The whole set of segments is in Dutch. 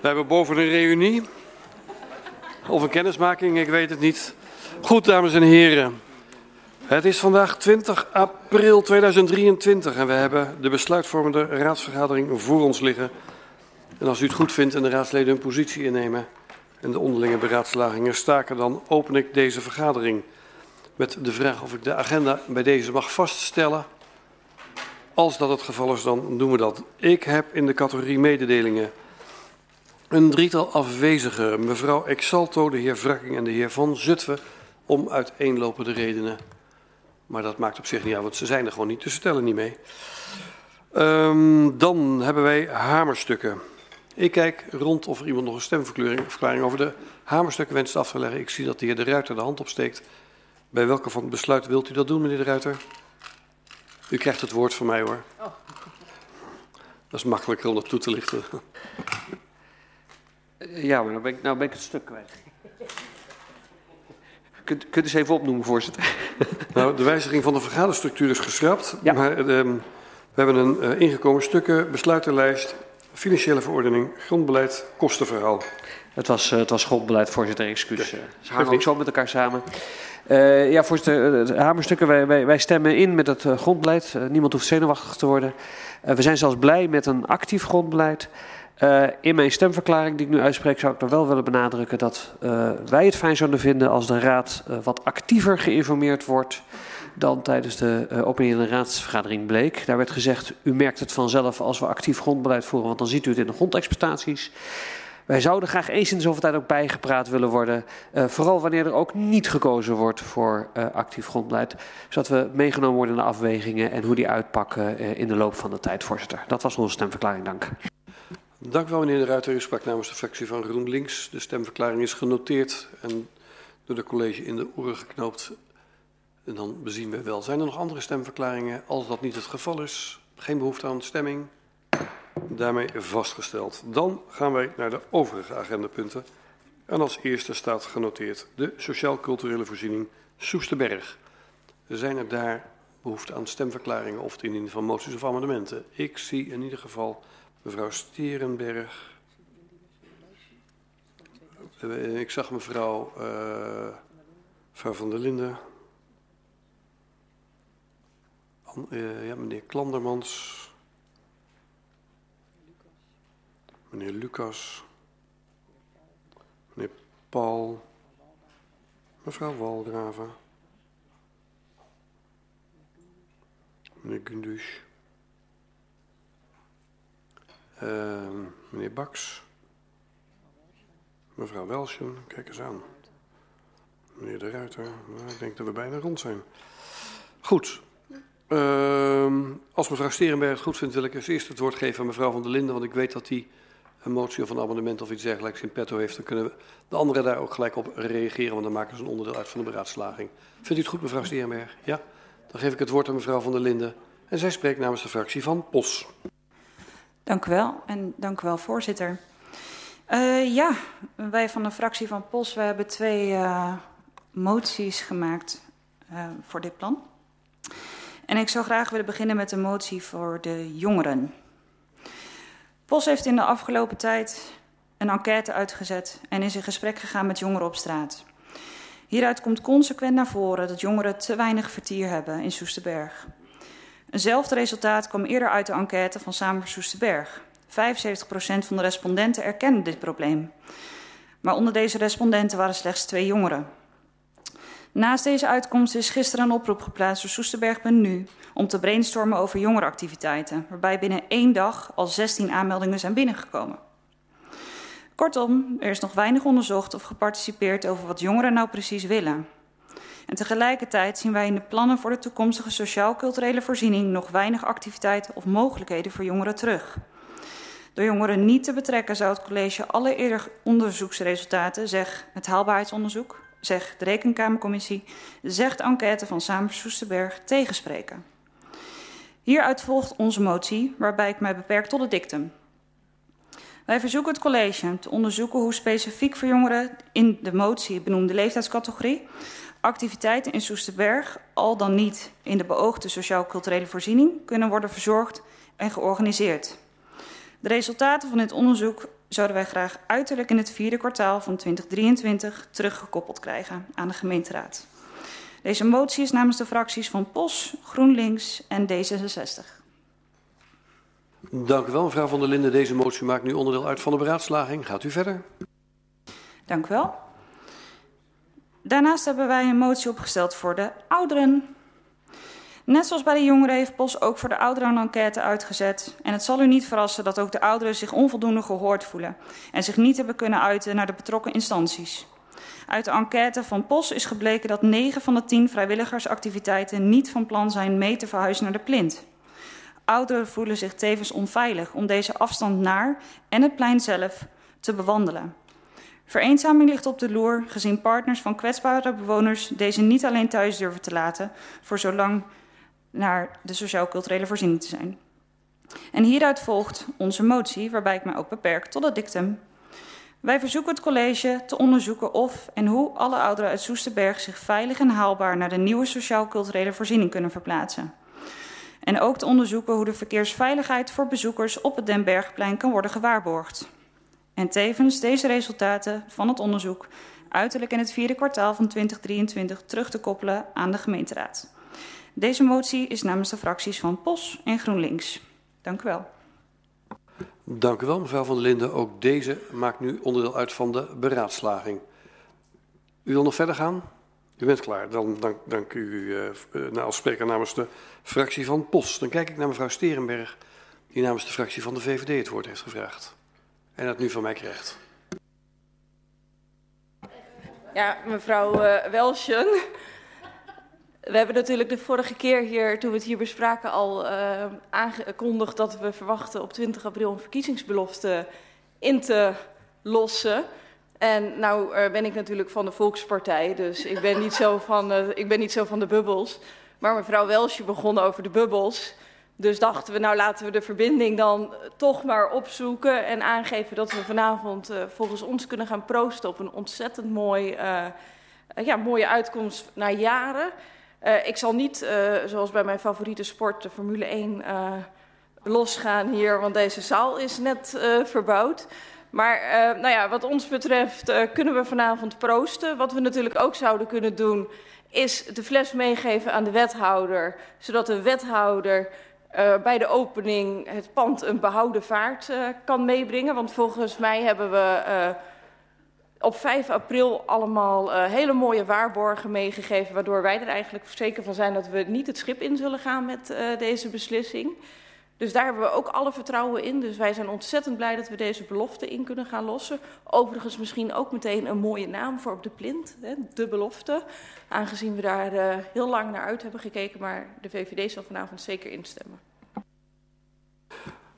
We hebben boven een reunie. Of een kennismaking, ik weet het niet. Goed, dames en heren. Het is vandaag 20 april 2023 en we hebben de besluitvormende raadsvergadering voor ons liggen. En als u het goed vindt en de raadsleden hun positie innemen en de onderlinge beraadslagingen staken, dan open ik deze vergadering met de vraag of ik de agenda bij deze mag vaststellen. Als dat het geval is, dan doen we dat. Ik heb in de categorie mededelingen een drietal afwezigen. Mevrouw Exalto, de heer Wrakking en de heer Van Zutphen. Om uiteenlopende redenen. Maar dat maakt op zich niet uit, want ze zijn er gewoon niet, dus ze tellen niet mee. Um, dan hebben wij hamerstukken. Ik kijk rond of er iemand nog een stemverklaring over de hamerstukken wenst af te leggen. Ik zie dat de heer De Ruiter de hand opsteekt. Bij welke van het besluit wilt u dat doen, meneer De Ruiter? U krijgt het woord van mij hoor. Oh. Dat is makkelijker om dat toe te lichten. Ja, maar nou ben ik, nou ben ik het stuk kwijt. Kunt, kunt u eens even opnoemen, voorzitter? Nou, de wijziging van de vergaderstructuur is geschrapt. Ja. Maar, uh, we hebben een uh, ingekomen stukken, besluitenlijst, financiële verordening, grondbeleid, kostenverhaal. Het was, uh, het was grondbeleid, voorzitter, excuus. Ja. Ze hangen ook zo met elkaar samen. Uh, ja, voorzitter, hamerstukken, wij, wij, wij, stemmen in met het grondbeleid. Uh, niemand hoeft zenuwachtig te worden. we zijn zelfs blij met een actief grondbeleid. Uh, in mijn stemverklaring die ik nu uitspreek zou ik nog wel willen benadrukken dat uh, wij het fijn zouden vinden als de raad uh, wat actiever geïnformeerd wordt dan tijdens de opiniële raadsvergadering bleek. Daar werd gezegd, u merkt het vanzelf als we actief grondbeleid voeren, want dan ziet u het in de grondexploitaties. Wij zouden graag eens in de zoveel tijd ook bijgepraat willen worden. Uh, vooral wanneer er ook niet gekozen wordt voor uh, actief grondbeleid. Zodat we meegenomen worden in de afwegingen en hoe die uitpakken uh, in de loop van de tijd, voorzitter. Dat was onze stemverklaring. Dank. Dank u wel, meneer de Ruiter. U sprak namens de fractie van GroenLinks. De stemverklaring is genoteerd en door de college in de oren geknoopt. En dan bezien we wel. Zijn er nog andere stemverklaringen? Als dat niet het geval is, geen behoefte aan stemming. Daarmee vastgesteld. Dan gaan wij naar de overige agendapunten. En als eerste staat genoteerd de sociaal-culturele voorziening Soesterberg. Zijn er daar behoefte aan stemverklaringen of het indienen van moties of amendementen? Ik zie in ieder geval mevrouw Sterenberg. Ik zag mevrouw, uh, van der Linden. Uh, ja, meneer Klandermans. Meneer Lucas. Meneer Paul. Mevrouw Waldraven. Meneer Gundus. Uh, meneer Baks. Mevrouw Welsjen, kijk eens aan. Meneer De Ruiter, nou, ik denk dat we bijna rond zijn. Goed. Uh, als mevrouw Sterenberg het goed vindt, wil ik als eerst het woord geven aan mevrouw Van der Linden, want ik weet dat die een motie of een amendement of iets dergelijks in petto heeft. Dan kunnen we de anderen daar ook gelijk op reageren, want dan maken ze een onderdeel uit van de beraadslaging. Vindt u het goed, mevrouw Sterenberg? Ja? Dan geef ik het woord aan mevrouw Van der Linden. En zij spreekt namens de fractie van POS. Dank u wel en dank u wel, voorzitter. Uh, ja, wij van de fractie van POS we hebben twee uh, moties gemaakt uh, voor dit plan. En ik zou graag willen beginnen met de motie voor de jongeren. POS heeft in de afgelopen tijd een enquête uitgezet en is in gesprek gegaan met jongeren op straat. Hieruit komt consequent naar voren dat jongeren te weinig vertier hebben in Soesterberg. Eenzelfde resultaat kwam eerder uit de enquête van Samen voor Soesterberg. 75% van de respondenten erkennen dit probleem. Maar onder deze respondenten waren slechts twee jongeren. Naast deze uitkomst is gisteren een oproep geplaatst door Soesterberg.nu om te brainstormen over jongerenactiviteiten, waarbij binnen één dag al 16 aanmeldingen zijn binnengekomen. Kortom, er is nog weinig onderzocht of geparticipeerd over wat jongeren nou precies willen. En tegelijkertijd zien wij in de plannen voor de toekomstige sociaal-culturele voorziening nog weinig activiteiten of mogelijkheden voor jongeren terug. Door jongeren niet te betrekken zou het college alle eerder onderzoeksresultaten, zeg het haalbaarheidsonderzoek, zeg de Rekenkamercommissie, zegt de enquête van Samen Soesterberg tegenspreken. Hieruit volgt onze motie, waarbij ik mij beperk tot het dictum. Wij verzoeken het college te onderzoeken hoe specifiek voor jongeren in de motie benoemde leeftijdscategorie activiteiten in Soesterberg, al dan niet in de beoogde sociaal-culturele voorziening, kunnen worden verzorgd en georganiseerd. De resultaten van dit onderzoek zouden wij graag uiterlijk in het vierde kwartaal van 2023 teruggekoppeld krijgen aan de gemeenteraad. Deze motie is namens de fracties van POS, GroenLinks en D66. Dank u wel, mevrouw van der Linden. Deze motie maakt nu onderdeel uit van de beraadslaging. Gaat u verder. Dank u wel. Daarnaast hebben wij een motie opgesteld voor de ouderen. Net zoals bij de jongeren heeft POS ook voor de ouderen een enquête uitgezet. En het zal u niet verrassen dat ook de ouderen zich onvoldoende gehoord voelen en zich niet hebben kunnen uiten naar de betrokken instanties. Uit de enquête van POS is gebleken dat 9 van de 10 vrijwilligersactiviteiten niet van plan zijn mee te verhuizen naar de plint. Ouderen voelen zich tevens onveilig om deze afstand naar en het plein zelf te bewandelen. Vereenzaming ligt op de loer, gezien partners van kwetsbare bewoners deze niet alleen thuis durven te laten, voor zolang naar de sociaal-culturele voorziening te zijn. En hieruit volgt onze motie, waarbij ik mij ook beperk tot het dictum. Wij verzoeken het college te onderzoeken of en hoe alle ouderen uit Soesterberg zich veilig en haalbaar naar de nieuwe sociaal-culturele voorziening kunnen verplaatsen. En ook te onderzoeken hoe de verkeersveiligheid voor bezoekers op het Den Bergplein kan worden gewaarborgd. En tevens deze resultaten van het onderzoek uiterlijk in het vierde kwartaal van 2023 terug te koppelen aan de gemeenteraad. Deze motie is namens de fracties van POS en GroenLinks. Dank u wel. Dank u wel, mevrouw van der Linden. Ook deze maakt nu onderdeel uit van de beraadslaging. U wil nog verder gaan? U bent klaar. Dan dank, dank u uh, als spreker namens de fractie van POS. Dan kijk ik naar mevrouw Sterenberg, die namens de fractie van de VVD het woord heeft gevraagd. En dat nu van mij krijgt. Ja, mevrouw uh. We hebben natuurlijk de vorige keer hier, toen we het hier bespraken, al uh, aangekondigd dat we verwachten op 20 april een verkiezingsbelofte in te lossen. En nou uh, ben ik natuurlijk van de Volkspartij, dus ik ben niet zo van, ik ben niet zo van de bubbels. Maar mevrouw Welsje begon over de bubbels. Dus dachten we, nou laten we de verbinding dan toch maar opzoeken en aangeven dat we vanavond uh, volgens ons kunnen gaan proosten op een ontzettend mooi, uh, ja, mooie uitkomst na jaren. Ik zal niet, zoals bij mijn favoriete sport, de Formule 1, uh, losgaan hier, want deze zaal is net verbouwd. Maar nou ja, wat ons betreft kunnen we vanavond proosten. Wat we natuurlijk ook zouden kunnen doen, is de fles meegeven aan de wethouder, zodat de wethouder bij de opening het pand een behouden vaart kan meebrengen. Want volgens mij hebben we op 5 april allemaal hele mooie waarborgen meegegeven, waardoor wij er eigenlijk zeker van zijn dat we niet het schip in zullen gaan met deze beslissing. Dus daar hebben we ook alle vertrouwen in. Dus wij zijn ontzettend blij dat we deze belofte in kunnen gaan lossen. Overigens misschien ook meteen een mooie naam voor op de plint, hè, de belofte. Aangezien we daar uh, heel lang naar uit hebben gekeken, maar de VVD zal vanavond zeker instemmen.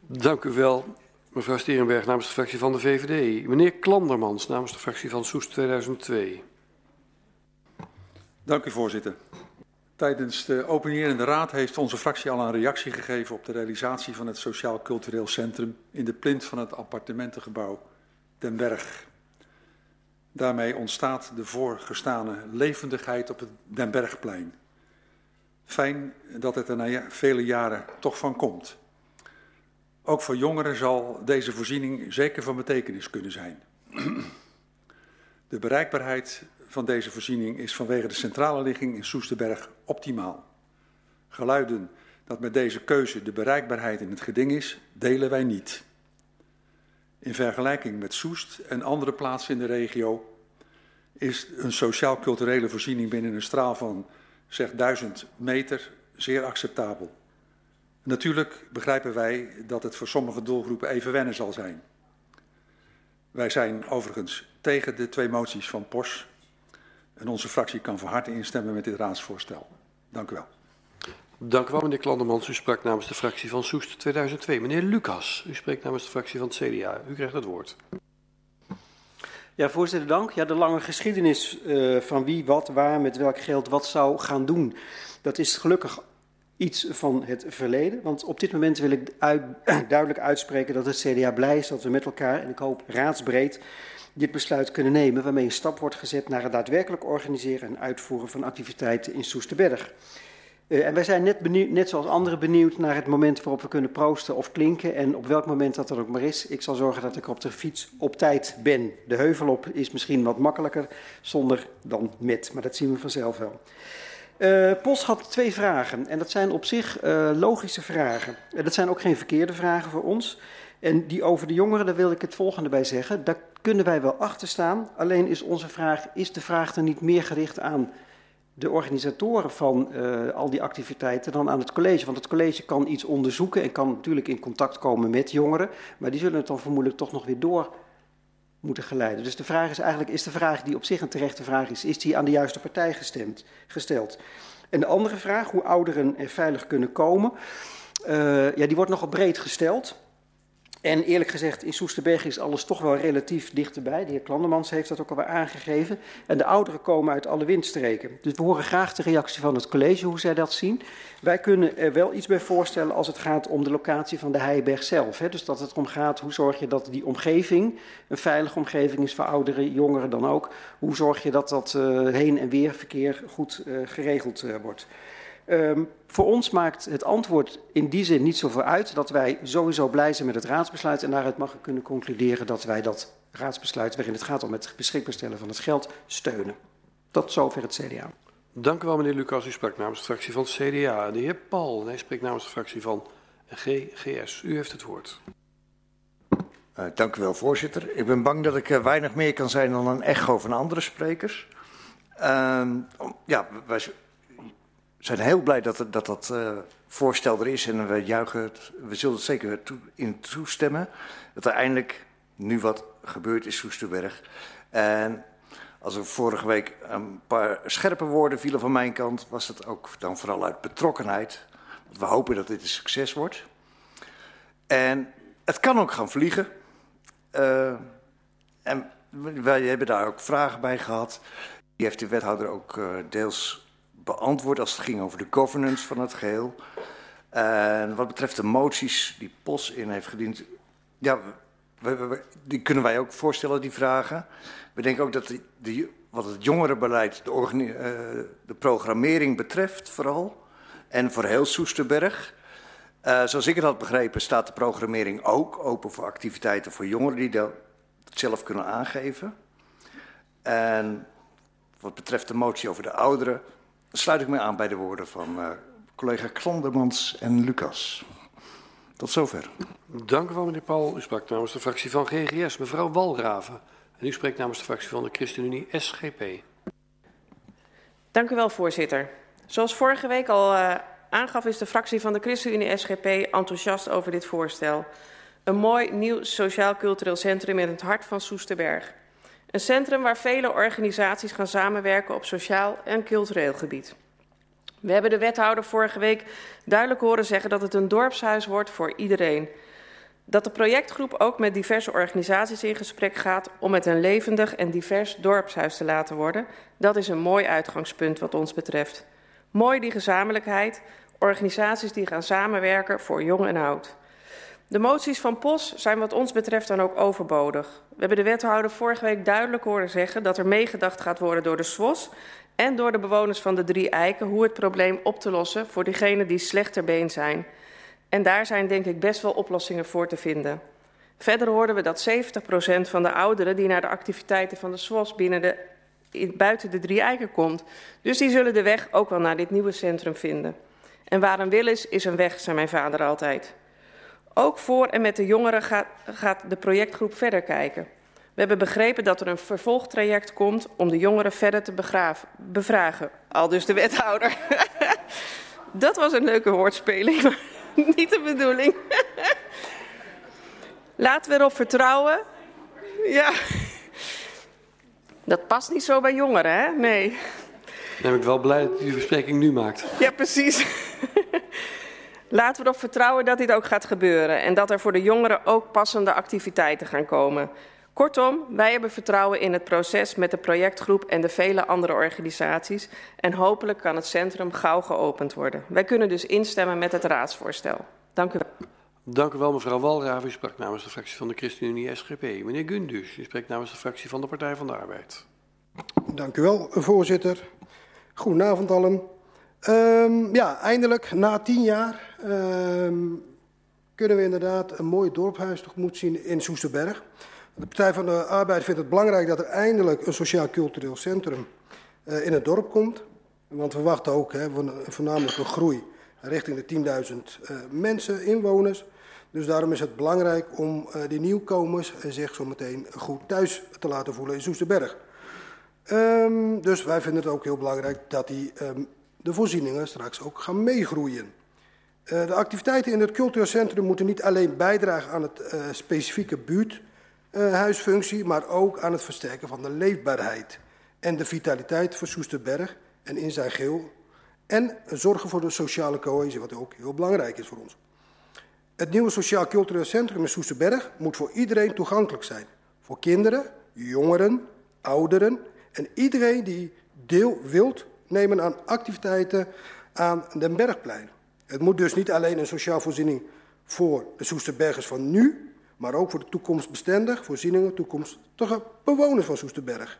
Dank u wel. Mevrouw Sterenberg namens de fractie van de VVD. Meneer Klandermans namens de fractie van Soest 2002. Dank u voorzitter. Tijdens de openierende raad heeft onze fractie al een reactie gegeven op de realisatie van het Sociaal Cultureel Centrum in de plint van het appartementengebouw Den Berg. Daarmee ontstaat de voorgestane levendigheid op het Den Bergplein. Fijn dat het er na vele jaren toch van komt. Ook voor jongeren zal deze voorziening zeker van betekenis kunnen zijn. De bereikbaarheid van deze voorziening is vanwege de centrale ligging in Soesterberg optimaal. Geluiden dat met deze keuze de bereikbaarheid in het geding is, delen wij niet. In vergelijking met Soest en andere plaatsen in de regio is een sociaal-culturele voorziening binnen een straal van zeg 1000 meter zeer acceptabel. Natuurlijk begrijpen wij dat het voor sommige doelgroepen even wennen zal zijn. Wij zijn overigens tegen de twee moties van POS. En onze fractie kan van harte instemmen met dit raadsvoorstel. Dank u wel. Dank u wel, meneer Klandermans. U sprak namens de fractie van Soest 2002. Meneer Lucas, u spreekt namens de fractie van het CDA. U krijgt het woord. Ja, voorzitter, dank. Ja, de lange geschiedenis uh, van wie, wat, waar, met welk geld wat zou gaan doen. Dat is gelukkig iets van het verleden. Want op dit moment wil ik uit, duidelijk uitspreken dat het CDA blij is dat we met elkaar, en ik hoop raadsbreed, dit besluit kunnen nemen. Waarmee een stap wordt gezet naar het daadwerkelijk organiseren en uitvoeren van activiteiten in Soesterberg. Uh, en wij zijn net, benieuwd, net zoals anderen benieuwd naar het moment waarop we kunnen proosten of klinken. En op welk moment dat er ook maar is. Ik zal zorgen dat ik op de fiets op tijd ben. De heuvel op is misschien wat makkelijker zonder dan met. Maar dat zien we vanzelf wel. Uh, Pos had twee vragen. En dat zijn op zich uh, logische vragen. En dat zijn ook geen verkeerde vragen voor ons. En die over de jongeren, daar wil ik het volgende bij zeggen. Daar kunnen wij wel achter staan. Alleen is onze vraag: is de vraag er niet meer gericht aan de organisatoren van uh, al die activiteiten dan aan het college. Want het college kan iets onderzoeken en kan natuurlijk in contact komen met jongeren, maar die zullen het dan vermoedelijk toch nog weer door moeten geleiden. Dus de vraag is eigenlijk, is de vraag die op zich een terechte vraag is, is die aan de juiste partij gestemd, gesteld? En de andere vraag, hoe ouderen er veilig kunnen komen, uh, ja, die wordt nogal breed gesteld. En eerlijk gezegd, in Soesterberg is alles toch wel relatief dichterbij. De heer Klandermans heeft dat ook alweer aangegeven. En de ouderen komen uit alle windstreken. Dus we horen graag de reactie van het college, hoe zij dat zien. Wij kunnen er wel iets bij voorstellen als het gaat om de locatie van de Heiberg zelf. Hè. Dus dat het erom gaat, hoe zorg je dat die omgeving een veilige omgeving is voor ouderen, jongeren dan ook. Hoe zorg je dat dat uh, heen- en weerverkeer goed uh, geregeld uh, wordt. Um, voor ons maakt het antwoord in die zin niet zoveel uit dat wij sowieso blij zijn met het raadsbesluit en daaruit mag ik kunnen concluderen dat wij dat raadsbesluit waarin het gaat om het beschikbaar stellen van het geld steunen. Tot zover het CDA. Dank u wel meneer Lucas. U sprak namens de fractie van het CDA. De heer Paul, hij spreekt namens de fractie van GGS. U heeft het woord. Uh, dank u wel voorzitter. Ik ben bang dat ik uh, weinig meer kan zijn dan een echo van andere sprekers. Uh, ja, wij zijn heel blij dat dat, dat uh, voorstel er is en we juichen. We zullen het zeker in toestemmen. Dat er eindelijk nu wat gebeurt in Soesterberg. En als er vorige week een paar scherpe woorden vielen van mijn kant, was het ook dan vooral uit betrokkenheid. We hopen dat dit een succes wordt. En het kan ook gaan vliegen. Uh, en wij hebben daar ook vragen bij gehad. Die heeft de wethouder ook uh, deels beantwoord als het ging over de governance van het geheel. En wat betreft de moties die POS in heeft gediend, ja, die kunnen wij ook voorstellen, die vragen. We denken ook dat die, wat het jongerenbeleid, de, uh, de programmering betreft vooral, en voor heel Soesterberg, uh, zoals ik het had begrepen, staat de programmering ook open voor activiteiten voor jongeren die dat zelf kunnen aangeven. En wat betreft de motie over de ouderen, sluit ik me aan bij de woorden van uh, collega Klandermans en Lucas. Tot zover. Dank u wel, meneer Paul. U sprak namens de fractie van GGS, mevrouw Walraven. En u spreekt namens de fractie van de ChristenUnie SGP. Dank u wel, voorzitter. Zoals vorige week al uh, aangaf, is de fractie van de ChristenUnie SGP enthousiast over dit voorstel. Een mooi nieuw sociaal-cultureel centrum in het hart van Soesterberg. Een centrum waar vele organisaties gaan samenwerken op sociaal en cultureel gebied. We hebben de wethouder vorige week duidelijk horen zeggen dat het een dorpshuis wordt voor iedereen. Dat de projectgroep ook met diverse organisaties in gesprek gaat om het een levendig en divers dorpshuis te laten worden, dat is een mooi uitgangspunt wat ons betreft. Mooi die gezamenlijkheid, organisaties die gaan samenwerken voor jong en oud. De moties van POS zijn wat ons betreft dan ook overbodig. We hebben de wethouder vorige week duidelijk horen zeggen dat er meegedacht gaat worden door de SWOS en door de bewoners van de drie eiken hoe het probleem op te lossen voor diegenen die slechter been zijn. En daar zijn denk ik best wel oplossingen voor te vinden. Verder hoorden we dat 70% van de ouderen die naar de activiteiten van de SWOS binnen de, buiten de drie eiken komt. Dus die zullen de weg ook wel naar dit nieuwe centrum vinden. En waar een wil is, is een weg, zei mijn vader altijd. Ook voor en met de jongeren gaat, gaat de projectgroep verder kijken. We hebben begrepen dat er een vervolgtraject komt om de jongeren verder te begraven, bevragen. Al dus de wethouder. dat was een leuke woordspeling, maar niet de bedoeling. Laten we erop vertrouwen. Ja. Dat past niet zo bij jongeren, hè? Nee. Dan ben ik wel blij dat u die verspreking nu maakt. Ja, precies. Laten we erop vertrouwen dat dit ook gaat gebeuren en dat er voor de jongeren ook passende activiteiten gaan komen. Kortom, wij hebben vertrouwen in het proces met de projectgroep en de vele andere organisaties en hopelijk kan het centrum gauw geopend worden. Wij kunnen dus instemmen met het raadsvoorstel. Dank u wel. Dank u wel, mevrouw Walraven. U sprak namens de fractie van de ChristenUnie SGP. Meneer Gundus, u spreekt namens de fractie van de Partij van de Arbeid. Dank u wel, voorzitter. Goedenavond allen. Um, ja, eindelijk, na tien jaar, um, kunnen we inderdaad een mooi dorphuis tegemoet zien in Soesterberg. De Partij van de Arbeid vindt het belangrijk dat er eindelijk een sociaal-cultureel centrum uh, in het dorp komt. Want we wachten ook hè, voornamelijk een groei richting de 10.000 uh, mensen, inwoners. Dus daarom is het belangrijk om uh, die nieuwkomers zich zo meteen goed thuis te laten voelen in Soesterberg. Um, dus wij vinden het ook heel belangrijk dat die, de voorzieningen straks ook gaan meegroeien. Uh, de activiteiten in het cultuurcentrum moeten niet alleen bijdragen aan het uh, specifieke buurthuisfunctie, uh, maar ook aan het versterken van de leefbaarheid en de vitaliteit van Soesterberg en in zijn geheel. En zorgen voor de sociale cohesie, wat ook heel belangrijk is voor ons. Het nieuwe Sociaal Cultureel Centrum in Soesterberg moet voor iedereen toegankelijk zijn. Voor kinderen, jongeren, ouderen en iedereen die deel wilt nemen aan activiteiten aan Den Bergplein. Het moet dus niet alleen een sociaal voorziening voor de Soesterbergers van nu, maar ook voor de toekomst bestendig, voorzieningen, toekomstige bewoners van Soesterberg.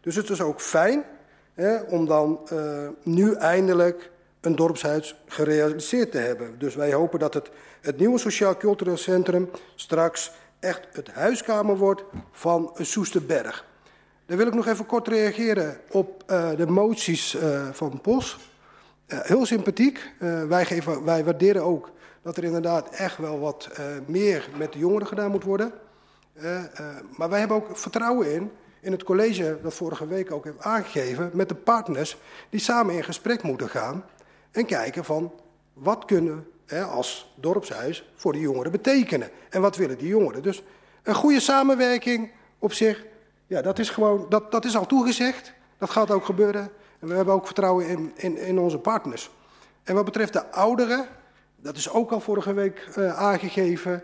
Dus het is ook fijn hè, om dan uh, nu eindelijk een dorpshuis gerealiseerd te hebben. Dus wij hopen dat het, het nieuwe Sociaal Cultureel Centrum straks echt het huiskamer wordt van Soesterberg. Dan wil ik nog even kort reageren op uh, de moties uh, van POS. Uh, heel sympathiek. wij, geven, wij waarderen ook dat er inderdaad echt wel wat meer met de jongeren gedaan moet worden. maar wij hebben ook vertrouwen in, in het college dat vorige week ook heeft aangegeven, met de partners die samen in gesprek moeten gaan en kijken van wat kunnen we als dorpshuis voor de jongeren betekenen. En wat willen die jongeren. Dus een goede samenwerking op zich ja, dat is gewoon, dat, dat is al toegezegd. Dat gaat ook gebeuren. En we hebben ook vertrouwen in, in, in onze partners. En wat betreft de ouderen, dat is ook al vorige week uh, aangegeven.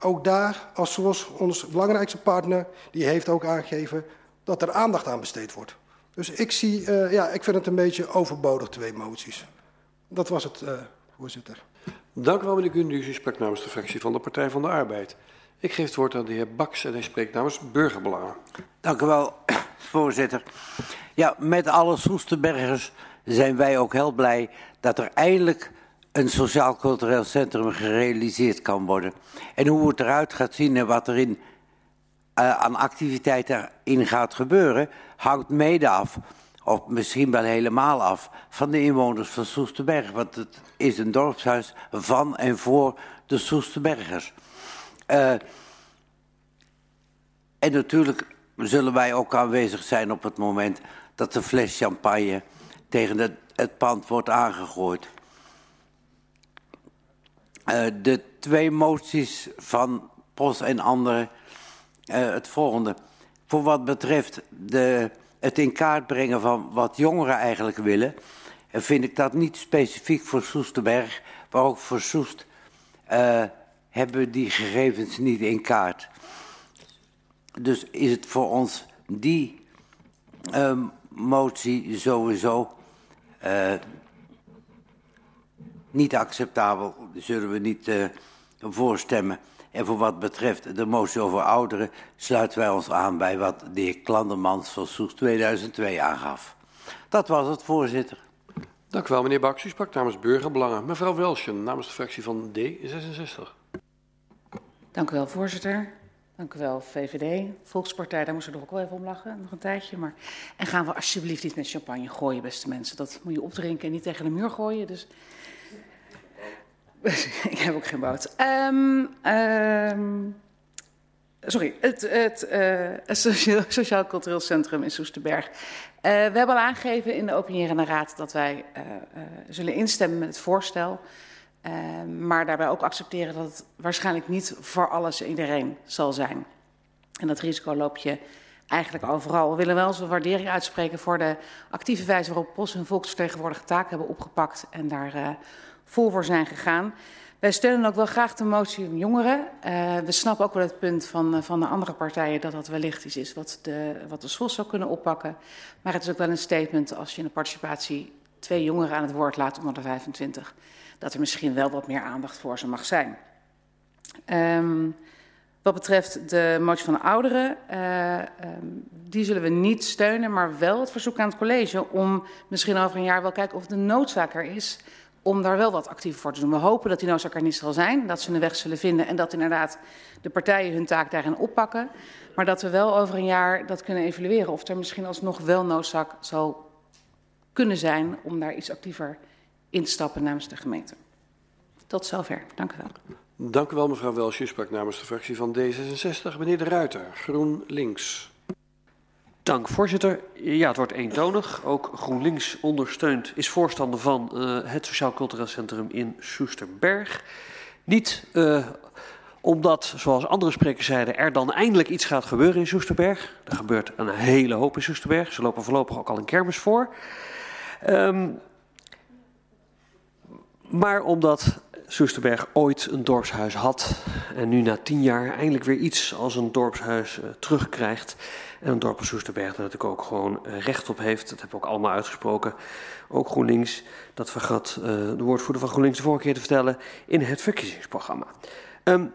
Ook daar, als zoals ons belangrijkste partner, die heeft ook aangegeven dat er aandacht aan besteed wordt. Dus ik zie, uh, ja, ik vind het een beetje overbodig, twee moties. Dat was het, uh, voorzitter. Dank u wel, meneer Gundus. U sprak namens de fractie van de Partij van de Arbeid. Ik geef het woord aan de heer Baks en hij spreekt namens Burgerbelangen. Dank u wel, voorzitter. Ja, met alle Soesterbergers zijn wij ook heel blij dat er eindelijk een sociaal-cultureel centrum gerealiseerd kan worden. En hoe het eruit gaat zien en wat er in, uh, aan activiteiten in gaat gebeuren, hangt mede af, of misschien wel helemaal af, van de inwoners van Soesterberg. Want het is een dorpshuis van en voor de Soesterbergers. Uh, en natuurlijk zullen wij ook aanwezig zijn op het moment dat de fles champagne tegen het, het pand wordt aangegooid. Uh, de twee moties van POS en anderen, uh, het volgende. Voor wat betreft de, het in kaart brengen van wat jongeren eigenlijk willen, vind ik dat niet specifiek voor Soesterberg, maar ook voor Soest. Uh, hebben we die gegevens niet in kaart. Dus is het voor ons die uh, motie sowieso uh, niet acceptabel. Zullen we niet uh, voorstemmen. En voor wat betreft de motie over ouderen sluiten wij ons aan bij wat de heer Klandermans van Soes 2002 aangaf. Dat was het, voorzitter. Dank u wel, meneer Baks. U sprak namens Burgerbelangen. Mevrouw Welsjen, namens de fractie van D66. Dank u wel, voorzitter. Dank u wel, VVD. Volkspartij, daar moesten we toch ook wel even om lachen, nog een tijdje. Maar... En gaan we alsjeblieft niet met champagne gooien, beste mensen. Dat moet je opdrinken en niet tegen de muur gooien. Dus... Ik heb ook geen bout. Um, um... Sorry, het, het, uh, Sociaal, Sociaal Cultureel Centrum in Soesterberg. Uh, we hebben al aangegeven in de openierende raad dat wij uh, zullen instemmen met het voorstel. Uh, maar daarbij ook accepteren dat het waarschijnlijk niet voor alles en iedereen zal zijn. En dat risico loop je eigenlijk overal. We willen wel een waardering uitspreken voor de actieve wijze waarop POS hun volksvertegenwoordige taak hebben opgepakt en daar uh, vol voor zijn gegaan. Wij steunen ook wel graag de motie van jongeren. Uh, we snappen ook wel het punt van, van de andere partijen dat dat wellicht iets is wat de, wat de SOS zou kunnen oppakken. Maar het is ook wel een statement als je in de participatie twee jongeren aan het woord laat onder de 25 dat er misschien wel wat meer aandacht voor ze mag zijn. Um, Wat betreft de motie van de ouderen, uh, die zullen we niet steunen, maar wel het verzoek aan het college om misschien over een jaar wel kijken of de noodzaak er is om daar wel wat actief voor te doen. We hopen dat die noodzaak er niet zal zijn, dat ze een weg zullen vinden en dat inderdaad de partijen hun taak daarin oppakken. Maar dat we wel over een jaar dat kunnen evalueren of er misschien alsnog wel noodzaak zal kunnen zijn om daar iets actiever in te stappen namens de gemeente. Tot zover. Dank u wel. Dank u wel, mevrouw Welsje. U sprak namens de fractie van D66. Meneer De Ruiter, GroenLinks. Dank, voorzitter. Ja, het wordt eentonig. Ook GroenLinks ondersteunt, is voorstander van uh, het Sociaal Cultureel Centrum in Soesterberg. Niet uh, omdat, zoals andere sprekers zeiden, er dan eindelijk iets gaat gebeuren in Soesterberg. Er gebeurt een hele hoop in Soesterberg. Ze lopen voorlopig ook al een kermis voor. Um, maar omdat Soesterberg ooit een dorpshuis had en nu na tien jaar eindelijk weer iets als een dorpshuis uh, terugkrijgt. En een dorp als Soesterberg dat natuurlijk ook gewoon uh, recht op heeft. Dat hebben we ook allemaal uitgesproken. Ook GroenLinks, dat vergat uh, de woordvoerder van GroenLinks de vorige keer te vertellen in het verkiezingsprogramma. Um,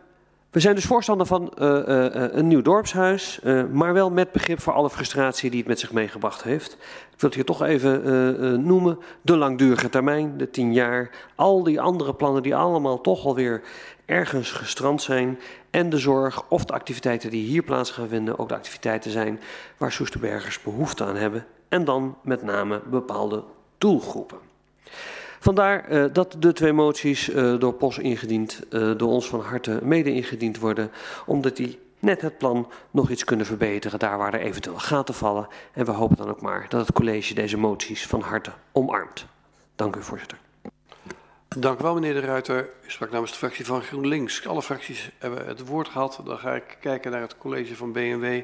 we zijn dus voorstander van uh, uh, een nieuw dorpshuis, uh, maar wel met begrip voor alle frustratie die het met zich meegebracht heeft. Wil het hier toch even noemen. De langdurige termijn, de tien jaar, al die andere plannen die allemaal toch alweer ergens gestrand zijn. En de zorg of de activiteiten die hier plaats gaan vinden ook de activiteiten zijn waar Soesterbergers behoefte aan hebben. En dan met name bepaalde doelgroepen. Vandaar uh, dat de twee moties door POS ingediend, door ons van harte mede ingediend worden, omdat die net het plan nog iets kunnen verbeteren, daar waar er eventueel gaten vallen. En we hopen dan ook maar dat het college deze moties van harte omarmt. Dank u, voorzitter. Dank u wel, meneer De Ruiter. U sprak namens de fractie van GroenLinks. Alle fracties hebben het woord gehad. Dan ga ik kijken naar het college van BNW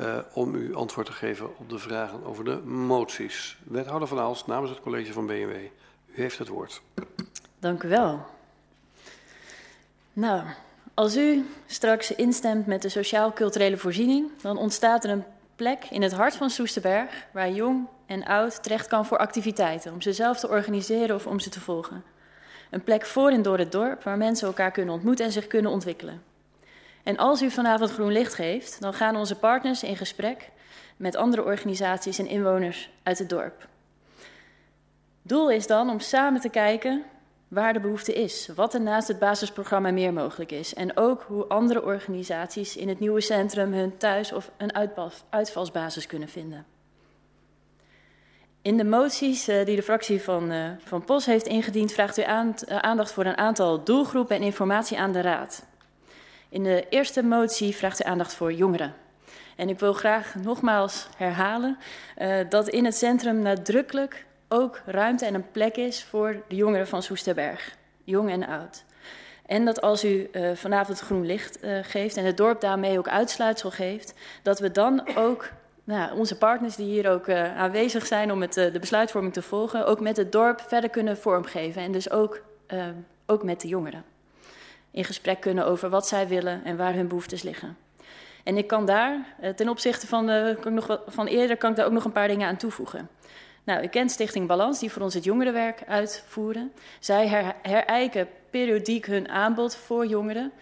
uh, om u antwoord te geven op de vragen over de moties. Wethouder van Aals namens het college van BNW. U heeft het woord. Dank u wel. Nou, als u straks instemt met de sociaal-culturele voorziening, dan ontstaat er een plek in het hart van Soesterberg waar jong en oud terecht kan voor activiteiten, om ze zelf te organiseren of om ze te volgen. Een plek voor en door het dorp waar mensen elkaar kunnen ontmoeten en zich kunnen ontwikkelen. En als u vanavond groen licht geeft, dan gaan onze partners in gesprek met andere organisaties en inwoners uit het dorp. Doel is dan om samen te kijken waar de behoefte is, wat er naast het basisprogramma meer mogelijk is en ook hoe andere organisaties in het nieuwe centrum hun thuis- of een uitvalsbasis kunnen vinden. In de moties uh, die de fractie van, uh, van POS heeft ingediend, vraagt u uh, aandacht voor een aantal doelgroepen en informatie aan de Raad. In de eerste motie vraagt u aandacht voor jongeren. En ik wil graag nogmaals herhalen dat in het centrum nadrukkelijk ook ruimte en een plek is voor de jongeren van Soesterberg, jong en oud. En dat als u uh, vanavond groen licht uh, geeft en het dorp daarmee ook uitsluitsel geeft, dat we dan ook nou, onze partners die hier ook uh, aanwezig zijn om het, de besluitvorming te volgen, ook met het dorp verder kunnen vormgeven. En dus ook, ook met de jongeren. In gesprek kunnen over wat zij willen en waar hun behoeftes liggen. En ik kan daar, ten opzichte van, nog, van eerder, kan ik daar ook nog een paar dingen aan toevoegen. Nou, u kent Stichting Balans, die voor ons het jongerenwerk uitvoeren. Zij her herijken periodiek hun aanbod voor jongeren.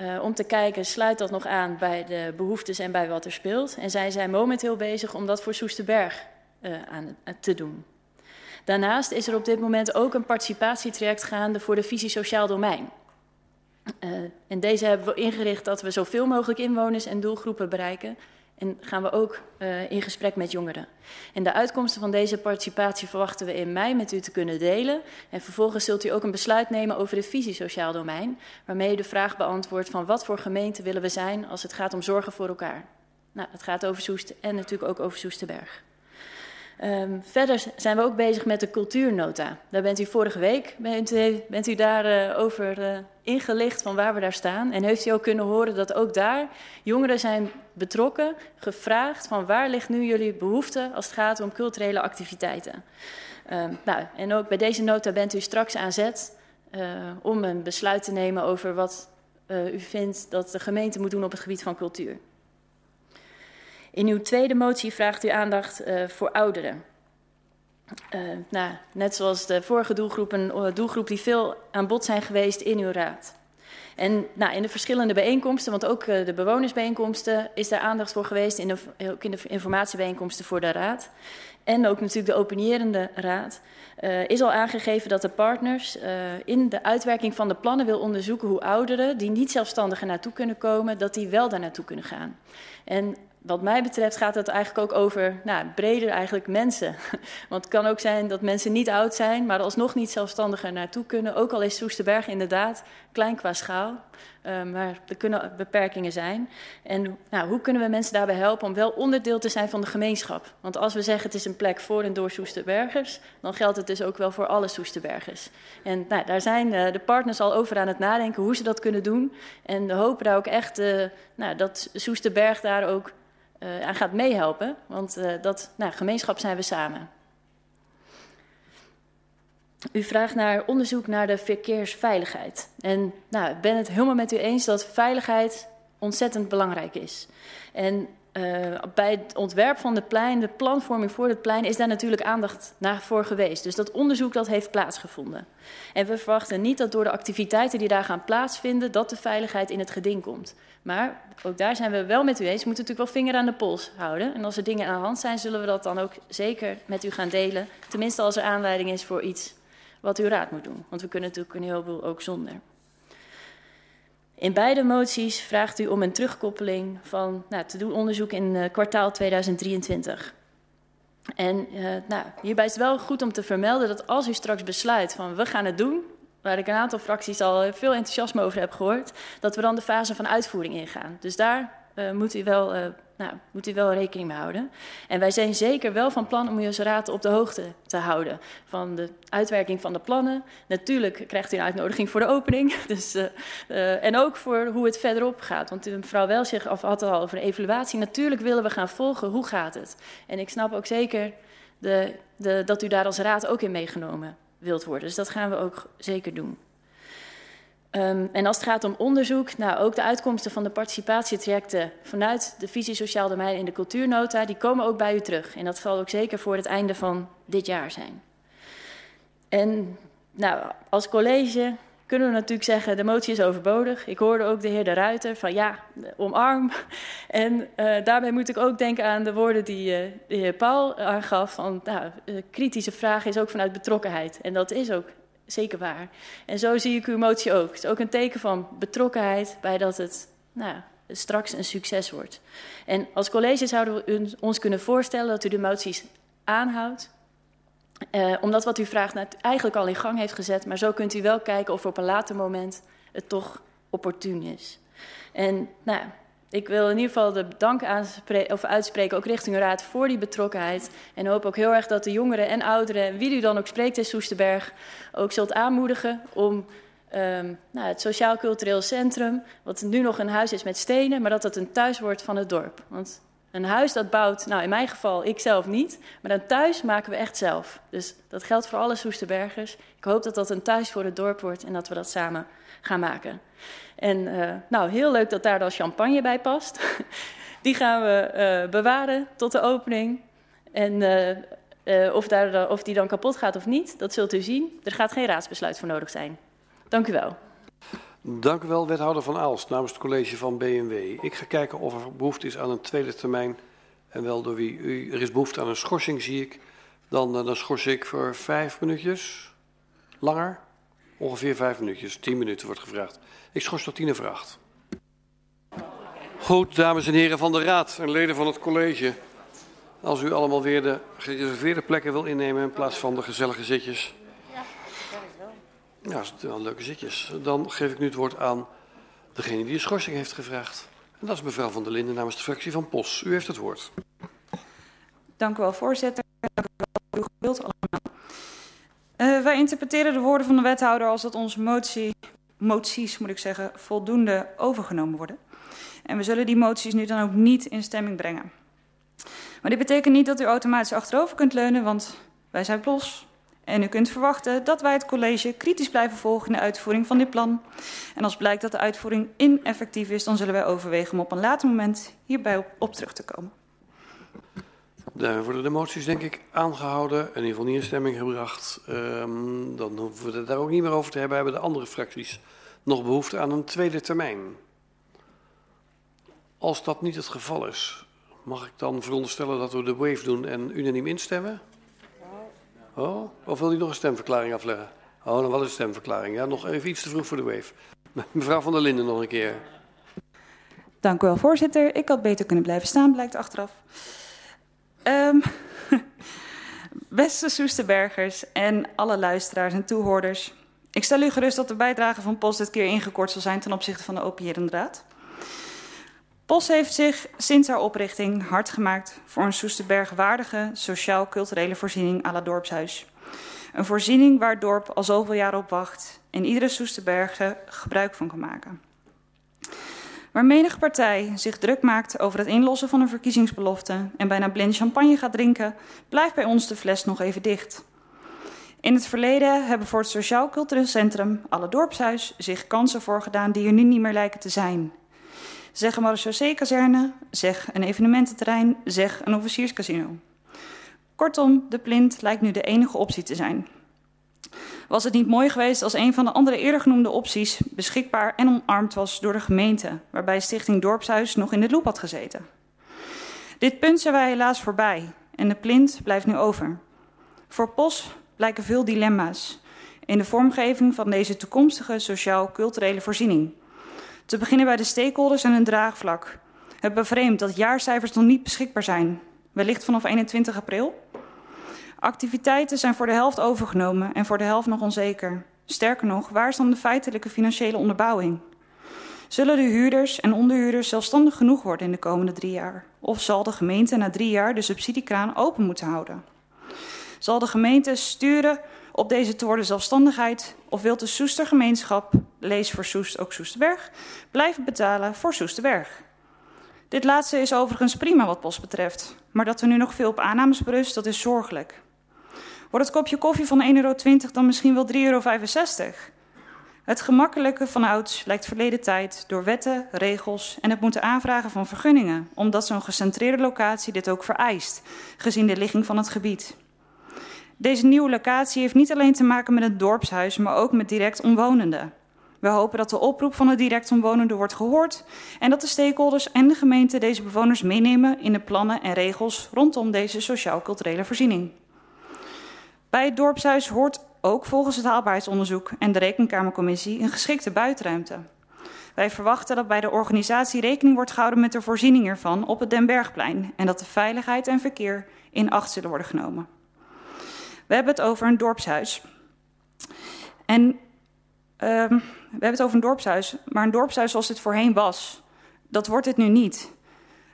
Uh, om te kijken, sluit dat nog aan bij de behoeftes en bij wat er speelt. En zij zijn momenteel bezig om dat voor Soesterberg uh, aan, uh, te doen. Daarnaast is er op dit moment ook een participatietraject gaande voor de visie sociaal domein. en deze hebben we ingericht dat we zoveel mogelijk inwoners en doelgroepen bereiken en gaan we ook uh, in gesprek met jongeren. En de uitkomsten van deze participatie verwachten we in mei met u te kunnen delen. En vervolgens zult u ook een besluit nemen over de visie sociaal domein. Waarmee u de vraag beantwoordt van wat voor gemeente willen we zijn als het gaat om zorgen voor elkaar. Nou, het gaat over Soest en natuurlijk ook over Soesterberg. Um, verder zijn we ook bezig met de cultuurnota. Daar bent u vorige week bent u, bent u daar uh, over uh, ingelicht van waar we daar staan. En heeft u ook kunnen horen dat ook daar jongeren zijn betrokken, gevraagd van waar ligt nu jullie behoefte als het gaat om culturele activiteiten. Um, nou, en ook bij deze nota bent u straks aan zet uh, om een besluit te nemen over wat u vindt dat de gemeente moet doen op het gebied van cultuur. In uw tweede motie vraagt u aandacht uh, voor ouderen. Uh, nou, net zoals de vorige doelgroep, een doelgroep die veel aan bod zijn geweest in uw raad. En nou, in de verschillende bijeenkomsten, want ook de bewonersbijeenkomsten, is daar aandacht voor geweest. In de, ook in de informatiebijeenkomsten voor de Raad. En ook natuurlijk de opinierende Raad. Is al aangegeven dat de partners in de uitwerking van de plannen wil onderzoeken hoe ouderen die niet zelfstandig er naartoe kunnen komen, dat die wel daar naartoe kunnen gaan. En wat mij betreft gaat het eigenlijk ook over nou, breder eigenlijk mensen. Want het kan ook zijn dat mensen niet oud zijn, maar alsnog niet zelfstandig er naartoe kunnen. Ook al is Soesterberg inderdaad klein qua schaal, uh, maar er kunnen beperkingen zijn. En nou, hoe kunnen we mensen daarbij helpen om wel onderdeel te zijn van de gemeenschap? Want als we zeggen het is een plek voor en door Soesterbergers, dan geldt het dus ook wel voor alle Soesterbergers. En nou, daar zijn uh, de partners al over aan het nadenken hoe ze dat kunnen doen. En we hopen daar ook echt uh, nou, dat Soesterberg daar ook aan gaat meehelpen. Want uh, dat nou, gemeenschap zijn we samen. U vraagt naar onderzoek naar de verkeersveiligheid. En nou, ik ben het helemaal met u eens dat veiligheid ontzettend belangrijk is. En uh, bij het ontwerp van het plein, de planvorming voor het plein, is daar natuurlijk aandacht naar voor geweest. Dus dat onderzoek dat heeft plaatsgevonden. En we verwachten niet dat door de activiteiten die daar gaan plaatsvinden, dat de veiligheid in het geding komt. Maar ook daar zijn we wel met u eens. We moeten natuurlijk wel vinger aan de pols houden. En als er dingen aan de hand zijn, zullen we dat dan ook zeker met u gaan delen. Tenminste als er aanleiding is voor iets wat uw raad moet doen. Want we kunnen natuurlijk een heleboel ook zonder. In beide moties vraagt u om een terugkoppeling van nou, te doen onderzoek in uh, kwartaal 2023. En uh, nou, hierbij is het wel goed om te vermelden dat als u straks besluit van we gaan het doen, waar ik een aantal fracties al veel enthousiasme over heb gehoord, dat we dan de fase van uitvoering ingaan. Dus daar uh, moet u wel uh, nou, moet u wel rekening mee houden. En wij zijn zeker wel van plan om onze raad op de hoogte te houden van de uitwerking van de plannen. Natuurlijk krijgt u een uitnodiging voor de opening. Dus, uh, en ook voor hoe het verderop gaat. Want mevrouw Welzig had het al over een evaluatie. Natuurlijk willen we gaan volgen hoe gaat het. En ik snap ook zeker de, de, dat u daar als raad ook in meegenomen wilt worden. Dus dat gaan we ook zeker doen. Um, en als het gaat om onderzoek, nou, ook de uitkomsten van de participatietrajecten vanuit de visie sociaal domein in de cultuurnota, die komen ook bij u terug. En dat zal ook zeker voor het einde van dit jaar zijn. En nou, als college kunnen we natuurlijk zeggen, de motie is overbodig. Ik hoorde ook de heer De Ruiter van ja, omarm. En uh, daarbij moet ik ook denken aan de woorden die uh, de heer Paul aangaf. Van, nou, kritische vraag is ook vanuit betrokkenheid. En dat is ook zeker waar. En zo zie ik uw motie ook. Het is ook een teken van betrokkenheid bij dat het nou, straks een succes wordt. En als college zouden we ons kunnen voorstellen dat u de moties aanhoudt. Eh, omdat wat u vraagt nou, eigenlijk al in gang heeft gezet. Maar zo kunt u wel kijken of op een later moment het toch opportun is. En nou, ik wil in ieder geval de dank of uitspreken, ook richting uw raad, voor die betrokkenheid. En hoop ook heel erg dat de jongeren en ouderen, wie u dan ook spreekt in Soesterberg, ook zult aanmoedigen om um, nou, het Sociaal Cultureel Centrum, wat nu nog een huis is met stenen, maar dat het een thuis wordt van het dorp. Want een huis dat bouwt, nou in mijn geval ik zelf niet, maar een thuis maken we echt zelf. Dus dat geldt voor alle Soesterbergers. Ik hoop dat dat een thuis voor het dorp wordt en dat we dat samen gaan maken. En uh, nou, heel leuk dat daar dan champagne bij past. Die gaan we uh, bewaren tot de opening. En uh, of, daar, of die dan kapot gaat of niet, dat zult u zien. Er gaat geen raadsbesluit voor nodig zijn. Dank u wel. Dank u wel, wethouder Van Aalst, namens het college van BMW. Ik ga kijken of er behoefte is aan een tweede termijn. En wel door wie u. Er is behoefte aan een schorsing, zie ik. Dan, dan schors ik voor vijf minuutjes. Langer? Ongeveer vijf minuutjes. Tien minuten wordt gevraagd. Ik schors tot tien over acht. Goed, dames en heren van de Raad en leden van het college. Als u allemaal weer de gereserveerde plekken wil innemen in plaats van de gezellige zitjes. Ja, dat zijn wel leuke zitjes. Dan geef ik nu het woord aan degene die de schorsing heeft gevraagd. En dat is mevrouw van der Linden namens de fractie van POS. U heeft het woord. Dank u wel, voorzitter. Dank u wel allemaal. Uh, wij interpreteren de woorden van de wethouder als dat onze motie, moties, moet ik zeggen, voldoende overgenomen worden. En we zullen die moties nu dan ook niet in stemming brengen. Maar dit betekent niet dat u automatisch achterover kunt leunen, want wij zijn POS. En u kunt verwachten dat wij het college kritisch blijven volgen in de uitvoering van dit plan. En als blijkt dat de uitvoering ineffectief is, dan zullen wij overwegen om op een later moment hierbij op terug te komen. Daar worden de moties denk ik aangehouden, in ieder geval niet in stemming gebracht. Um, dan hoeven we het daar ook niet meer over te hebben. Hebben de andere fracties nog behoefte aan een tweede termijn? Als dat niet het geval is, mag ik dan veronderstellen dat we de wave doen en unaniem instemmen? Oh, of wil u nog een stemverklaring afleggen? Oh, dan wel een stemverklaring. Ja, nog even iets te vroeg voor de wave. Mevrouw van der Linden nog een keer. Dank u wel, voorzitter. Ik had beter kunnen blijven staan, blijkt achteraf. Um, beste Soesterbergers en alle luisteraars en toehoorders. Ik stel u gerust dat de bijdrage van POS dit keer ingekort zal zijn ten opzichte van de opiërende raad. POS heeft zich sinds haar oprichting hard gemaakt voor een Soesterberg waardige sociaal-culturele voorziening à la dorpshuis. Een voorziening waar het dorp al zoveel jaar op wacht en iedere Soesterberger gebruik van kan maken. Waar menige partij zich druk maakt over het inlossen van een verkiezingsbelofte en bijna blind champagne gaat drinken, blijft bij ons de fles nog even dicht. In het verleden hebben voor het Sociaal Cultureel Centrum, alle dorpshuis, zich kansen voorgedaan die er nu niet meer lijken te zijn. Zeg een marechaussee-kazerne, zeg een evenemententerrein, zeg een officierscasino. Kortom, de plint lijkt nu de enige optie te zijn. Was het niet mooi geweest als een van de andere eerder genoemde opties beschikbaar en omarmd was door de gemeente, waarbij Stichting Dorpshuis nog in de loop had gezeten? Dit punt zijn wij helaas voorbij en de plint blijft nu over. Voor POS blijken veel dilemma's in de vormgeving van deze toekomstige sociaal-culturele voorziening. Te beginnen bij de stakeholders en hun draagvlak. Het bevreemdt dat jaarcijfers nog niet beschikbaar zijn, wellicht vanaf 21 april. Activiteiten zijn voor de helft overgenomen en voor de helft nog onzeker. Sterker nog, waar is dan de feitelijke financiële onderbouwing? Zullen de huurders en onderhuurders zelfstandig genoeg worden in de komende drie jaar? Of zal de gemeente na drie jaar de subsidiekraan open moeten houden? Zal de gemeente sturen op deze te worden zelfstandigheid? Of wil de Soestergemeenschap, lees voor Soest ook Soesterberg, blijven betalen voor Soesterberg? Dit laatste is overigens prima wat post betreft, maar dat er nu nog veel op aannames berust, dat is zorgelijk. Wordt het kopje koffie van 1,20 euro dan misschien wel 3,65 euro? Het gemakkelijke van ouds lijkt verleden tijd door wetten, regels en het moeten aanvragen van vergunningen, omdat zo'n gecentreerde locatie dit ook vereist, gezien de ligging van het gebied. Deze nieuwe locatie heeft niet alleen te maken met het dorpshuis, maar ook met direct omwonenden. We hopen dat de oproep van de direct omwonenden wordt gehoord en dat de stakeholders en de gemeente deze bewoners meenemen in de plannen en regels rondom deze sociaal-culturele voorziening. Bij het dorpshuis hoort ook volgens het haalbaarheidsonderzoek en de Rekenkamercommissie een geschikte buitenruimte. Wij verwachten dat bij de organisatie rekening wordt gehouden met de voorziening ervan op het Den Bergplein en dat de veiligheid en verkeer in acht zullen worden genomen. We hebben het over een dorpshuis. En um, we hebben het over een dorpshuis, maar een dorpshuis zoals dit voorheen was, dat wordt het nu niet.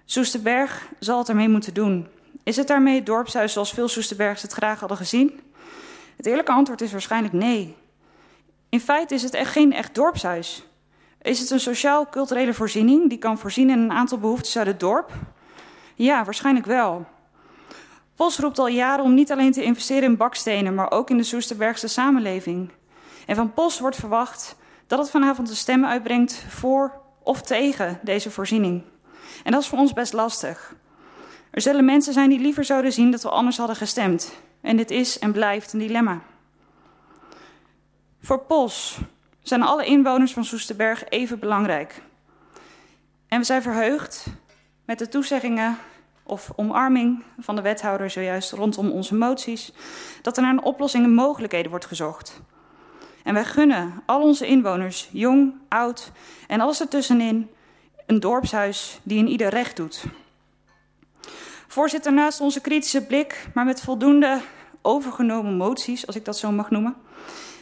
Soesterberg zal het ermee moeten doen. Is het daarmee het dorpshuis zoals veel Soesterbergs het graag hadden gezien? Het eerlijke antwoord is waarschijnlijk nee. In feite is het echt geen echt dorpshuis. Is het een sociaal-culturele voorziening die kan voorzien in een aantal behoeftes uit het dorp? Ja, waarschijnlijk wel. POS roept al jaren om niet alleen te investeren in bakstenen, maar ook in de Soesterbergse samenleving. En van POS wordt verwacht dat het vanavond de stemmen uitbrengt voor of tegen deze voorziening. En dat is voor ons best lastig. Er zullen mensen zijn die liever zouden zien dat we anders hadden gestemd. En dit is en blijft een dilemma. Voor POS zijn alle inwoners van Soesterberg even belangrijk. En we zijn verheugd met de toezeggingen of omarming van de wethouder zojuist rondom onze moties, dat er naar een oplossing en mogelijkheden wordt gezocht. En wij gunnen al onze inwoners, jong, oud en alles ertussenin, een dorpshuis die in ieder recht doet. Voorzitter, naast onze kritische blik, maar met voldoende overgenomen moties, als ik dat zo mag noemen,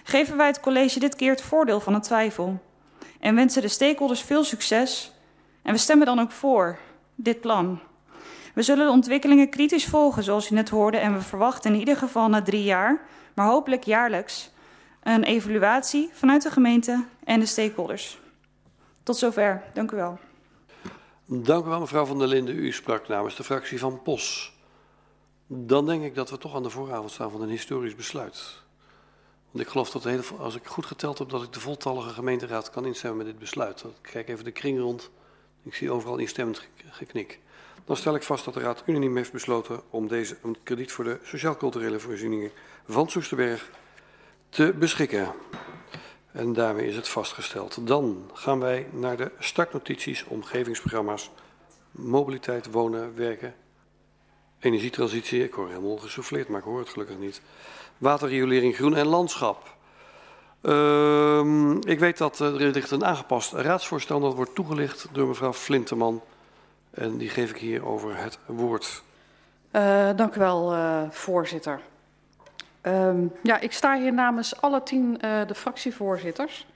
geven wij het college dit keer het voordeel van een twijfel. En wensen de stakeholders veel succes. En we stemmen dan ook voor dit plan. We zullen de ontwikkelingen kritisch volgen, zoals u net hoorde, en we verwachten in ieder geval na drie jaar, maar hopelijk jaarlijks, een evaluatie vanuit de gemeente en de stakeholders. Tot zover. Dank u wel. Dank u wel, mevrouw van der Linden. U sprak namens de fractie van POS. Dan denk ik dat we toch aan de vooravond staan van een historisch besluit. Want ik geloof dat, hele, als ik goed geteld heb, dat ik de voltallige gemeenteraad kan instemmen met dit besluit. Ik kijk even de kring rond. Ik zie overal instemmend geknik. Dan stel ik vast dat de Raad unaniem heeft besloten om deze een krediet voor de sociaal-culturele voorzieningen van Soesterberg te beschikken. En daarmee is het vastgesteld. Dan gaan wij naar de startnotities, omgevingsprogramma's, mobiliteit, wonen, werken, energietransitie. Ik hoor helemaal gesouffleerd, maar ik hoor het gelukkig niet. Waterriolering, groen en landschap. Uh, ik weet dat er ligt een aangepast raadsvoorstel. Dat wordt toegelicht door mevrouw Flinteman. En die geef ik hier over het woord. Uh, dank u wel, uh, voorzitter. Um, ja, ik sta hier namens alle tien uh, de fractievoorzitters.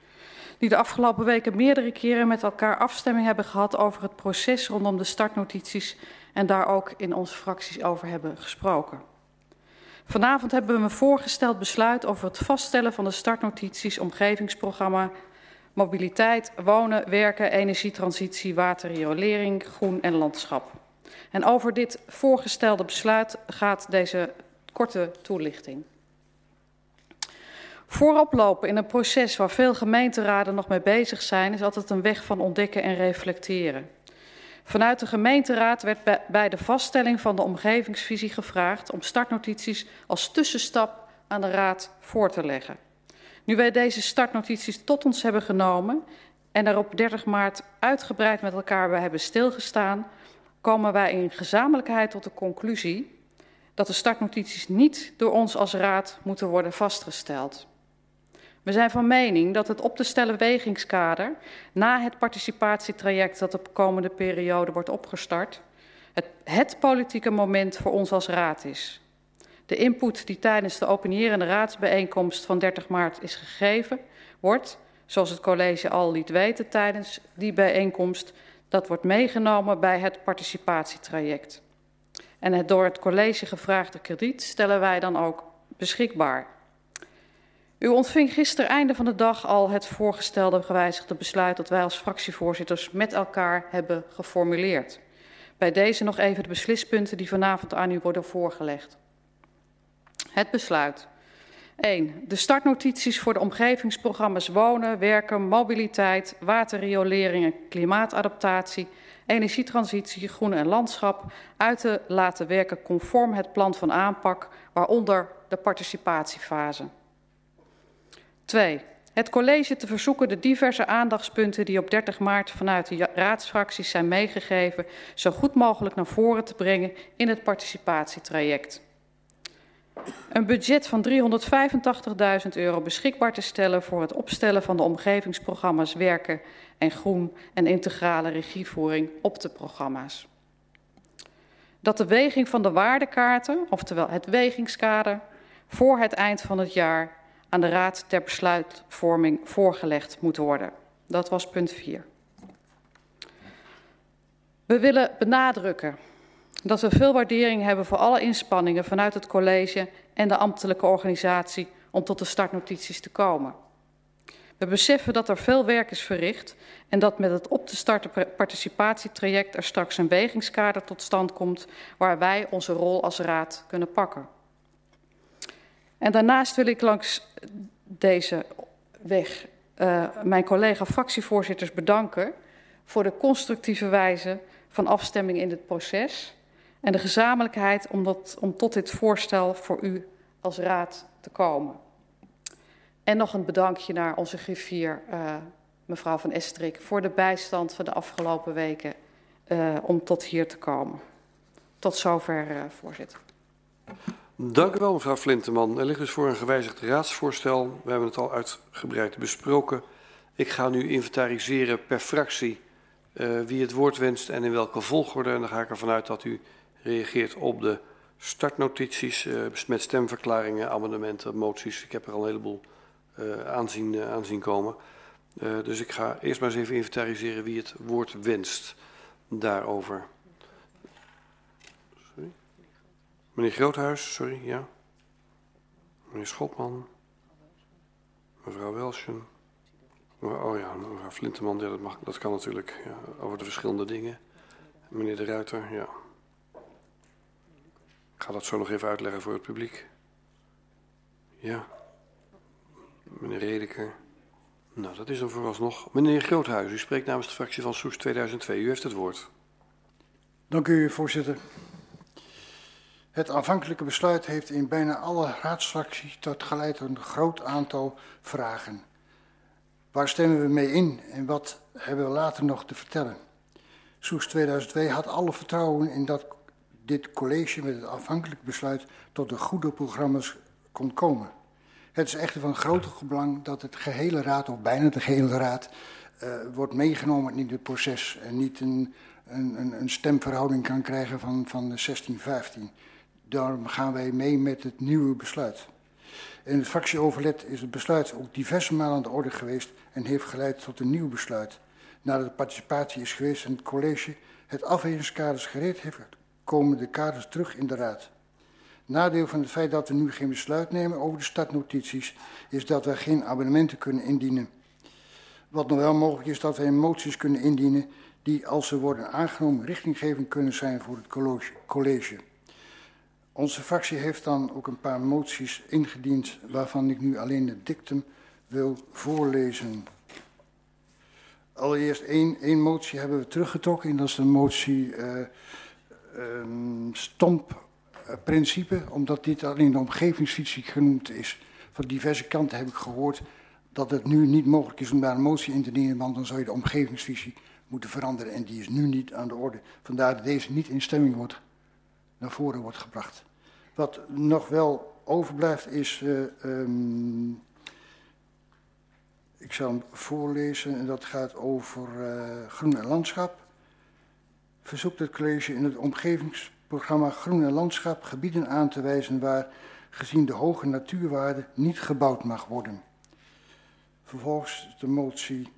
Die de afgelopen weken meerdere keren met elkaar afstemming hebben gehad over het proces rondom de startnotities. En daar ook in onze fracties over hebben gesproken. Vanavond hebben we een voorgesteld besluit over het vaststellen van de startnotities, omgevingsprogramma, mobiliteit, wonen, werken, energietransitie, waterriolering, groen en landschap. En over dit voorgestelde besluit gaat deze korte toelichting. Voorop lopen in een proces waar veel gemeenteraden nog mee bezig zijn, is altijd een weg van ontdekken en reflecteren. Vanuit de gemeenteraad werd bij de vaststelling van de omgevingsvisie gevraagd om startnotities als tussenstap aan de raad voor te leggen. Nu wij deze startnotities tot ons hebben genomen en er op 30 maart uitgebreid met elkaar bij hebben stilgestaan, komen wij in gezamenlijkheid tot de conclusie dat de startnotities niet door ons als raad moeten worden vastgesteld. We zijn van mening dat het op te stellen wegingskader na het participatietraject dat de komende periode wordt opgestart, het, het politieke moment voor ons als raad is. De input die tijdens de opinierende raadsbijeenkomst van 30 maart is gegeven, wordt, zoals het college al liet weten tijdens die bijeenkomst, dat wordt meegenomen bij het participatietraject. En het door het college gevraagde krediet stellen wij dan ook beschikbaar. U ontving gisteren einde van de dag al het voorgestelde gewijzigde besluit dat wij als fractievoorzitters met elkaar hebben geformuleerd. Bij deze nog even de beslispunten die vanavond aan u worden voorgelegd. Het besluit. 1. De startnotities voor de omgevingsprogramma's wonen, werken, mobiliteit, waterriolering en klimaatadaptatie, energietransitie, groen en landschap uit te laten werken conform het plan van aanpak, waaronder de participatiefase. 2. Het college te verzoeken de diverse aandachtspunten die op 30 maart vanuit de raadsfracties zijn meegegeven, zo goed mogelijk naar voren te brengen in het participatietraject. Een budget van 385.000 euro beschikbaar te stellen voor het opstellen van de omgevingsprogramma's Werken en Groen en integrale regievoering op de programma's. Dat de weging van de waardekaarten, oftewel het wegingskader, voor het eind van het jaar aan de Raad ter besluitvorming voorgelegd moet worden. Dat was punt 4. We willen benadrukken dat we veel waardering hebben voor alle inspanningen vanuit het college en de ambtelijke organisatie om tot de startnotities te komen. We beseffen dat er veel werk is verricht en dat met het op te starten participatietraject er straks een wegingskader tot stand komt waar wij onze rol als raad kunnen pakken. En daarnaast wil ik langs deze weg uh, mijn collega fractievoorzitters bedanken voor de constructieve wijze van afstemming in dit proces en de gezamenlijkheid om, dat, om tot dit voorstel voor u als raad te komen. En nog een bedankje naar onze griffier, uh, mevrouw van Estrik, voor de bijstand van de afgelopen weken uh, om tot hier te komen. Tot zover, voorzitter. Dank u wel, mevrouw Flinteman. Er ligt dus voor een gewijzigd raadsvoorstel. We hebben het al uitgebreid besproken. Ik ga nu inventariseren per fractie uh, wie het woord wenst en in welke volgorde. En dan ga ik ervan uit dat u reageert op de startnotities uh, met stemverklaringen, amendementen, moties. Ik heb er al een heleboel uh, aanzien, aanzien komen. dus ik ga eerst maar eens even inventariseren wie het woord wenst daarover. Meneer Groothuis, sorry, ja. Meneer Schotman. Mevrouw Welschen. Oh ja, mevrouw Flinteman, dat, mag, dat kan natuurlijk ja, over de verschillende dingen. Meneer de Ruiter, ja. Ik ga dat zo nog even uitleggen voor het publiek. Ja. Meneer Redeker. Nou, dat is dan vooralsnog. Meneer Groothuis, u spreekt namens de fractie van Soes 2002. U heeft het woord. Dank u, voorzitter. Het aanvankelijke besluit heeft in bijna alle raadsfracties tot geleid een groot aantal vragen. Waar stemmen we mee in en wat hebben we later nog te vertellen? Soes 2002 had alle vertrouwen in dat dit college met het afhankelijk besluit tot de goede programma's kon komen. Het is echter van groot belang dat het gehele raad, of bijna de gehele raad, uh, wordt meegenomen in dit proces en niet een, een, een stemverhouding kan krijgen van, van 16-15. Daarom gaan wij mee met het nieuwe besluit. In het fractieoverleg is het besluit ook diverse malen aan de orde geweest en heeft geleid tot een nieuw besluit. Nadat de participatie is geweest en het college het afwegingskaders gereed heeft, komen de kaders terug in de raad. Nadeel van het feit dat we nu geen besluit nemen over de startnotities is dat we geen abonnementen kunnen indienen. Wat nog wel mogelijk is dat wij moties kunnen indienen die als ze worden aangenomen richtinggevend kunnen zijn voor het college. Onze fractie heeft dan ook een paar moties ingediend waarvan ik nu alleen het dictum wil voorlezen. Allereerst één, één motie hebben we teruggetrokken en dat is de motie uh, um, stompprincipe, omdat dit alleen de omgevingsvisie genoemd is. Van diverse kanten heb ik gehoord dat het nu niet mogelijk is om daar een motie in te dienen, want dan zou je de omgevingsvisie moeten veranderen en die is nu niet aan de orde. Vandaar dat deze niet in stemming wordt, naar voren wordt gebracht. Wat nog wel overblijft is, uh, um, ik zal hem voorlezen en dat gaat over uh, groen en landschap. Verzoekt het college in het omgevingsprogramma Groen en Landschap gebieden aan te wijzen waar gezien de hoge natuurwaarde niet gebouwd mag worden. Vervolgens de motie.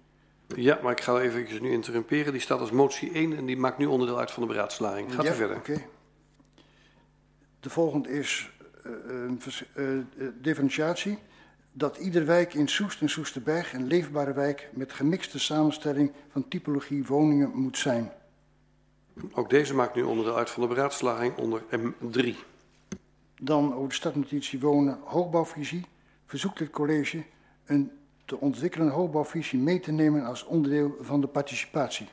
Ja, maar ik ga even nu interrumperen. Die staat als motie 1 en die maakt nu onderdeel uit van de beraadslaging. Gaat ja, u verder. Okay. De volgende is uh, differentiatie. Dat ieder wijk in Soest en Soesterberg een leefbare wijk met gemixte samenstelling van typologie woningen moet zijn. Ook deze maakt nu onderdeel uit van de beraadslaging onder M3. Dan over de stadnotitie wonen hoogbouwvisie. Verzoekt het college een te ontwikkelen hoogbouwvisie mee te nemen als onderdeel van de participatie.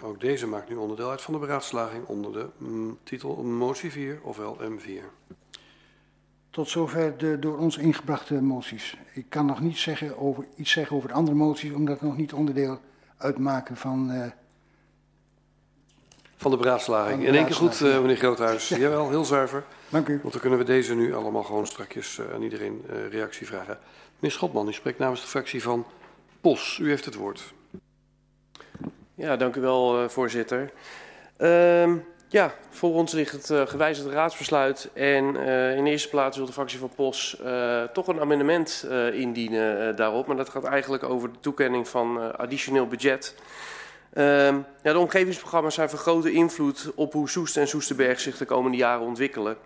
Ook deze maakt nu onderdeel uit van de beraadslaging onder de mm, titel motie 4, ofwel M4. Tot zover de door ons ingebrachte moties. Ik kan nog niet zeggen over, iets zeggen over de andere moties, omdat het nog niet onderdeel uitmaken van... Uh, van de beraadslaging. In één keer goed, uh, meneer Groothuis. Jawel, heel zuiver. Dank u. Want dan kunnen we deze nu allemaal gewoon strakjes uh, aan iedereen reactie vragen. Meneer Schotman, u spreekt namens de fractie van POS. U heeft het woord. Ja, dank u wel, uh, voorzitter. Uh, ja, voor ons ligt het uh, gewijzigde raadsbesluit. En uh, in eerste plaats wil de fractie van POS toch een amendement indienen daarop. Maar dat gaat eigenlijk over de toekenning van additioneel budget. Ehm, ja, de omgevingsprogramma's zijn van grote invloed op hoe Soest en Soesterberg zich de komende jaren ontwikkelen.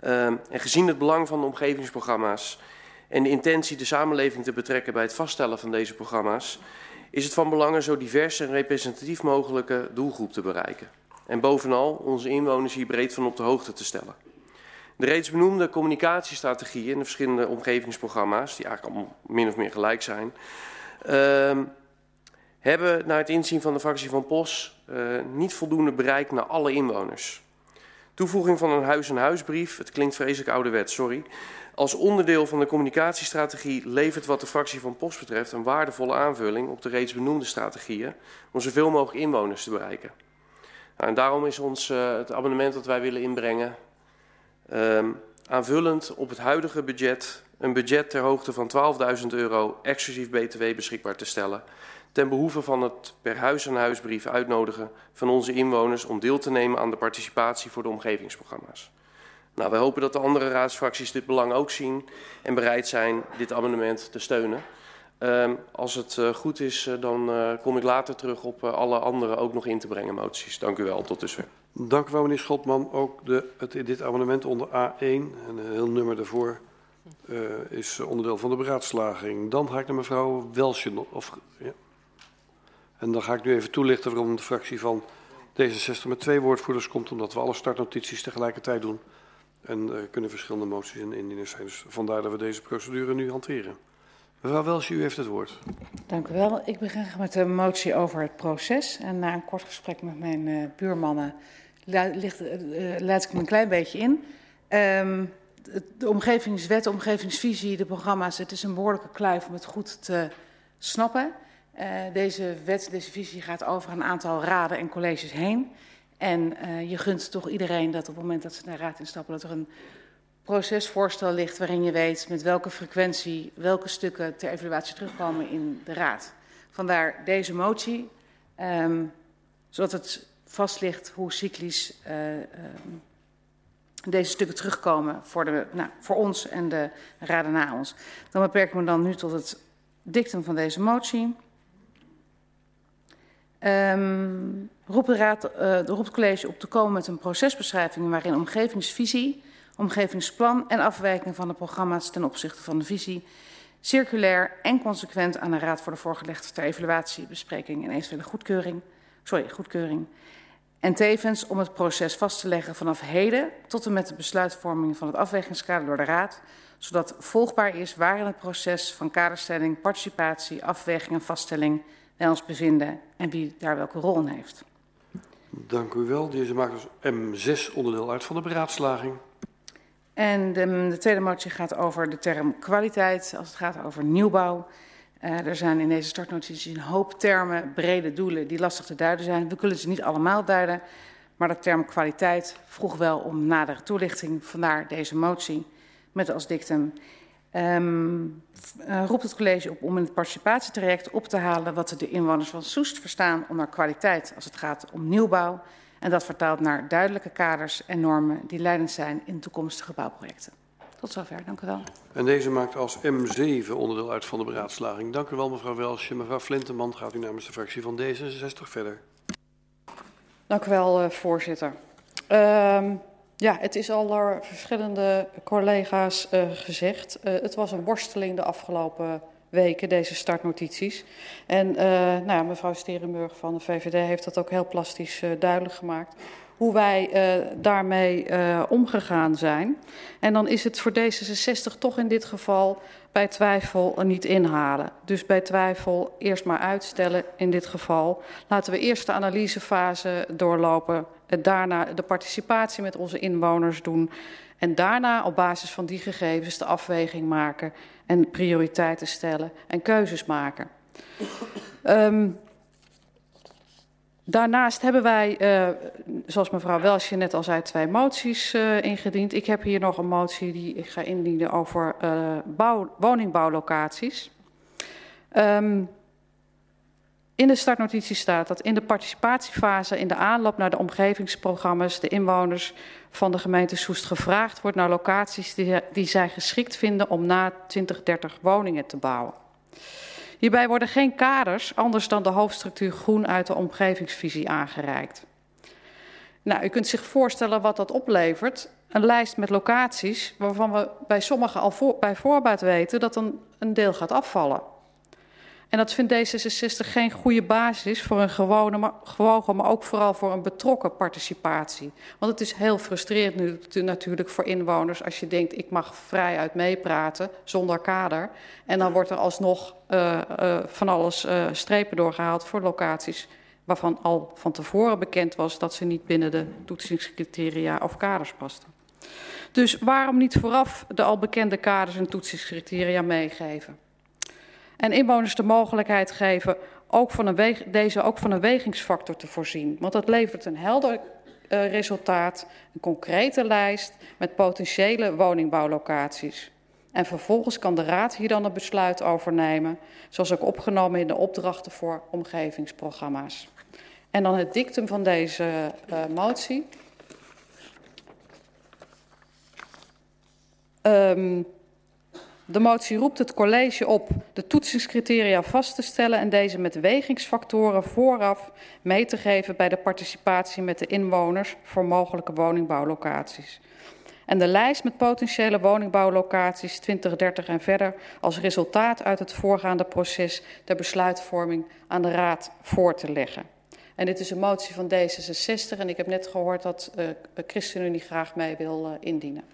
Ehm, en gezien het belang van de omgevingsprogramma's en de intentie de samenleving te betrekken bij het vaststellen van deze programma's, is het van belang een zo divers en representatief mogelijke doelgroep te bereiken. En bovenal onze inwoners hier breed van op de hoogte te stellen. De reeds benoemde communicatiestrategieën in de verschillende omgevingsprogramma's, die eigenlijk allemaal min of meer gelijk zijn, uh, hebben naar het inzien van de fractie van POS uh, niet voldoende bereik naar alle inwoners. Toevoeging van een huis-en-huisbrief, het klinkt vreselijk ouderwet, sorry, als onderdeel van de communicatiestrategie levert wat de fractie van POS betreft een waardevolle aanvulling op de reeds benoemde strategieën om zoveel mogelijk inwoners te bereiken. Nou, en daarom is ons uh, het abonnement dat wij willen inbrengen um, aanvullend op het huidige budget een budget ter hoogte van 12.000 euro exclusief btw beschikbaar te stellen ten behoeve van het per huis en huisbrief uitnodigen van onze inwoners om deel te nemen aan de participatie voor de omgevingsprogramma's. Nou, wij hopen dat de andere raadsfracties dit belang ook zien en bereid zijn dit amendement te steunen. Uh, als het uh, goed is, uh, dan uh, kom ik later terug op alle andere ook nog in te brengen moties. Dank u wel, tot dusver. Dank u wel, meneer Schotman. Ook de, het, dit amendement onder A1 en een heel nummer daarvoor is onderdeel van de beraadslaging. Dan ga ik naar mevrouw Welsje. Of, ja. En dan ga ik nu even toelichten waarom de fractie van D66 met twee woordvoerders komt, omdat we alle startnotities tegelijkertijd doen. En er kunnen verschillende moties in indienen zijn. Dus vandaar dat we deze procedure nu hanteren. Mevrouw Welsje, u heeft het woord. Dank u wel. Ik begin met de motie over het proces. En na een kort gesprek met mijn uh, buurmannen ligt, uh, leid ik me een klein beetje in. Um, de omgevingswet, de omgevingsvisie, de programma's, het is een behoorlijke kluif om het goed te snappen. Uh, deze wet, deze visie gaat over een aantal raden en colleges heen. En uh, je gunt toch iedereen dat op het moment dat ze naar raad instappen, dat er een procesvoorstel ligt waarin je weet met welke frequentie welke stukken ter evaluatie terugkomen in de raad. Vandaar deze motie, um, zodat het vast ligt hoe cyclisch uh, um, deze stukken terugkomen voor, de, nou, voor ons en de raden na ons. Dan beperk ik me dan nu tot het dictum van deze motie. Um, roep, de raad, uh, roep het college op te komen met een procesbeschrijving waarin omgevingsvisie, omgevingsplan en afwijking van de programma's ten opzichte van de visie circulair en consequent aan de raad worden voorgelegd ter evaluatie, bespreking en eventuele goedkeuring. Sorry, goedkeuring. En tevens om het proces vast te leggen vanaf heden tot en met de besluitvorming van het afwegingskader door de Raad, zodat volgbaar is waar in het proces van kaderstelling, participatie, afweging en vaststelling wij ons bevinden en wie daar welke rol in heeft. Dank u wel. Deze maakt dus M6 onderdeel uit van de beraadslaging. En de, de tweede motie gaat over de term kwaliteit als het gaat over nieuwbouw. Uh, er zijn in deze startnotities een hoop termen, brede doelen die lastig te duiden zijn. We kunnen ze niet allemaal duiden, maar de term kwaliteit vroeg wel om nadere toelichting. Vandaar deze motie met als dictum. Um, uh, roept het college op om in het participatietraject op te halen wat de inwoners van Soest verstaan onder kwaliteit als het gaat om nieuwbouw. En dat vertaalt naar duidelijke kaders en normen die leidend zijn in toekomstige bouwprojecten. Tot zover, dank u wel. En deze maakt als M7 onderdeel uit van de beraadslaging. Dank u wel, mevrouw Welsje. Mevrouw Flinteman gaat u namens de fractie van D66 verder. Dank u wel, uh, voorzitter. Uh, ja, het is al door verschillende collega's uh, gezegd. Uh, het was een worsteling de afgelopen weken, deze startnotities. En uh, nou mevrouw Sterenburg van de VVD heeft dat ook heel plastisch duidelijk gemaakt hoe wij daarmee omgegaan zijn. En dan is het voor D66 toch in dit geval bij twijfel niet inhalen. Dus bij twijfel eerst maar uitstellen in dit geval. Laten we eerst de analysefase doorlopen, daarna de participatie met onze inwoners doen en daarna op basis van die gegevens de afweging maken en prioriteiten stellen en keuzes maken. Um, Daarnaast hebben wij, uh, zoals mevrouw Welsje net al zei, twee moties uh, ingediend. Ik heb hier nog een motie die ik ga indienen over uh, bouw, woningbouwlocaties. Um, in de startnotitie staat dat in de participatiefase in de aanloop naar de omgevingsprogramma's de inwoners van de gemeente Soest gevraagd wordt naar locaties die, die zij geschikt vinden om na 2030 woningen te bouwen. Hierbij worden geen kaders anders dan de hoofdstructuur groen uit de omgevingsvisie aangereikt. Nou, u kunt zich voorstellen wat dat oplevert. Een lijst met locaties waarvan we bij sommigen al voor, bij voorbaat weten dat een, een deel gaat afvallen. En dat vindt D66 geen goede basis voor een gewone, maar, gewogen, maar ook vooral voor een betrokken participatie. Want het is heel frustrerend nu natuurlijk voor inwoners als je denkt ik mag vrijuit meepraten zonder kader. En dan wordt er alsnog uh, uh, van alles uh, strepen doorgehaald voor locaties waarvan al van tevoren bekend was dat ze niet binnen de toetsingscriteria of kaders pasten. Dus waarom niet vooraf de al bekende kaders en toetsingscriteria meegeven? En inwoners de mogelijkheid geven ook van een deze ook van een wegingsfactor te voorzien. Want dat levert een helder uh, resultaat, een concrete lijst met potentiële woningbouwlocaties. En vervolgens kan de Raad hier dan een besluit over nemen, zoals ook opgenomen in de opdrachten voor omgevingsprogramma's. En dan het dictum van deze uh, motie. Um, de motie roept het college op de toetsingscriteria vast te stellen en deze met wegingsfactoren vooraf mee te geven bij de participatie met de inwoners voor mogelijke woningbouwlocaties. En de lijst met potentiële woningbouwlocaties 2030 en verder als resultaat uit het voorgaande proces de besluitvorming aan de Raad voor te leggen. En dit is een motie van D66 en ik heb net gehoord dat uh, ChristenUnie graag mee wil uh, indienen.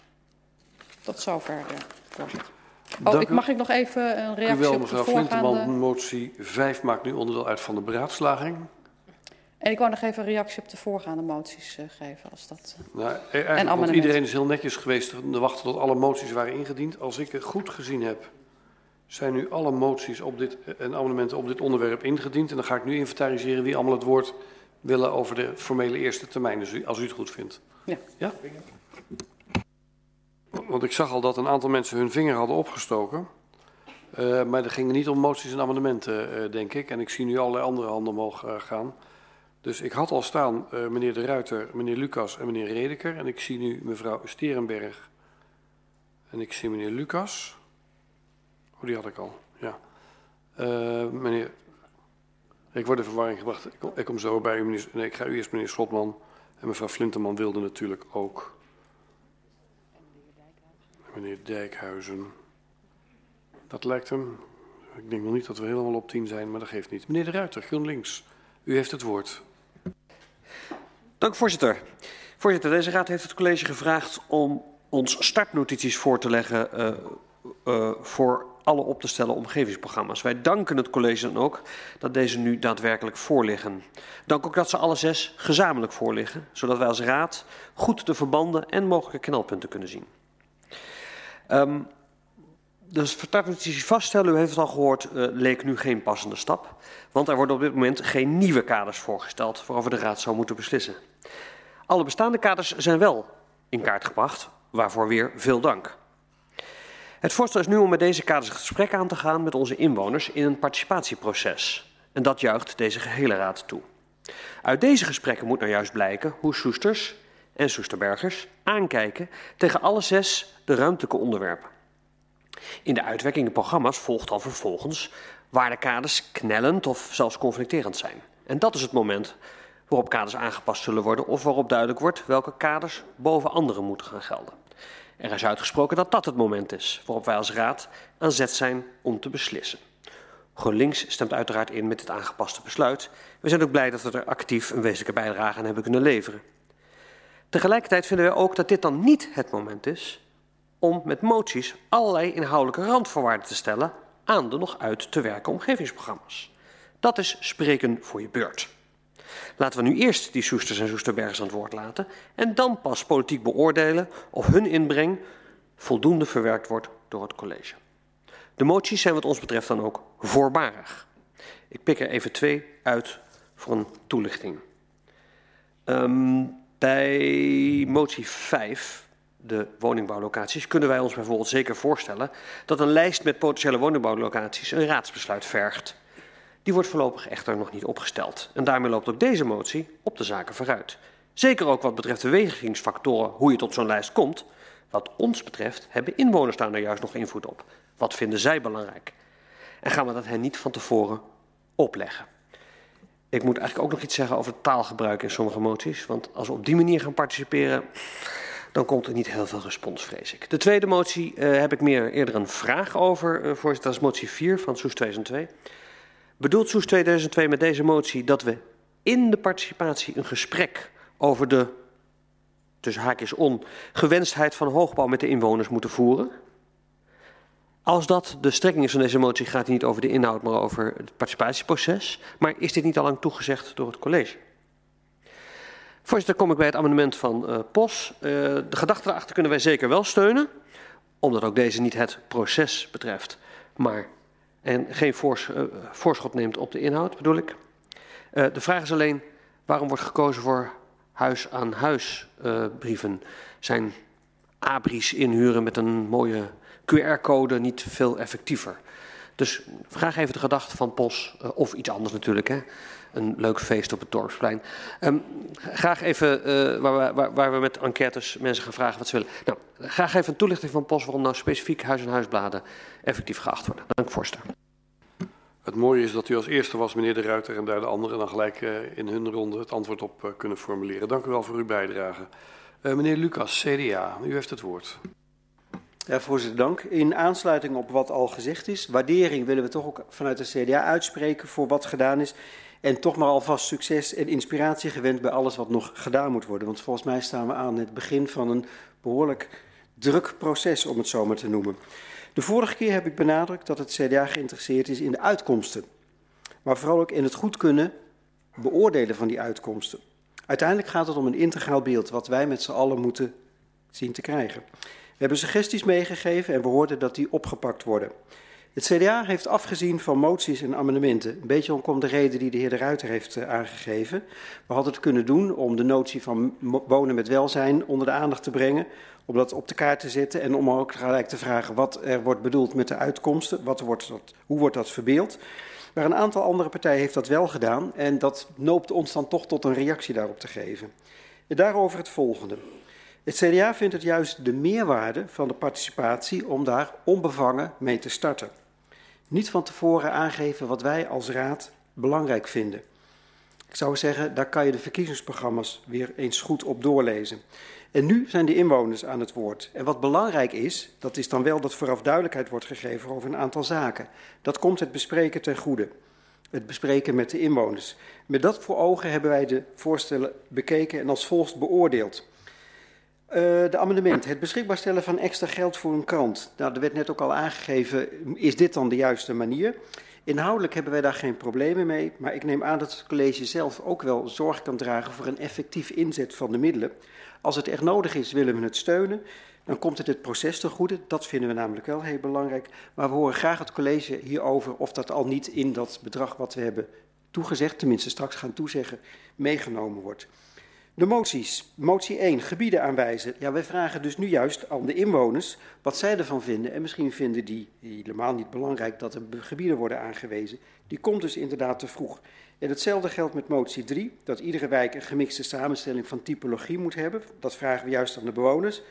Tot zover, uh, voorzitter. Oh, ik, mag ik nog even een reactie wel, op de mevrouw voorgaande... Flinteman, motie 5 maakt nu onderdeel uit van de beraadslaging. En ik wou nog even een reactie op de voorgaande moties uh, geven. Als dat, uh, nou, eigenlijk, want iedereen is heel netjes geweest te wachten tot alle moties waren ingediend. Als ik het goed gezien heb, zijn nu alle moties op dit, en amendementen op dit onderwerp ingediend. En dan ga ik nu inventariseren wie allemaal het woord willen over de formele eerste termijn. Dus als u het goed vindt. Ja. ja? Want ik zag al dat een aantal mensen hun vinger hadden opgestoken. Uh, maar er gingen niet om moties en amendementen, uh, denk ik. En ik zie nu allerlei andere handen omhoog uh, gaan. Dus ik had al staan meneer De Ruiter, meneer Lucas en meneer Redeker. En ik zie nu mevrouw Sterenberg. En ik zie meneer Lucas. Oh, die had ik al, ja. meneer... Ik word in verwarring gebracht. Ik kom, zo bij u, meneer... Nee, ik ga u eerst meneer Slotman. En mevrouw Flinterman wilde natuurlijk ook. Meneer Dijkhuizen. Dat lijkt hem. Ik denk nog niet dat we helemaal op tien zijn, maar dat geeft niet. Meneer De Ruiter, GroenLinks, u heeft het woord. Dank voorzitter. Voorzitter, deze raad heeft het college gevraagd om ons startnotities voor te leggen uh, uh, voor alle op te stellen omgevingsprogramma's. Wij danken het college dan ook dat deze nu daadwerkelijk voorliggen. Dank ook dat ze alle zes gezamenlijk voorliggen, zodat wij als raad goed de verbanden en mogelijke knelpunten kunnen zien. Um, dus vaststellen, u heeft het al gehoord, uh, leek nu geen passende stap. Want er worden op dit moment geen nieuwe kaders voorgesteld waarover de Raad zou moeten beslissen. Alle bestaande kaders zijn wel in kaart gebracht, waarvoor weer veel dank. Het voorstel is nu om met deze kaders het gesprek aan te gaan met onze inwoners in een participatieproces. En dat juicht deze gehele Raad toe. Uit deze gesprekken moet nou juist blijken hoe Soesters en Soesterbergers aankijken tegen alle zes de ruimtelijke onderwerpen. In de uitwerking programma's volgt dan vervolgens waar de kaders knellend of zelfs conflicterend zijn. En dat is het moment waarop kaders aangepast zullen worden of waarop duidelijk wordt welke kaders boven andere moeten gaan gelden. Er is uitgesproken dat dat het moment is waarop wij als raad aan zet zijn om te beslissen. GroenLinks stemt uiteraard in met het aangepaste besluit. We zijn ook blij dat we er actief een wezenlijke bijdrage aan hebben kunnen leveren. Tegelijkertijd vinden wij ook dat dit dan niet het moment is om met moties allerlei inhoudelijke randvoorwaarden te stellen aan de nog uit te werken omgevingsprogramma's. Dat is spreken voor je beurt. Laten we nu eerst die Soesters en Soesterbergers aan het woord laten en dan pas politiek beoordelen of hun inbreng voldoende verwerkt wordt door het college. De moties zijn wat ons betreft dan ook voorbarig. Ik pik er even twee uit voor een toelichting. Um, bij motie 5 de woningbouwlocaties, kunnen wij ons bijvoorbeeld zeker voorstellen dat een lijst met potentiële woningbouwlocaties een raadsbesluit vergt. Die wordt voorlopig echter nog niet opgesteld. En daarmee loopt ook deze motie op de zaken vooruit. Zeker ook wat betreft de wegingsfactoren, hoe je tot zo'n lijst komt. Wat ons betreft hebben inwoners daar nou juist nog invloed op. Wat vinden zij belangrijk? En gaan we dat hen niet van tevoren opleggen? Ik moet eigenlijk ook nog iets zeggen over taalgebruik in sommige moties. Want als we op die manier gaan participeren, dan komt er niet heel veel respons, vrees ik. De tweede motie uh, heb ik meer eerder een vraag over, uh, voorzitter. Dat is motie 4 van Soes 2002. Bedoelt Soes 2002 met deze motie dat we in de participatie een gesprek over de, tussen haakjes on, gewenstheid van hoogbouw met de inwoners moeten voeren? Als dat de strekking is van deze motie, gaat het niet over de inhoud, maar over het participatieproces. Maar is dit niet al lang toegezegd door het college? Voorzitter, kom ik bij het amendement van uh, POS. Uh, de gedachte erachter kunnen wij zeker wel steunen, omdat ook deze niet het proces betreft, maar en geen voors, uh, voorschot neemt op de inhoud, bedoel ik. de vraag is alleen, waarom wordt gekozen voor huis-aan-huis brieven? Zijn abris inhuren met een mooie QR-code niet veel effectiever? Dus vraag even de gedachte van POS, of iets anders natuurlijk, hè een leuk feest op het dorpsplein. Um, graag even, uh, waar, we, waar, we met enquêtes mensen gaan vragen wat ze willen. Nou, graag even een toelichting van POS waarom nou specifiek huis- en huisbladen effectief geacht worden. Dank, voorzitter. Het mooie is dat u als eerste was, meneer De Ruiter, en daar de anderen dan gelijk uh, in hun ronde het antwoord op kunnen formuleren. Dank u wel voor uw bijdrage. meneer Lucas, CDA, u heeft het woord. Ja, voorzitter, dank. In aansluiting op wat al gezegd is, waardering willen we toch ook vanuit de CDA uitspreken voor wat gedaan is. En toch maar alvast succes en inspiratie gewend bij alles wat nog gedaan moet worden. Want volgens mij staan we aan het begin van een behoorlijk druk proces, om het zo maar te noemen. De vorige keer heb ik benadrukt dat het CDA geïnteresseerd is in de uitkomsten. Maar vooral ook in het goed kunnen beoordelen van die uitkomsten. Uiteindelijk gaat het om een integraal beeld wat wij met z'n allen moeten zien te krijgen. We hebben suggesties meegegeven en we hoorden dat die opgepakt worden. Het CDA heeft afgezien van moties en amendementen. Een beetje om de reden die de heer De Ruiter heeft uh, aangegeven. We hadden het kunnen doen om de notie van wonen met welzijn onder de aandacht te brengen. Om dat op de kaart te zetten en om ook gelijk te vragen wat er wordt bedoeld met de uitkomsten. Wat wordt dat, hoe wordt dat verbeeld? Maar een aantal andere partijen heeft dat wel gedaan. En dat noopt ons dan toch tot een reactie daarop te geven. En daarover het volgende. Het CDA vindt het juist de meerwaarde van de participatie om daar onbevangen mee te starten. Niet van tevoren aangeven wat wij als raad belangrijk vinden. Ik zou zeggen, daar kan je de verkiezingsprogramma's weer eens goed op doorlezen. En nu zijn de inwoners aan het woord. En wat belangrijk is, dat is dan wel dat vooraf duidelijkheid wordt gegeven over een aantal zaken. Dat komt het bespreken ten goede. Het bespreken met de inwoners. Met dat voor ogen hebben wij de voorstellen bekeken en als volgt beoordeeld. Uh, de amendement, het beschikbaar stellen van extra geld voor een krant. Nou, er werd net ook al aangegeven, is dit dan de juiste manier? Inhoudelijk hebben wij daar geen problemen mee, maar ik neem aan dat het college zelf ook wel zorg kan dragen voor een effectief inzet van de middelen. Als het echt nodig is, willen we het steunen. Dan komt het het proces te goede. Dat vinden we namelijk wel heel belangrijk. Maar we horen graag het college hierover of dat al niet in dat bedrag wat we hebben toegezegd, tenminste straks gaan toezeggen, meegenomen wordt. De moties. Motie 1, gebieden aanwijzen. Ja, wij vragen dus nu juist aan de inwoners wat zij ervan vinden. En misschien vinden die helemaal niet belangrijk dat er gebieden worden aangewezen. Die komt dus inderdaad te vroeg. En hetzelfde geldt met motie 3, dat iedere wijk een gemixte samenstelling van typologie moet hebben. Dat vragen we juist aan de bewoners.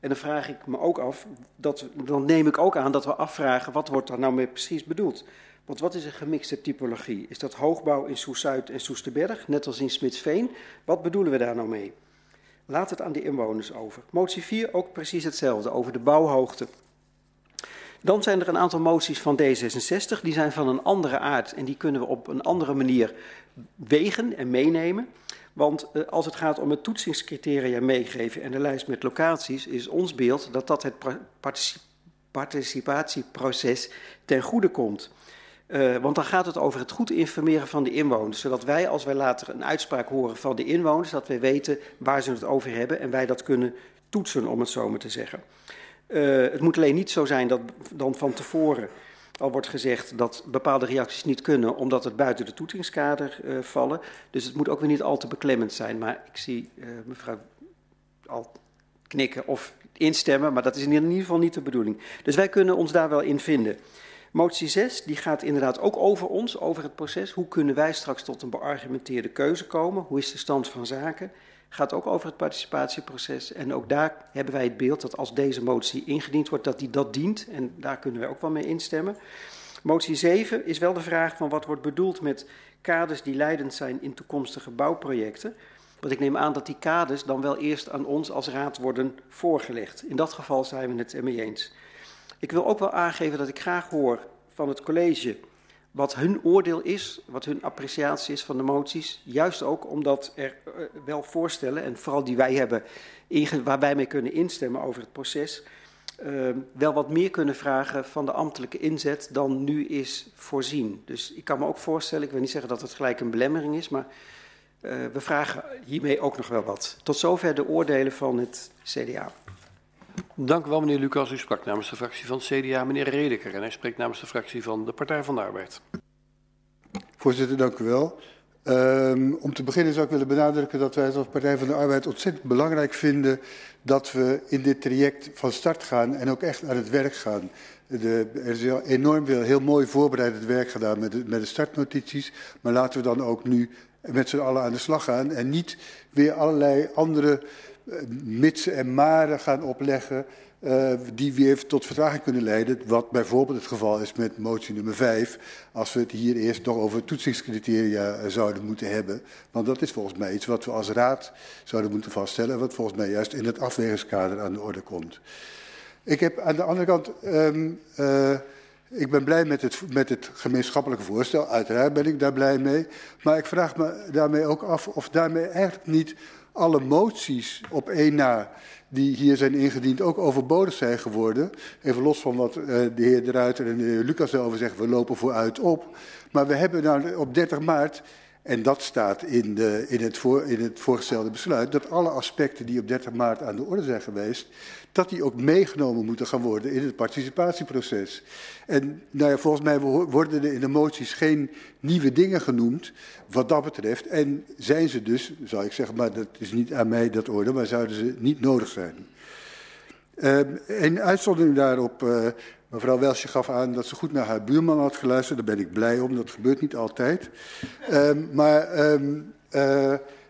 En dan vraag ik me ook af, dat, dan neem ik ook aan dat we afvragen wat wordt daar nou mee precies bedoeld. Want wat is een gemixte typologie? Is dat hoogbouw in Soes-Zuid en Soesterberg, net als in Smitsveen? Wat bedoelen we daar nou mee? Laat het aan de inwoners over. Motie 4 ook precies hetzelfde, over de bouwhoogte. Dan zijn er een aantal moties van D66, die zijn van een andere aard en die kunnen we op een andere manier wegen en meenemen. Want uh, als het gaat om het toetsingscriteria meegeven en de lijst met locaties, is ons beeld dat dat het participatieproces ten goede komt. Uh, want dan gaat het over het goed informeren van de inwoners. Zodat wij, als wij later een uitspraak horen van de inwoners, dat wij weten waar ze het over hebben en wij dat kunnen toetsen, om het zo maar te zeggen. Uh, het moet alleen niet zo zijn dat dan van tevoren al wordt gezegd dat bepaalde reacties niet kunnen omdat het buiten de toetingskader uh, vallen. Dus het moet ook weer niet al te beklemmend zijn. Maar ik zie mevrouw al knikken of instemmen, maar dat is in ieder geval niet de bedoeling. Dus wij kunnen ons daar wel in vinden. Motie 6 die gaat inderdaad ook over ons, over het proces. Hoe kunnen wij straks tot een beargumenteerde keuze komen? Hoe is de stand van zaken? Gaat ook over het participatieproces. En ook daar hebben wij het beeld dat als deze motie ingediend wordt, dat die dat dient. En daar kunnen wij ook wel mee instemmen. Motie 7 is wel de vraag van wat wordt bedoeld met kaders die leidend zijn in toekomstige bouwprojecten. Want ik neem aan dat die kaders dan wel eerst aan ons als raad worden voorgelegd. In dat geval zijn we het ermee eens. Ik wil ook wel aangeven dat ik graag hoor van het college wat hun oordeel is, wat hun appreciatie is van de moties. Juist ook omdat er uh, wel voorstellen, en vooral die wij hebben, waar wij mee kunnen instemmen over het proces, uh, wel wat meer kunnen vragen van de ambtelijke inzet dan nu is voorzien. Dus ik kan me ook voorstellen, ik wil niet zeggen dat het gelijk een belemmering is, maar uh, we vragen hiermee ook nog wel wat. Tot zover de oordelen van het CDA. Dank u wel, meneer Lucas. U sprak namens de fractie van CDA, meneer Redeker. En hij spreekt namens de fractie van de Partij van de Arbeid. Voorzitter, dank u wel. Um, om te beginnen zou ik willen benadrukken dat wij als Partij van de Arbeid ontzettend belangrijk vinden dat we in dit traject van start gaan en ook echt aan het werk gaan. De, er is enorm veel heel mooi voorbereidend werk gedaan met de, met de startnotities, maar laten we dan ook nu met z'n allen aan de slag gaan en niet weer allerlei andere mitsen en maren gaan opleggen uh, die weer tot vertraging kunnen leiden. Wat bijvoorbeeld het geval is met motie nummer 5. Als we het hier eerst nog over toetsingscriteria uh, zouden moeten hebben. Want dat is volgens mij iets wat we als raad zouden moeten vaststellen. Wat volgens mij juist in het afwegingskader aan de orde komt. Ik heb aan de andere kant... Uh, ik ben blij met het, met het gemeenschappelijke voorstel. Uiteraard ben ik daar blij mee. Maar ik vraag me daarmee ook af of daarmee eigenlijk niet alle moties op één na die hier zijn ingediend ook overbodig zijn geworden. Even los van wat uh, de heer De Ruiter en de heer Lucas erover zeggen, we lopen vooruit op. Maar we hebben nou op 30 maart en dat staat in, de, in, het in het voorgestelde besluit, dat alle aspecten die op 30 maart aan de orde zijn geweest, dat die ook meegenomen moeten gaan worden in het participatieproces. En nou ja, volgens mij worden er in de moties geen nieuwe dingen genoemd wat dat betreft. En zijn ze dus, zou ik zeggen, maar dat is niet aan mij dat orde, maar zouden ze niet nodig zijn. Uh, in uitzondering daarop, uh, mevrouw Welsje gaf aan dat ze goed naar haar buurman had geluisterd. Daar ben ik blij om, dat gebeurt niet altijd. Uh, maar um,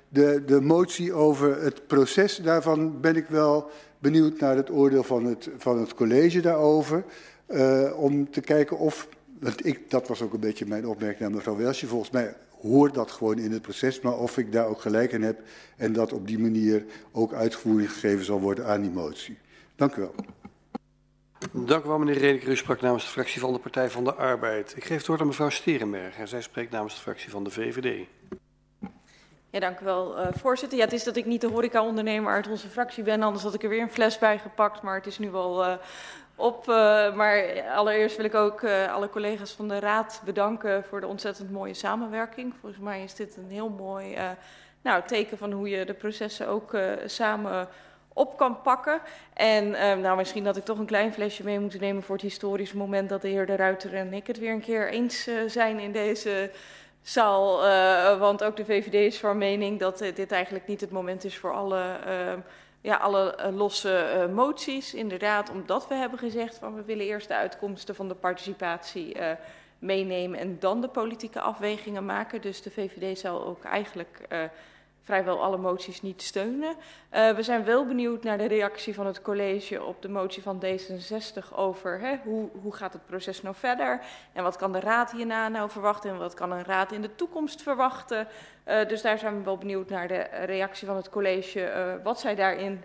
de, de motie over het proces, daarvan ben ik wel benieuwd naar het oordeel van het, van het college daarover. Uh, om te kijken of, want ik, dat was ook een beetje mijn opmerking naar mevrouw Welsje, volgens mij hoort dat gewoon in het proces, maar of ik daar ook gelijk in heb en dat op die manier ook uitgevoering gegeven zal worden aan die motie. Dank u wel. Dank u wel, meneer Redeker. U sprak namens de fractie van de Partij van de Arbeid. Ik geef het woord aan mevrouw Sterenberg en zij spreekt namens de fractie van de VVD. Ja, dank u wel, uh, voorzitter. Ja, het is dat ik niet de horeca-ondernemer uit onze fractie ben, anders had ik er weer een fles bij gepakt, maar het is nu wel uh, op. Uh, maar allereerst wil ik ook alle collega's van de Raad bedanken voor de ontzettend mooie samenwerking. Volgens mij is dit een heel mooi nou, teken van hoe je de processen ook samen op kan pakken. En nou, misschien dat ik toch een klein flesje mee moet nemen voor het historische moment dat de heer De Ruiter en ik het weer een keer eens zijn in deze zal, uh, want ook de VVD is van mening dat uh, dit eigenlijk niet het moment is voor alle, uh, ja, alle losse moties. Inderdaad, omdat we hebben gezegd van we willen eerst de uitkomsten van de participatie meenemen en dan de politieke afwegingen maken. Dus de VVD zal ook eigenlijk vrijwel alle moties niet steunen. Uh, we zijn wel benieuwd naar de reactie van het college op de motie van D66 over hè, hoe, hoe gaat het proces nou verder en wat kan de raad hierna nou verwachten en wat kan een raad in de toekomst verwachten. Uh, dus daar zijn we wel benieuwd naar de reactie van het college, uh, wat zij daarin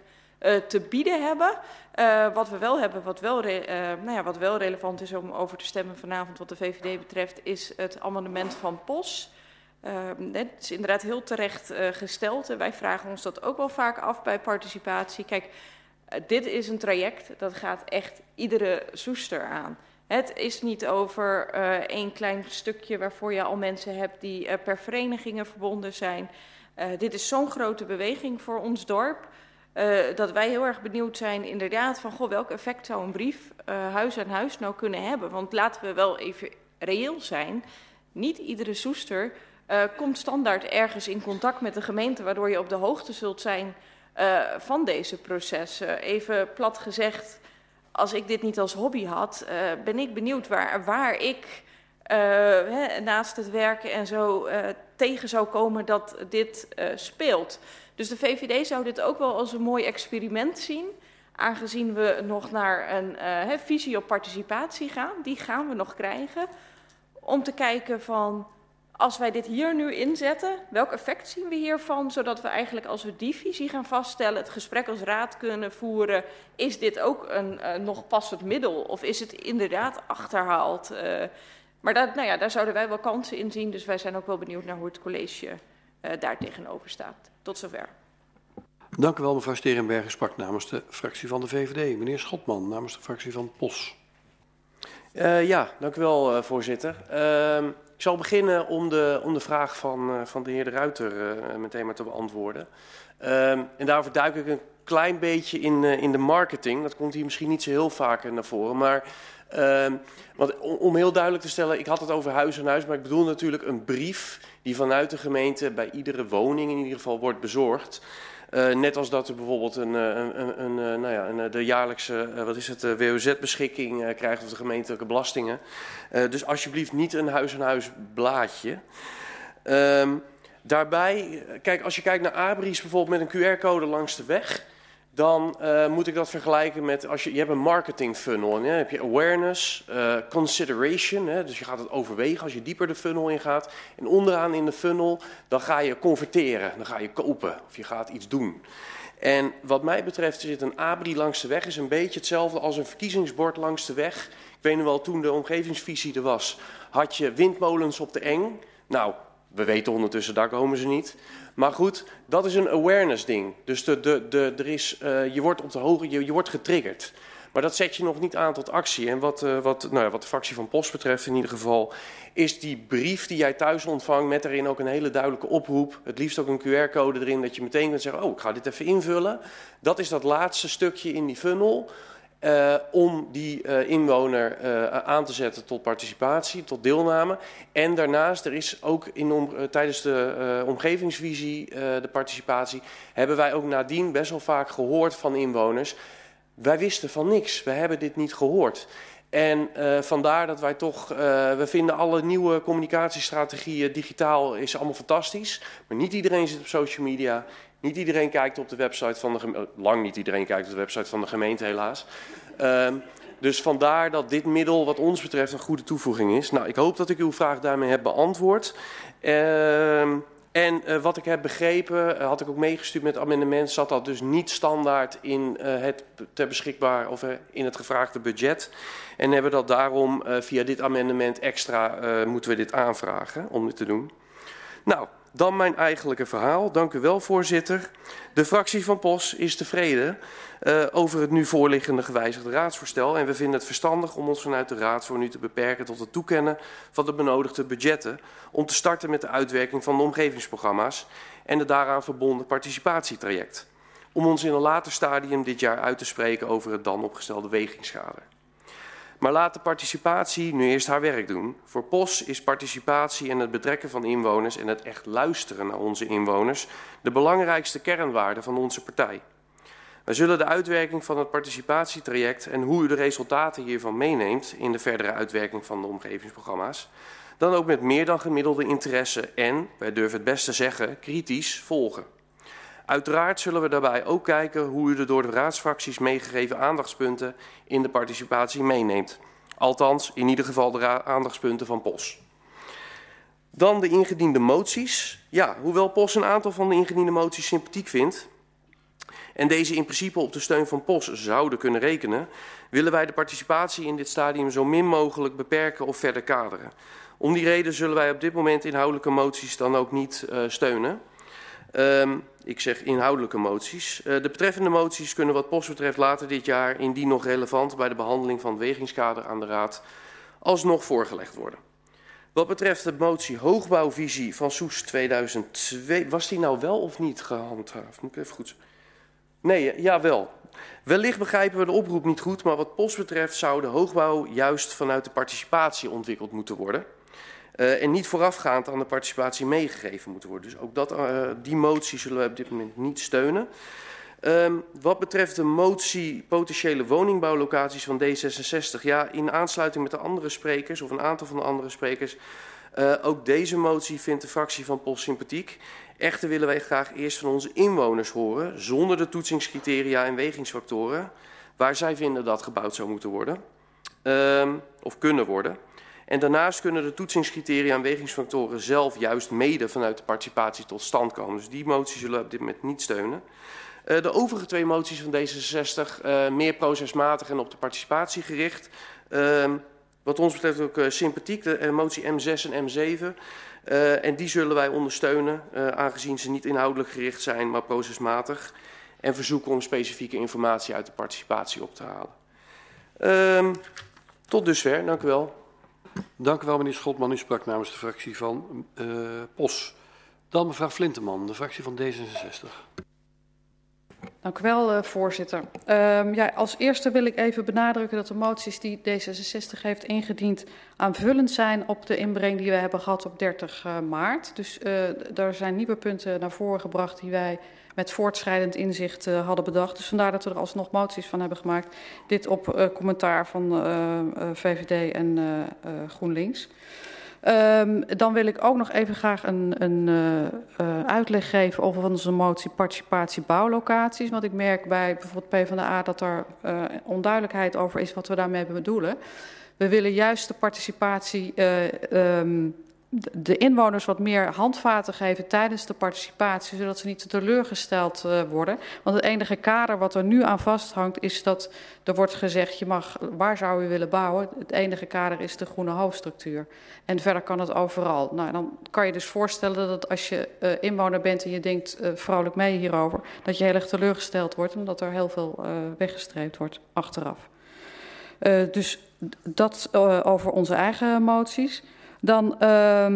te bieden hebben. wat we wel hebben, wat wel, nou ja, wat wel relevant is om over te stemmen vanavond wat de VVD betreft, is het amendement van POS. Uh, het is inderdaad heel terecht uh, gesteld. Wij vragen ons dat ook wel vaak af bij participatie. Kijk, uh, dit is een traject dat gaat echt iedere soester aan. Het is niet over één klein stukje waarvoor je al mensen hebt die per verenigingen verbonden zijn. dit is zo'n grote beweging voor ons dorp. dat wij heel erg benieuwd zijn inderdaad van goh, welk effect zou een brief huis aan huis nou kunnen hebben. Want laten we wel even reëel zijn. Niet iedere soester uh, komt standaard ergens in contact met de gemeente, waardoor je op de hoogte zult zijn uh, van deze processen. Even plat gezegd, als ik dit niet als hobby had, uh, ben ik benieuwd waar, waar ik hè, naast het werken en zo tegen zou komen dat dit speelt. Dus de VVD zou dit ook wel als een mooi experiment zien. Aangezien we nog naar een visie op participatie gaan, die gaan we nog krijgen. Om te kijken van als wij dit hier nu inzetten, welk effect zien we hiervan? Zodat we eigenlijk als we die visie gaan vaststellen, het gesprek als raad kunnen voeren. Is dit ook een uh, nog passend middel of is het inderdaad achterhaald? Uh, maar dat, nou ja, daar zouden wij wel kansen in zien. Dus wij zijn ook wel benieuwd naar hoe het college uh, daar tegenover staat. Tot zover. Dank u wel, mevrouw Sterenbergen sprak namens de fractie van de VVD. Meneer Schotman namens de fractie van POS. Uh, ja, dank u wel, uh, voorzitter. Ik zal beginnen om de, om de vraag van, uh, van de heer De Ruiter uh, meteen maar te beantwoorden. en daarvoor duik ik een klein beetje in, in de marketing. Dat komt hier misschien niet zo heel vaak naar voren. Maar want, om heel duidelijk te stellen, ik had het over huis en huis, maar ik bedoel natuurlijk een brief die vanuit de gemeente bij iedere woning in ieder geval wordt bezorgd. Uh, net als dat u bijvoorbeeld een, een, een, een nou ja, een, de jaarlijkse wat is het, WOZ-beschikking krijgt of de gemeentelijke belastingen. dus alsjeblieft niet een huis-aan-huis blaadje. Um, daarbij, kijk, als je kijkt naar abris bijvoorbeeld met een QR-code langs de weg dan uh, moet ik dat vergelijken met als je, je hebt een marketing funnel. Heb je awareness, uh, consideration, hè, dus je gaat het overwegen als je dieper de funnel ingaat. En onderaan in de funnel, dan ga je converteren, dan ga je kopen of je gaat iets doen. En wat mij betreft zit een abri langs de weg is een beetje hetzelfde als een verkiezingsbord langs de weg. Ik weet nog wel, toen de omgevingsvisie er was, had je windmolens op de eng. Nou, we weten ondertussen, daar komen ze niet. Maar goed, dat is een awareness ding. Dus de, de, de, er is, uh, je wordt op de hoge, je, wordt getriggerd. Maar dat zet je nog niet aan tot actie. En wat, uh, wat, nou ja, wat de fractie van Post betreft in ieder geval, is die brief die jij thuis ontvangt met daarin ook een hele duidelijke oproep. Het liefst ook een QR-code erin dat je meteen kunt zeggen, oh ik ga dit even invullen. Dat is dat laatste stukje in die funnel. Uh, om die uh, inwoner uh, aan te zetten tot participatie, tot deelname. En daarnaast, er is ook in tijdens de omgevingsvisie, de participatie, hebben wij ook nadien best wel vaak gehoord van inwoners. Wij wisten van niks, we hebben dit niet gehoord. En vandaar dat wij toch, we vinden alle nieuwe communicatiestrategieën digitaal is allemaal fantastisch. Maar niet iedereen zit op social media, niet iedereen kijkt op de website van de gemeente. Lang niet iedereen kijkt op de website van de gemeente, helaas. Um, dus vandaar dat dit middel, wat ons betreft, een goede toevoeging is. Nou, ik hoop dat ik uw vraag daarmee heb beantwoord. Um, en uh, wat ik heb begrepen, uh, had ik ook meegestuurd met amendement, zat dat dus niet standaard in het ter beschikbaar of in het gevraagde budget. En hebben dat daarom via dit amendement extra moeten we dit aanvragen om dit te doen. Nou, dan mijn eigenlijke verhaal. Dank u wel, voorzitter. De fractie van POS is tevreden uh, over het nu voorliggende gewijzigde raadsvoorstel. En we vinden het verstandig om ons vanuit de raad voor nu te beperken tot het toekennen van de benodigde budgetten. Om te starten met de uitwerking van de omgevingsprogramma's en het daaraan verbonden participatietraject. Om ons in een later stadium dit jaar uit te spreken over het dan opgestelde wegingschade. Maar laat de participatie nu eerst haar werk doen. Voor POS is participatie en het betrekken van inwoners en het echt luisteren naar onze inwoners de belangrijkste kernwaarde van onze partij. Wij zullen de uitwerking van het participatietraject en hoe u de resultaten hiervan meeneemt in de verdere uitwerking van de omgevingsprogramma's, dan ook met meer dan gemiddelde interesse en, wij durven het best te zeggen, kritisch volgen. Uiteraard zullen we daarbij ook kijken hoe u de door de raadsfracties meegegeven aandachtspunten in de participatie meeneemt. Althans, in ieder geval de aandachtspunten van POS. Dan de ingediende moties. Ja, hoewel POS een aantal van de ingediende moties sympathiek vindt en deze in principe op de steun van POS zouden kunnen rekenen, willen wij de participatie in dit stadium zo min mogelijk beperken of verder kaderen. Om die reden zullen wij op dit moment inhoudelijke moties dan ook niet uh, steunen. Um, ik zeg inhoudelijke moties. Uh, de betreffende moties kunnen wat post betreft later dit jaar, indien nog relevant, bij de behandeling van het wegingskader aan de Raad alsnog voorgelegd worden. Wat betreft de motie hoogbouwvisie van Soes 2002, was die nou wel of niet gehandhaafd? Moet ik even goed Nee, jawel. Wellicht begrijpen we de oproep niet goed, maar wat post betreft zou de hoogbouw juist vanuit de participatie ontwikkeld moeten worden. Uh, en niet voorafgaand aan de participatie meegegeven moeten worden. Dus ook dat, uh, die motie zullen we op dit moment niet steunen. Um, wat betreft de motie potentiële woningbouwlocaties van D66, ja, in aansluiting met de andere sprekers, of een aantal van de andere sprekers, uh, ook deze motie vindt de fractie van Post sympathiek. Echter willen wij graag eerst van onze inwoners horen, zonder de toetsingscriteria en wegingsfactoren, waar zij vinden dat gebouwd zou moeten worden, um, of kunnen worden. En daarnaast kunnen de toetsingscriteria en wegingsfactoren zelf juist mede vanuit de participatie tot stand komen. Dus die motie zullen we op dit moment niet steunen. Uh, de overige twee moties van D66, uh, meer procesmatig en op de participatie gericht. Uh, wat ons betreft ook uh, sympathiek, de motie M6 en M7. Uh, en die zullen wij ondersteunen, aangezien ze niet inhoudelijk gericht zijn, maar procesmatig. En verzoeken om specifieke informatie uit de participatie op te halen. Uh, tot dusver, dank u wel. Dank u wel, meneer Schotman. U sprak namens de fractie van uh, POS. Dan mevrouw Flinteman, de fractie van D66. Dank u wel, uh, voorzitter. Um, ja, als eerste wil ik even benadrukken dat de moties die D66 heeft ingediend aanvullend zijn op de inbreng die we hebben gehad op 30 uh, maart. Dus uh, daar zijn nieuwe punten naar voren gebracht die wij met voortschrijdend inzicht hadden bedacht. Dus vandaar dat we er alsnog moties van hebben gemaakt. Dit op commentaar van VVD en GroenLinks. Um, dan wil ik ook nog even graag een, een uh, uitleg geven over onze motie participatie bouwlocaties. Want ik merk bij bijvoorbeeld PvdA dat er uh, onduidelijkheid over is wat we daarmee bedoelen. We willen juist de participatie um, de inwoners wat meer handvaten geven tijdens de participatie, zodat ze niet teleurgesteld uh, worden. Want het enige kader wat er nu aan vasthangt is dat er wordt gezegd, je mag, waar zou u willen bouwen? Het enige kader is de groene hoofdstructuur. En verder kan het overal. Nou, dan kan je dus voorstellen dat als je uh, inwoner bent en je denkt uh, vrolijk mee hierover, dat je heel erg teleurgesteld wordt, omdat er heel veel weggestreept wordt achteraf. Dus dat over onze eigen moties. Dan uh,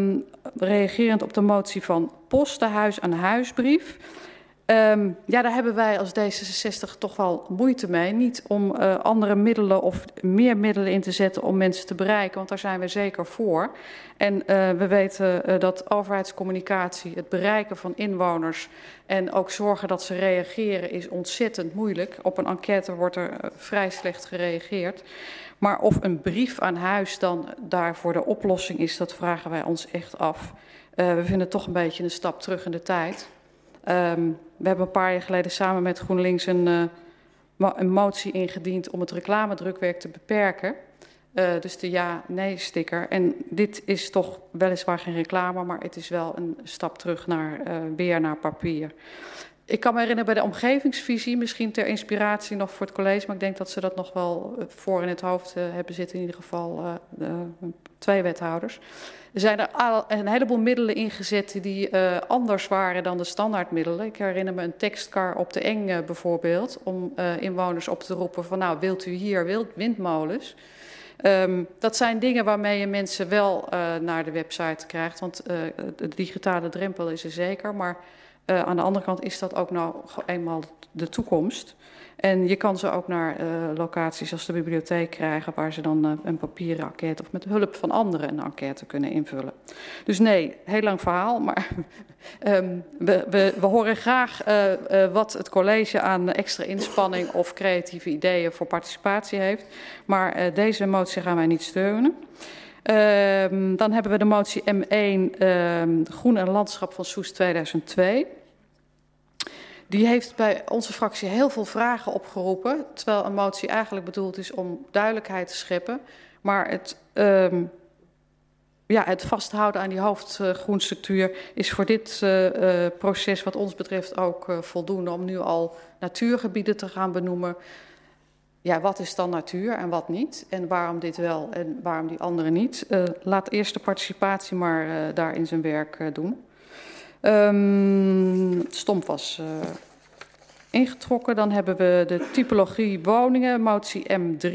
reagerend op de motie van Post, de huis-aan-huisbrief. Um, ja, daar hebben wij als D66 toch wel moeite mee. Niet om uh, andere middelen of meer middelen in te zetten om mensen te bereiken, want daar zijn we zeker voor. En uh, we weten uh, dat overheidscommunicatie, het bereiken van inwoners en ook zorgen dat ze reageren is ontzettend moeilijk. Op een enquête wordt er vrij slecht gereageerd. Maar of een brief aan huis dan daarvoor de oplossing is, dat vragen wij ons echt af. we vinden het toch een beetje een stap terug in de tijd. Um, we hebben een paar jaar geleden samen met GroenLinks een, uh, een motie ingediend om het reclamedrukwerk te beperken. Uh, dus de ja-nee-sticker. En dit is toch weliswaar geen reclame, maar het is wel een stap terug naar, weer naar papier. Ik kan me herinneren bij de omgevingsvisie, misschien ter inspiratie nog voor het college, maar ik denk dat ze dat nog wel voor in het hoofd uh, hebben zitten, in ieder geval uh, twee wethouders. Er zijn er al een heleboel middelen ingezet die uh, anders waren dan de standaardmiddelen. Ik herinner me een tekstkar op de Eng bijvoorbeeld, om inwoners op te roepen van nou wilt u hier wild, windmolens. Um, dat zijn dingen waarmee je mensen wel naar de website krijgt, want de digitale drempel is er zeker, maar aan de andere kant is dat ook nou eenmaal de toekomst. En je kan ze ook naar uh, locaties als de bibliotheek krijgen, waar ze dan uh, een papieren enquête of met hulp van anderen een enquête kunnen invullen. Dus nee, heel lang verhaal, maar um, we, we, we, horen graag wat het college aan extra inspanning of creatieve ideeën voor participatie heeft. Maar deze motie gaan wij niet steunen. Uh, dan hebben we de motie M1 uh, Groen en Landschap van Soes 2002. Die heeft bij onze fractie heel veel vragen opgeroepen. Terwijl een motie eigenlijk bedoeld is om duidelijkheid te scheppen. Maar het, um, ja, het vasthouden aan die hoofdgroenstructuur is voor dit uh, uh, proces wat ons betreft ook uh, voldoende om nu al natuurgebieden te gaan benoemen. Ja, wat is dan natuur en wat niet? En waarom dit wel en waarom die andere niet? Laat eerst de participatie maar daar in zijn werk doen. Um, stomp was uh, ingetrokken. Dan hebben we de typologie woningen, motie M3.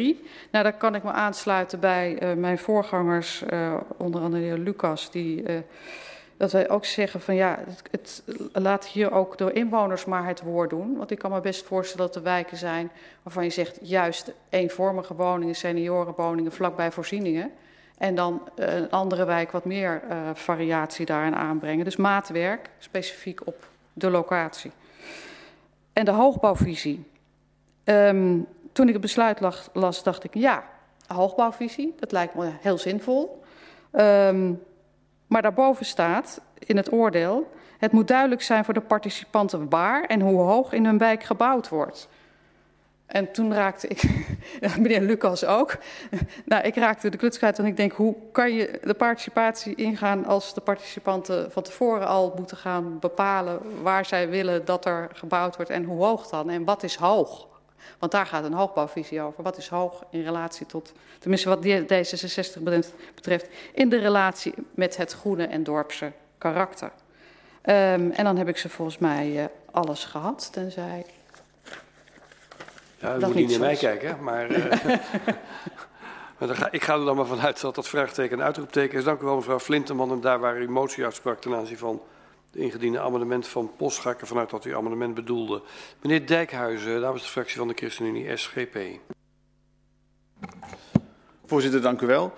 Nou, daar kan ik me aansluiten bij uh, mijn voorgangers, uh, onder andere de heer Lucas, die, dat wij ook zeggen van ja, het, het, laat hier ook door inwoners maar het woord doen. Want ik kan me best voorstellen dat er wijken zijn waarvan je zegt juist eenvormige woningen, seniorenwoningen vlakbij voorzieningen. En dan uh, een andere wijk wat meer uh, variatie daarin aanbrengen. Dus maatwerk, specifiek op de locatie. En de hoogbouwvisie. Um, toen ik het besluit las, dacht ik, ja, hoogbouwvisie, dat lijkt me heel zinvol. Um, maar daarboven staat in het oordeel, het moet duidelijk zijn voor de participanten waar en hoe hoog in hun wijk gebouwd wordt. En toen raakte ik, meneer Lucas ook, nou, ik raakte de kluts kwijt en ik denk, hoe kan je de participatie ingaan als de participanten van tevoren al moeten gaan bepalen waar zij willen dat er gebouwd wordt en hoe hoog dan en wat is hoog? Want daar gaat een hoogbouwvisie over. Wat is hoog in relatie tot, tenminste wat D66 betreft, in de relatie met het groene en dorpse karakter. Um, en dan heb ik ze volgens mij uh, alles gehad, tenzij ja, u moet niet naar mij kijken, maar, uh, maar ga, ik ga er dan maar vanuit dat dat vraagteken een uitroepteken is. Dank u wel mevrouw Flinteman. En daar waar u motie uitsprak ten aanzien van de ingediende amendement van Post, ga ik ervan uit dat u amendement bedoelde. Meneer Dijkhuizen, namens de fractie van de ChristenUnie SGP. Voorzitter, dank u wel.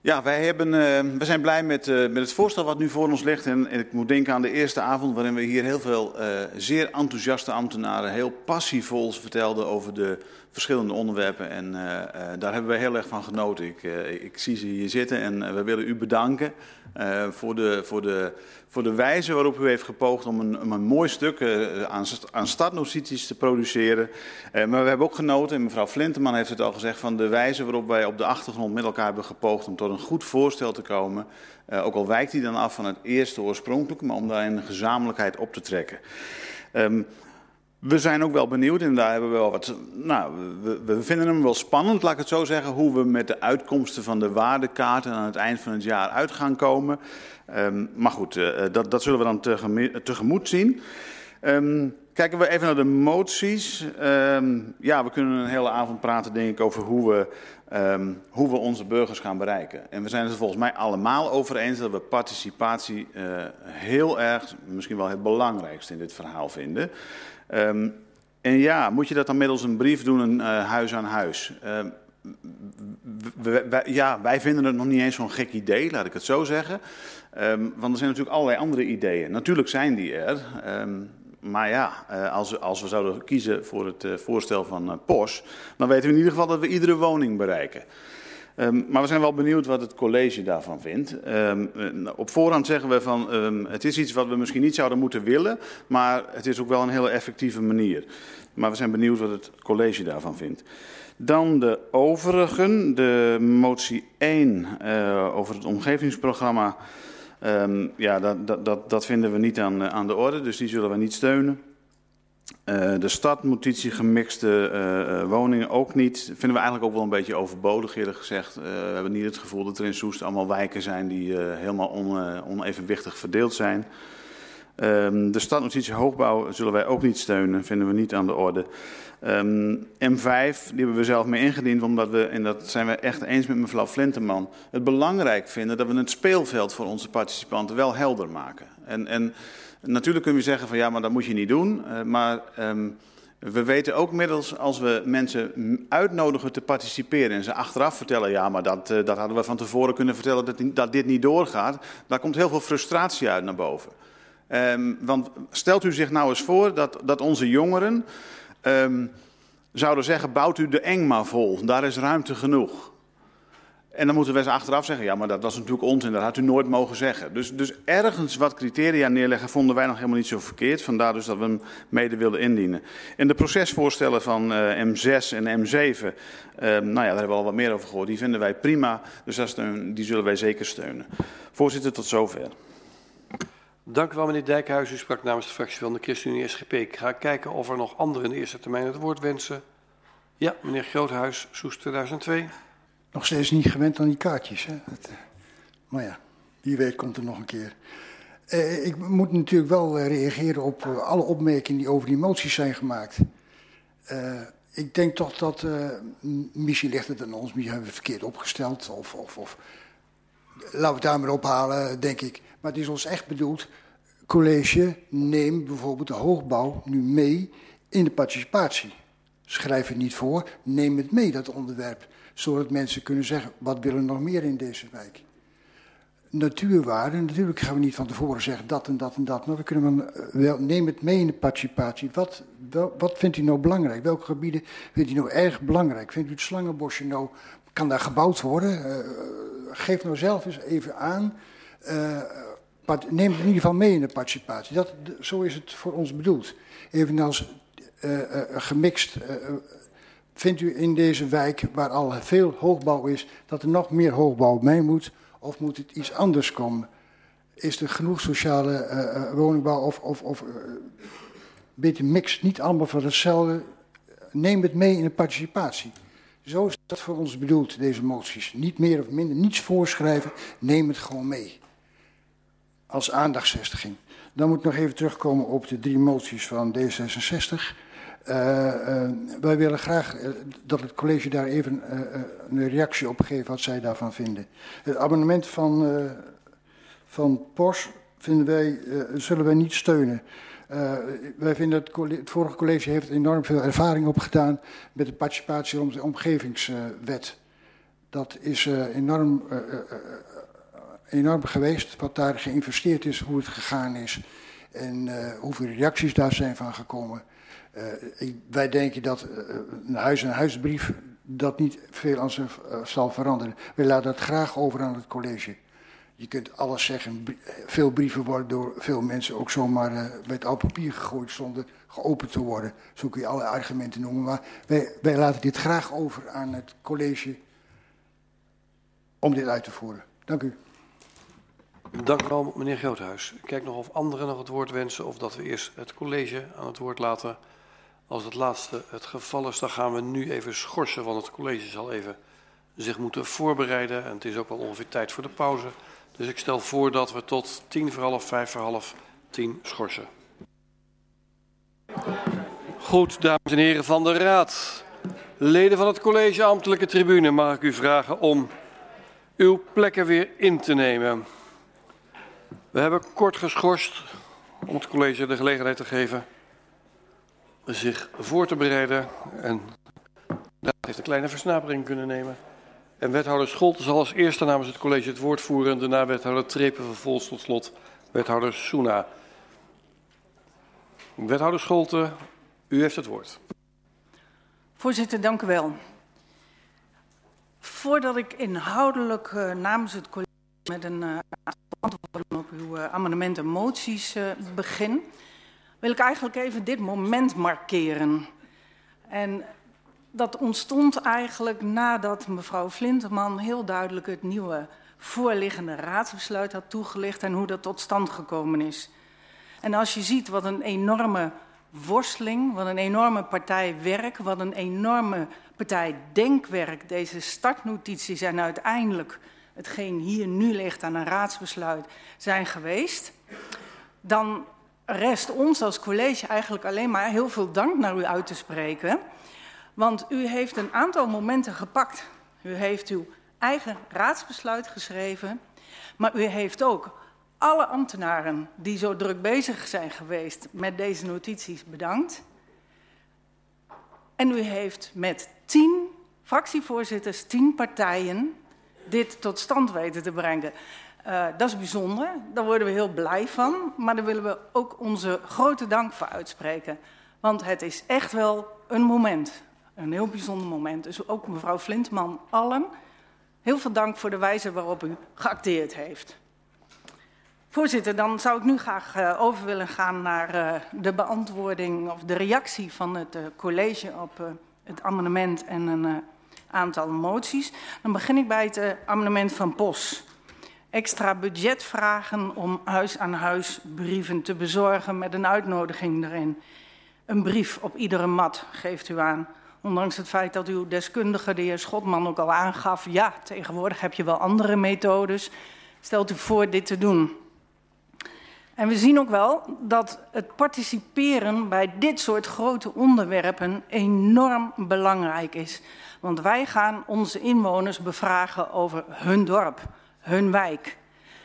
Ja, wij hebben, uh, we zijn blij met, uh, met het voorstel wat nu voor ons ligt. En, ik moet denken aan de eerste avond waarin we hier heel veel uh, zeer enthousiaste ambtenaren heel passievol vertelden over de verschillende onderwerpen. En daar hebben we heel erg van genoten. Ik, ik zie ze hier zitten en we willen u bedanken voor, de, voor, de, voor de wijze waarop u heeft gepoogd om een, een mooi stuk aan, aan startnotities te produceren. maar we hebben ook genoten, en mevrouw Flinteman heeft het al gezegd, van de wijze waarop wij op de achtergrond met elkaar hebben gepoogd om tot een goed voorstel te komen. Ook al wijkt hij dan af van het eerste oorspronkelijke, maar om daar een gezamenlijkheid op te trekken. Um, we zijn ook wel benieuwd en daar hebben we wel wat. Nou, we, we, vinden hem wel spannend, laat ik het zo zeggen, hoe we met de uitkomsten van de waardekaarten aan het eind van het jaar uit gaan komen. Um, maar goed, uh, dat, dat, zullen we dan tegemoet zien. Um, Kijken we even naar de moties. Um, ja, we kunnen een hele avond praten, denk ik, over hoe we, hoe we onze burgers gaan bereiken. En we zijn het er volgens mij allemaal over eens dat we participatie uh, heel erg, misschien wel het belangrijkste in dit verhaal vinden. Um, en ja, moet je dat dan middels een brief doen, een uh, huis aan huis? wij, ja, wij vinden het nog niet eens zo'n gek idee, laat ik het zo zeggen. Um, want er zijn natuurlijk allerlei andere ideeën. Natuurlijk zijn die er. Maar ja, uh, als, als, we zouden kiezen voor het uh, voorstel van POS, dan weten we in ieder geval dat we iedere woning bereiken. Um, maar we zijn wel benieuwd wat het college daarvan vindt. Um, op voorhand zeggen we van um, het is iets wat we misschien niet zouden moeten willen, maar het is ook wel een hele effectieve manier. Maar we zijn benieuwd wat het college daarvan vindt. Dan de overigen, de motie 1 uh, over het omgevingsprogramma. Ja, dat, dat, dat, vinden we niet aan, aan de orde, dus die zullen we niet steunen. Uh, de stadnotitie gemixte uh, woningen ook niet. Vinden we eigenlijk ook wel een beetje overbodig eerlijk gezegd. We hebben niet het gevoel dat er in Soest allemaal wijken zijn die helemaal on, onevenwichtig verdeeld zijn. Um, de stadnotitie hoogbouw zullen wij ook niet steunen, vinden we niet aan de orde. Um, M5, die hebben we zelf mee ingediend, omdat we, en dat zijn we echt eens met mevrouw Flinteman, het belangrijk vinden dat we het speelveld voor onze participanten wel helder maken. En, en natuurlijk kun je zeggen van ja, maar dat moet je niet doen. Uh, maar um, we weten ook middels als we mensen uitnodigen te participeren en ze achteraf vertellen, ja, maar dat, uh, dat hadden we van tevoren kunnen vertellen dat, dat dit niet doorgaat, daar komt heel veel frustratie uit naar boven. Um, want stelt u zich nou eens voor dat, dat onze jongeren um, zouden zeggen, bouwt u de eng maar vol, daar is ruimte genoeg. En dan moeten we eens achteraf zeggen, ja, maar dat was natuurlijk onzin, dat had u nooit mogen zeggen. Dus, dus ergens wat criteria neerleggen vonden wij nog helemaal niet zo verkeerd. Vandaar dus dat we hem mede wilden indienen. En de procesvoorstellen van uh, M6 en M7, uh, nou ja, daar hebben we al wat meer over gehoord. Die vinden wij prima, dus dat steun, die zullen wij zeker steunen. Voorzitter, tot zover. Dank u wel, meneer Dijkhuis. U sprak namens de fractie van de ChristenUnie SGP. Ik ga kijken of er nog anderen in de eerste termijn het woord wensen. Ja, meneer Groothuis, Soes 2002. Nog steeds niet gewend aan die kaartjes. Hè? Het, maar ja, wie weet komt er nog een keer. Eh, ik moet natuurlijk wel reageren op uh, alle opmerkingen die over die moties zijn gemaakt. Ik denk toch dat, uh, misschien ligt het aan ons, misschien hebben we het verkeerd opgesteld. Of, of, of laten we het daar maar ophalen, denk ik. Maar het is ons echt bedoeld, college, neem bijvoorbeeld de hoogbouw nu mee in de participatie. Schrijf het niet voor, neem het mee, dat onderwerp. Zodat mensen kunnen zeggen, wat willen we nog meer in deze wijk? Natuurwaarden, natuurlijk gaan we niet van tevoren zeggen dat en dat en dat. Maar we kunnen wel, neem het mee in de participatie. Wat, wat vindt u nou belangrijk? Welke gebieden vindt u nou erg belangrijk? Vindt u het slangenbosje nou, kan daar gebouwd worden? Uh, geef nou zelf eens even aan. Neem het in ieder geval mee in de participatie. Dat, zo is het voor ons bedoeld. Evenals uh, gemixt. Vindt u in deze wijk, waar al veel hoogbouw is, dat er nog meer hoogbouw mee moet? Of moet het iets anders komen? Is er genoeg sociale woningbouw of, of, of beetje mix, niet allemaal van hetzelfde? Neem het mee in de participatie. Zo is dat voor ons bedoeld, deze moties. Niet meer of minder, niets voorschrijven, neem het gewoon mee. Als aandachtsvestiging. Dan moet ik nog even terugkomen op de drie moties van D66. Uh, uh, wij willen graag uh, dat het college daar even een reactie op geeft wat zij daarvan vinden. Het abonnement van, van POS vinden wij, zullen wij niet steunen. Wij vinden het, het vorige college heeft enorm veel ervaring opgedaan met de participatie rond de omgevingswet. Dat is enorm, enorm geweest, wat daar geïnvesteerd is, hoe het gegaan is en hoeveel reacties daar zijn van gekomen. Ik, wij denken dat een huis-en-huisbrief dat niet veel aan zich zal veranderen. Wij laten dat graag over aan het college. Je kunt alles zeggen. Veel brieven worden door veel mensen ook zomaar het oud papier gegooid zonder geopend te worden. Zo kun je alle argumenten noemen. Maar wij, wij laten dit graag over aan het college om dit uit te voeren. Dank u. Dank u wel, meneer Groothuis. Ik kijk nog of anderen nog het woord wensen of dat we eerst het college aan het woord laten. Als het laatste het geval is, dan gaan we nu even schorsen, want het college zal even zich moeten voorbereiden. En het is ook wel ongeveer tijd voor de pauze. Dus ik stel voor dat we tot tien voor half, vijf voor half tien schorsen. Goed, dames en heren van de Raad. Leden van het college ambtelijke tribune mag ik u vragen om uw plekken weer in te nemen. We hebben kort geschorst om het college de gelegenheid te geven zich voor te bereiden. En daar heeft een kleine versnapering kunnen nemen. En wethouder Scholte zal als eerste namens het college het woord voeren. En daarna wethouder Trepen vervolgens tot slot wethouder Soena. Wethouder Scholte, u heeft het woord. Voorzitter, dank u wel. Voordat ik inhoudelijk uh, namens het college met een uh, antwoorden op uw uh, amendementen en moties begin, wil ik eigenlijk even dit moment markeren. En dat ontstond eigenlijk nadat mevrouw Flinterman heel duidelijk het nieuwe voorliggende raadsbesluit had toegelicht en hoe dat tot stand gekomen is. En als je ziet wat een enorme worsteling, wat een enorme partij werk, wat een enorme partij denkwerk deze startnotities en uiteindelijk hetgeen hier nu ligt aan een raadsbesluit zijn geweest, dan rest ons als college eigenlijk alleen maar heel veel dank naar u uit te spreken. Want u heeft een aantal momenten gepakt. U heeft uw eigen raadsbesluit geschreven, maar u heeft ook alle ambtenaren die zo druk bezig zijn geweest met deze notities bedankt. En u heeft met tien fractievoorzitters, tien partijen, dit tot stand weten te brengen. Uh, dat is bijzonder, daar worden we heel blij van, maar daar willen we ook onze grote dank voor uitspreken. Want het is echt wel een moment, een heel bijzonder moment. Dus ook mevrouw Flintman, allen, heel veel dank voor de wijze waarop u geacteerd heeft. Voorzitter, dan zou ik nu graag uh, over willen gaan naar uh, de beantwoording of de reactie van het college op het amendement en een aantal moties. Dan begin ik bij het amendement van POS. Extra budget vragen om huis aan huis brieven te bezorgen met een uitnodiging erin. Een brief op iedere mat geeft u aan. Ondanks het feit dat uw deskundige, de heer Schotman, ook al aangaf... ja, tegenwoordig heb je wel andere methodes. Stelt u voor dit te doen. En we zien ook wel dat het participeren bij dit soort grote onderwerpen enorm belangrijk is. Want wij gaan onze inwoners bevragen over hun dorp, hun wijk.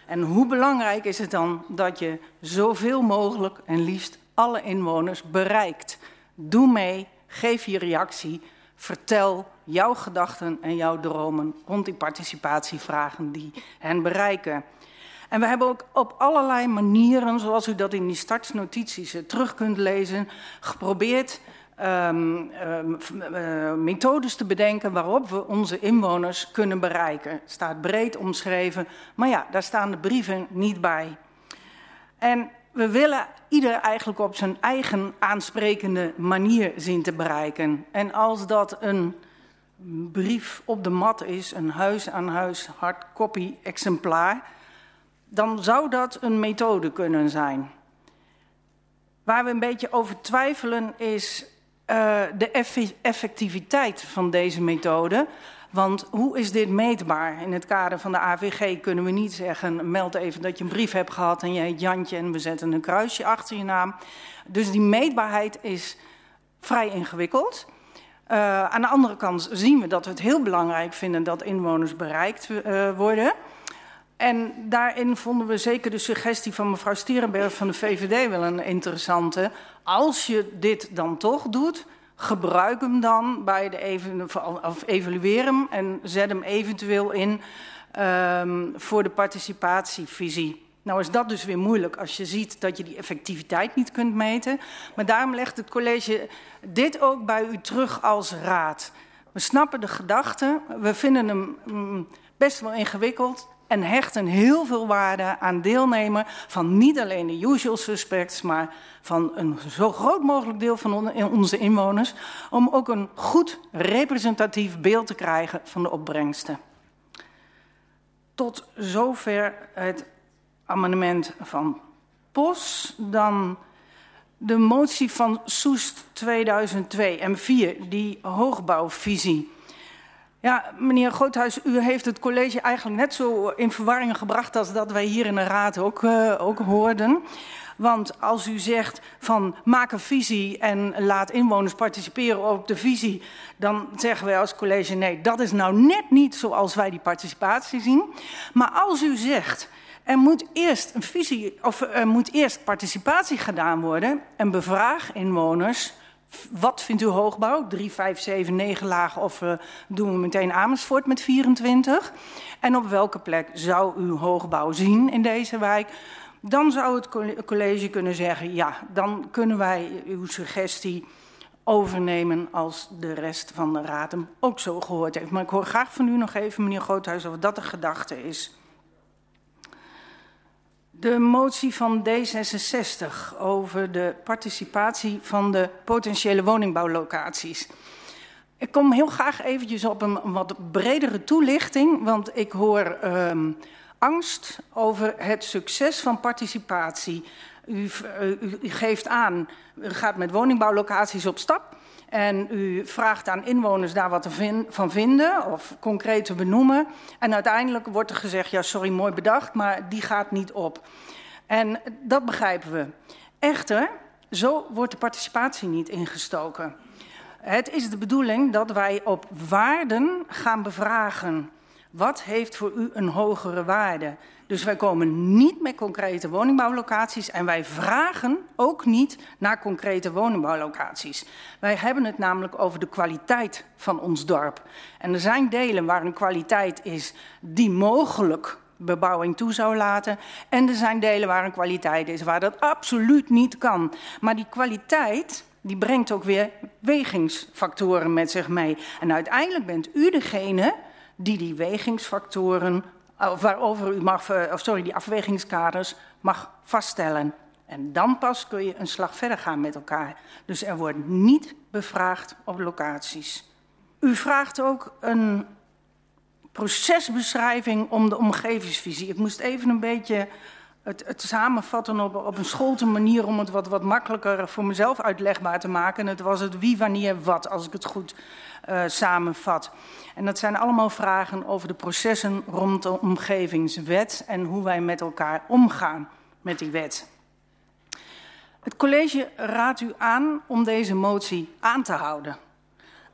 En hoe belangrijk is het dan dat je zoveel mogelijk en liefst alle inwoners bereikt? Doe mee, geef je reactie, vertel jouw gedachten en jouw dromen rond die participatievragen die hen bereiken. En we hebben ook op allerlei manieren, zoals u dat in die startsnotities terug kunt lezen, geprobeerd um, um, uh, methodes te bedenken waarop we onze inwoners kunnen bereiken. Het staat breed omschreven, maar ja, daar staan de brieven niet bij. En we willen ieder eigenlijk op zijn eigen aansprekende manier zien te bereiken. En als dat een brief op de mat is, een huis aan huis hardcopy exemplaar, dan zou dat een methode kunnen zijn. Waar we een beetje over twijfelen is uh, de effectiviteit van deze methode. Want hoe is dit meetbaar? In het kader van de AVG kunnen we niet zeggen... meld even dat je een brief hebt gehad en je heet Jantje... en we zetten een kruisje achter je naam. Dus die meetbaarheid is vrij ingewikkeld. Uh, aan de andere kant zien we dat we het heel belangrijk vinden... dat inwoners bereikt uh, worden... En daarin vonden we zeker de suggestie van mevrouw Stierenberg van de VVD wel een interessante. Als je dit dan toch doet, gebruik hem dan bij de even, of evalueer hem en zet hem eventueel in um, voor de participatievisie. Nou is dat dus weer moeilijk als je ziet dat je die effectiviteit niet kunt meten. Maar daarom legt het college dit ook bij u terug als raad. We snappen de gedachte, we vinden hem mm, best wel ingewikkeld en hechten heel veel waarde aan deelnemen van niet alleen de usual suspects, maar van een zo groot mogelijk deel van onze inwoners, om ook een goed representatief beeld te krijgen van de opbrengsten. Tot zover het amendement van POS. Dan de motie van Soest 2002 en 4, die hoogbouwvisie. Ja, meneer Groothuis, u heeft het college eigenlijk net zo in verwarring gebracht als dat wij hier in de raad ook, uh, ook hoorden. Want als u zegt van maak een visie en laat inwoners participeren op de visie, dan zeggen wij als college nee, dat is nou net niet zoals wij die participatie zien. Maar als u zegt er moet eerst een visie of er moet eerst participatie gedaan worden en bevraag inwoners. Wat vindt u hoogbouw? 3, 5, 7, 9 lagen of uh, doen we meteen Amersfoort met 24? En op welke plek zou u hoogbouw zien in deze wijk? Dan zou het college kunnen zeggen, ja, dan kunnen wij uw suggestie overnemen als de rest van de raad hem ook zo gehoord heeft. Maar ik hoor graag van u nog even, meneer Groothuis, of dat de gedachte is. De motie van D66 over de participatie van de potentiële woningbouwlocaties. Ik kom heel graag eventjes op een wat bredere toelichting, want ik hoor um, angst over het succes van participatie. U, u, u geeft aan, u gaat met woningbouwlocaties op stap. En u vraagt aan inwoners daar wat van vinden of concreet te benoemen. En uiteindelijk wordt er gezegd, ja sorry, mooi bedacht, maar die gaat niet op. En dat begrijpen we. Echter, zo wordt de participatie niet ingestoken. Het is de bedoeling dat wij op waarden gaan bevragen. Wat heeft voor u een hogere waarde? Dus wij komen niet met concrete woningbouwlocaties en wij vragen ook niet naar concrete woningbouwlocaties. Wij hebben het namelijk over de kwaliteit van ons dorp. En er zijn delen waar een kwaliteit is die mogelijk bebouwing toe zou laten. En er zijn delen waar een kwaliteit is waar dat absoluut niet kan. Maar die kwaliteit die brengt ook weer wegingsfactoren met zich mee. En uiteindelijk bent u degene die die wegingsfactoren, waarover u mag, of sorry, die afwegingskaders mag vaststellen. En dan pas kun je een slag verder gaan met elkaar. Dus er wordt niet bevraagd op locaties. U vraagt ook een procesbeschrijving om de omgevingsvisie. Ik moest even een beetje het, samenvatten op, op een scholte manier om het wat, wat makkelijker voor mezelf uitlegbaar te maken. Het was het wie, wanneer, wat, als ik het goed uh, samenvat. En dat zijn allemaal vragen over de processen rond de omgevingswet en hoe wij met elkaar omgaan met die wet. Het college raadt u aan om deze motie aan te houden.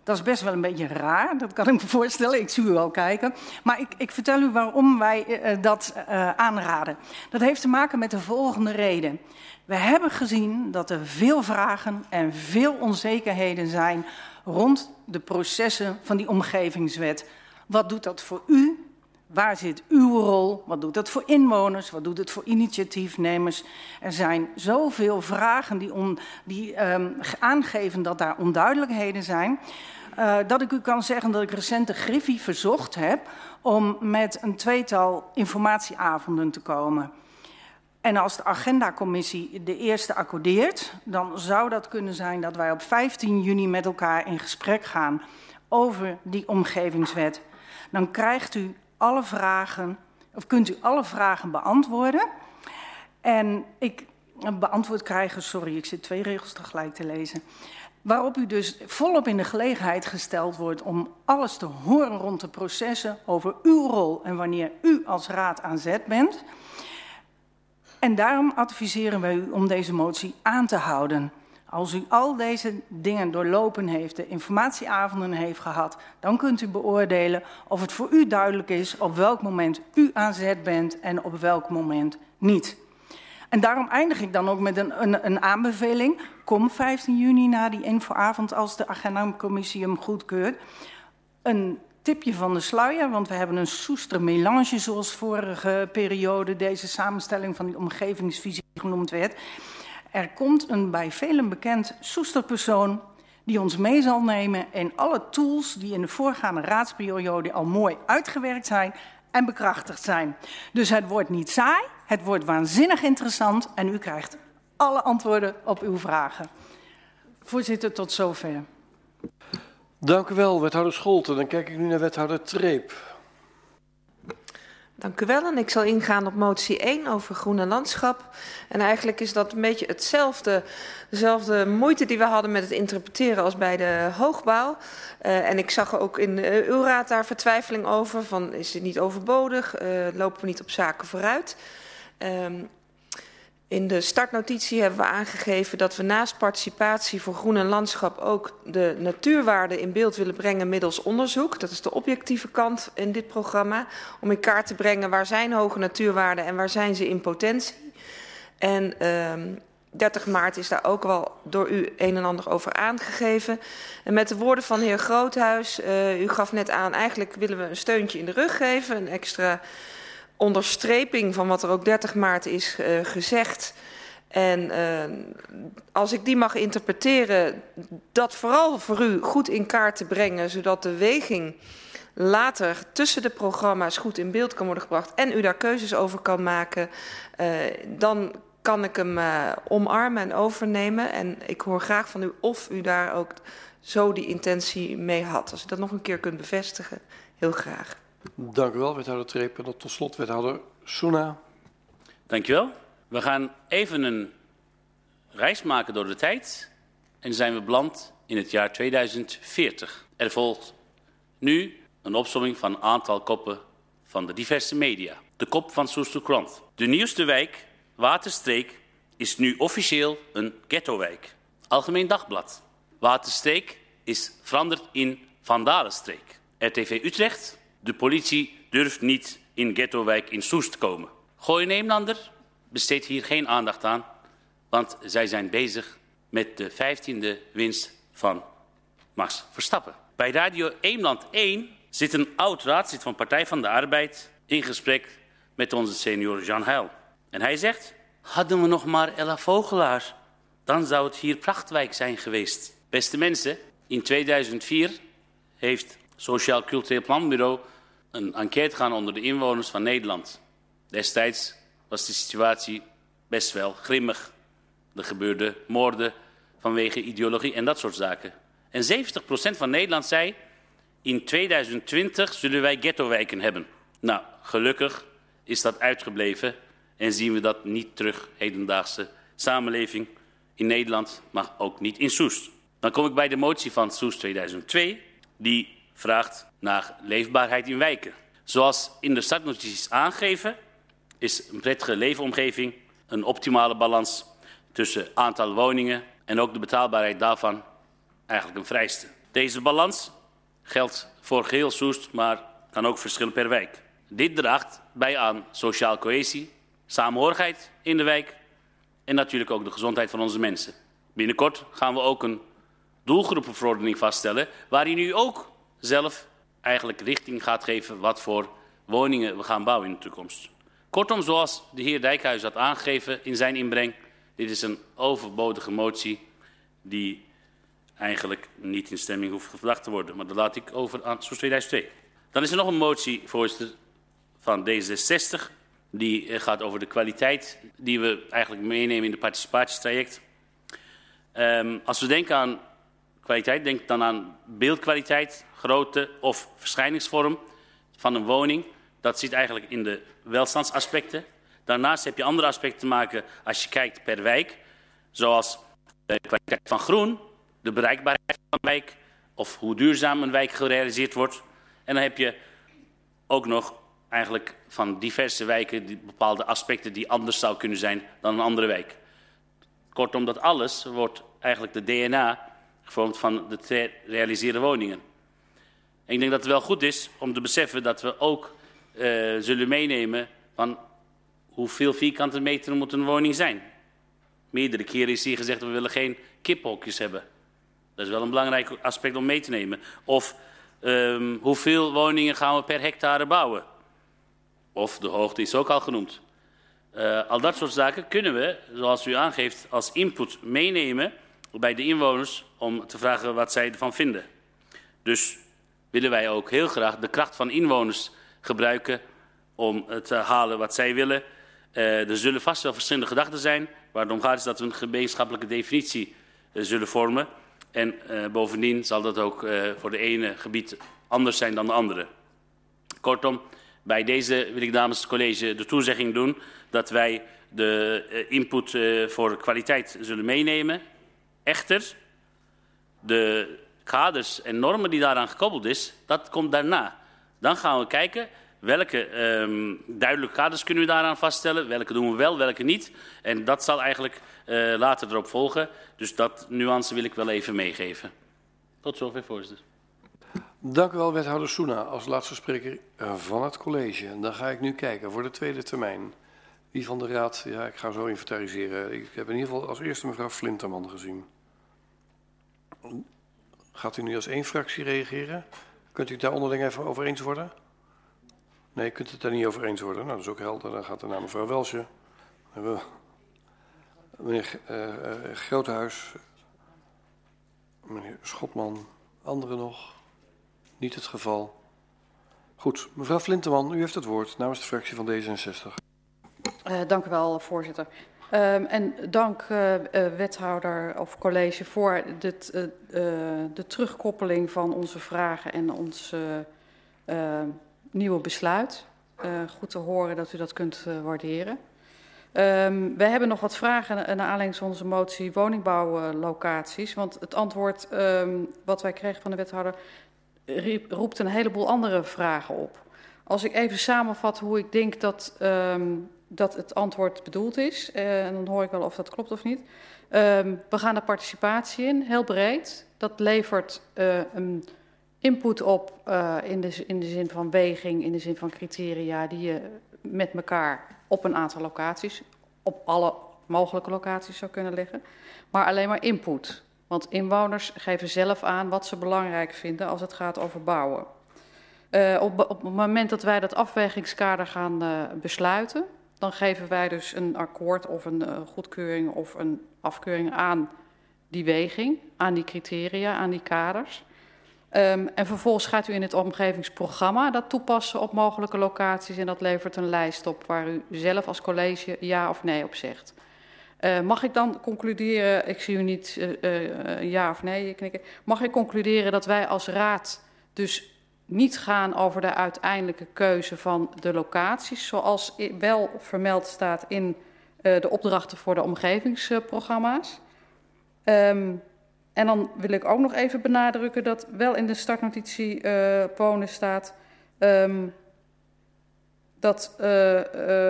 Dat is best wel een beetje raar, dat kan ik me voorstellen. Ik zie u al kijken. Maar ik, ik vertel u waarom wij uh, dat uh, aanraden. Dat heeft te maken met de volgende reden. We hebben gezien dat er veel vragen en veel onzekerheden zijn rond de processen van die omgevingswet. Wat doet dat voor u? Waar zit uw rol? Wat doet dat voor inwoners? Wat doet het voor initiatiefnemers? Er zijn zoveel vragen die, on, die um, aangeven dat daar onduidelijkheden zijn. Uh, dat ik u kan zeggen dat ik recent de Griffie verzocht heb om met een tweetal informatieavonden te komen. En als de agendacommissie de eerste accordeert, dan zou dat kunnen zijn dat wij op 15 juni met elkaar in gesprek gaan over die omgevingswet. Dan krijgt u alle vragen, of kunt u alle vragen beantwoorden. En ik beantwoord krijgen, sorry, ik zit twee regels tegelijk te lezen. Waarop u dus volop in de gelegenheid gesteld wordt om alles te horen rond de processen over uw rol en wanneer u als raad aan zet bent. En daarom adviseren wij u om deze motie aan te houden. Als u al deze dingen doorlopen heeft, de informatieavonden heeft gehad, dan kunt u beoordelen of het voor u duidelijk is op welk moment u aan zet bent en op welk moment niet. En daarom eindig ik dan ook met een, een, een aanbeveling. Kom 15 juni na die infoavond als de agendacommissie hem goedkeurt. Een tipje van de sluier, want we hebben een soester melange zoals vorige periode deze samenstelling van die omgevingsvisie genoemd werd. Er komt een bij velen bekend soesterpersoon die ons mee zal nemen in alle tools die in de voorgaande raadsperiode al mooi uitgewerkt zijn en bekrachtigd zijn. Dus het wordt niet saai, het wordt waanzinnig interessant en u krijgt alle antwoorden op uw vragen. Voorzitter, tot zover. Dank u wel, wethouder Scholten. Dan kijk ik nu naar wethouder Treep. Dank u wel. En ik zal ingaan op motie 1 over groene landschap. En eigenlijk is dat een beetje hetzelfde, dezelfde moeite die we hadden met het interpreteren als bij de hoogbouw. Uh, en ik zag ook in uh, uw raad daar vertwijfeling over. Van is het niet overbodig? Uh, lopen we niet op zaken vooruit? Um, In de startnotitie hebben we aangegeven dat we naast participatie voor groen en landschap ook de natuurwaarden in beeld willen brengen middels onderzoek. Dat is de objectieve kant in dit programma. Om in kaart te brengen waar zijn hoge natuurwaarden en waar zijn ze in potentie. En uh, 30 maart is daar ook wel door u een en ander over aangegeven. En met de woorden van de heer Groothuis, uh, u gaf net aan, eigenlijk willen we een steuntje in de rug geven, een extra onderstreping van wat er ook 30 maart is uh, gezegd. En uh, als ik die mag interpreteren, dat vooral voor u goed in kaart te brengen, zodat de weging later tussen de programma's goed in beeld kan worden gebracht en u daar keuzes over kan maken, uh, dan kan ik hem omarmen en overnemen. En ik hoor graag van u of u daar ook zo die intentie mee had. Als u dat nog een keer kunt bevestigen, heel graag. Dank u wel, wethouder Treep. En tot slot, wethouder Soena. Dank je wel. We gaan even een reis maken door de tijd. En zijn we beland in het jaar 2040. Er volgt nu een opsomming van een aantal koppen van de diverse media. De kop van Soester Krant. De nieuwste wijk, Waterstreek, is nu officieel een ghettowijk. Algemeen Dagblad. Waterstreek is veranderd in Vandalenstreek. RTV Utrecht, de politie durft niet in ghettowijk in Soest komen. Gooi Neemlander besteedt hier geen aandacht aan, want zij zijn bezig met de vijftiende winst van Max Verstappen. Bij Radio Eemland 1 zit een oud raadslid van Partij van de Arbeid in gesprek met onze senior Jean Heil. En hij zegt, hadden we nog maar Ella Vogelaar, dan zou het hier Prachtwijk zijn geweest. Beste mensen, in 2004 heeft Sociaal Cultureel Planbureau een enquête gaan onder de inwoners van Nederland. Destijds was de situatie best wel grimmig. Er gebeurden moorden vanwege ideologie en dat soort zaken. En 70% van Nederland zei, in 2020 zullen wij ghettowijken hebben. Nou, gelukkig is dat uitgebleven en zien we dat niet terug hedendaagse samenleving in Nederland, maar ook niet in Soest. Dan kom ik bij de motie van Soest 2002, die vraagt naar leefbaarheid in wijken. Zoals in de startnotities aangeven, is een prettige leefomgeving een optimale balans tussen aantal woningen en ook de betaalbaarheid daarvan eigenlijk een vrijste. Deze balans geldt voor geheel Soest, maar kan ook verschillen per wijk. Dit draagt bij aan sociaal cohesie, samenhorigheid in de wijk en natuurlijk ook de gezondheid van onze mensen. Binnenkort gaan we ook een doelgroepenverordening vaststellen, waarin u ook zelf eigenlijk richting gaat geven wat voor woningen we gaan bouwen in de toekomst. Kortom, zoals de heer Dijkhuis had aangegeven in zijn inbreng, dit is een overbodige motie die eigenlijk niet in stemming hoeft gebracht te worden. Maar dat laat ik over aan Soes 2002. Dan is er nog een motie, voorzitter, van D66. Die gaat over de kwaliteit die we eigenlijk meenemen in de participatietraject. Um, als we denken aan kwaliteit, denk dan aan beeldkwaliteit, grootte of verschijningsvorm van een woning. Dat zit eigenlijk in de welstandsaspecten. Daarnaast heb je andere aspecten te maken als je kijkt per wijk. Zoals de kwaliteit van groen, de bereikbaarheid van wijk of hoe duurzaam een wijk gerealiseerd wordt. En dan heb je ook nog eigenlijk van diverse wijken die bepaalde aspecten die anders zou kunnen zijn dan een andere wijk. Kortom, dat alles wordt eigenlijk de DNA gevormd van de te realiseren woningen. Ik denk dat het wel goed is om te beseffen dat we ook uh, zullen meenemen van hoeveel vierkante meter moet een woning zijn. Meerdere keren is hier gezegd, we willen geen kiphokjes hebben. Dat is wel een belangrijk aspect om mee te nemen. Of um, hoeveel woningen gaan we per hectare bouwen? Of de hoogte is ook al genoemd. Uh, al dat soort zaken kunnen we, zoals u aangeeft, als input meenemen bij de inwoners om te vragen wat zij ervan vinden. Dus willen wij ook heel graag de kracht van inwoners gebruiken om te halen wat zij willen. Uh, er zullen vast wel verschillende gedachten zijn. Waar gaat is dat we een gemeenschappelijke definitie uh, zullen vormen. En uh, bovendien zal dat ook voor de ene gebied anders zijn dan de andere. Kortom, bij deze wil ik namens het college de toezegging doen dat wij de input voor kwaliteit zullen meenemen. Echter, de kaders en normen die daaraan gekoppeld is, dat komt daarna. Dan gaan we kijken welke um, duidelijke kaders kunnen we daaraan vaststellen, welke doen we wel, welke niet. En dat zal eigenlijk uh, later erop volgen. Dus dat nuance wil ik wel even meegeven. Tot zover, voorzitter. Dank u wel, wethouder Soena, als laatste spreker van het college. En dan ga ik nu kijken voor de tweede termijn. Wie van de raad? Ja, ik ga zo inventariseren. Ik heb in ieder geval als eerste mevrouw Flinterman gezien. Gaat u nu als één fractie reageren? Kunt u daar onderling even over eens worden? Nee, kunt het daar niet over eens worden? Nou, dat is ook helder. Dan gaat er naar mevrouw Welsje. We meneer uh, uh, Groothuis, meneer Schotman, anderen nog. Niet het geval. Goed, mevrouw Flinteman, u heeft het woord namens de fractie van D66. Uh, dank u wel, voorzitter. Um, en dank uh, wethouder of college voor dit, uh, de terugkoppeling van onze vragen en ons nieuwe besluit. goed te horen dat u dat kunt waarderen. Um, we hebben nog wat vragen naar aanleiding van onze motie woningbouwlocaties. Want het antwoord um, wat wij kregen van de wethouder roept een heleboel andere vragen op. Als ik even samenvat hoe ik denk dat um, dat het antwoord bedoeld is. Uh, en dan hoor ik wel of dat klopt of niet. Um, we gaan de participatie in, heel breed. Dat levert uh, een input op uh, in, de, in de zin van weging, in de zin van criteria die je met elkaar op een aantal locaties, op alle mogelijke locaties zou kunnen leggen. Maar alleen maar input. Want inwoners geven zelf aan wat ze belangrijk vinden als het gaat over bouwen. Op, op het moment dat wij dat afwegingskader gaan besluiten, dan geven wij dus een akkoord of een uh, goedkeuring of een afkeuring aan die weging, aan die criteria, aan die kaders. Um, en vervolgens gaat u in het omgevingsprogramma dat toepassen op mogelijke locaties en dat levert een lijst op waar u zelf als college ja of nee op zegt. Uh, mag ik dan concluderen, ik zie u niet uh, ja of nee knikken, mag ik concluderen dat wij als raad dus niet gaan over de uiteindelijke keuze van de locaties, zoals wel vermeld staat in uh, de opdrachten voor de omgevingsprogramma's. Um, en dan wil ik ook nog even benadrukken dat wel in de startnotitie uh, staat um, dat uh,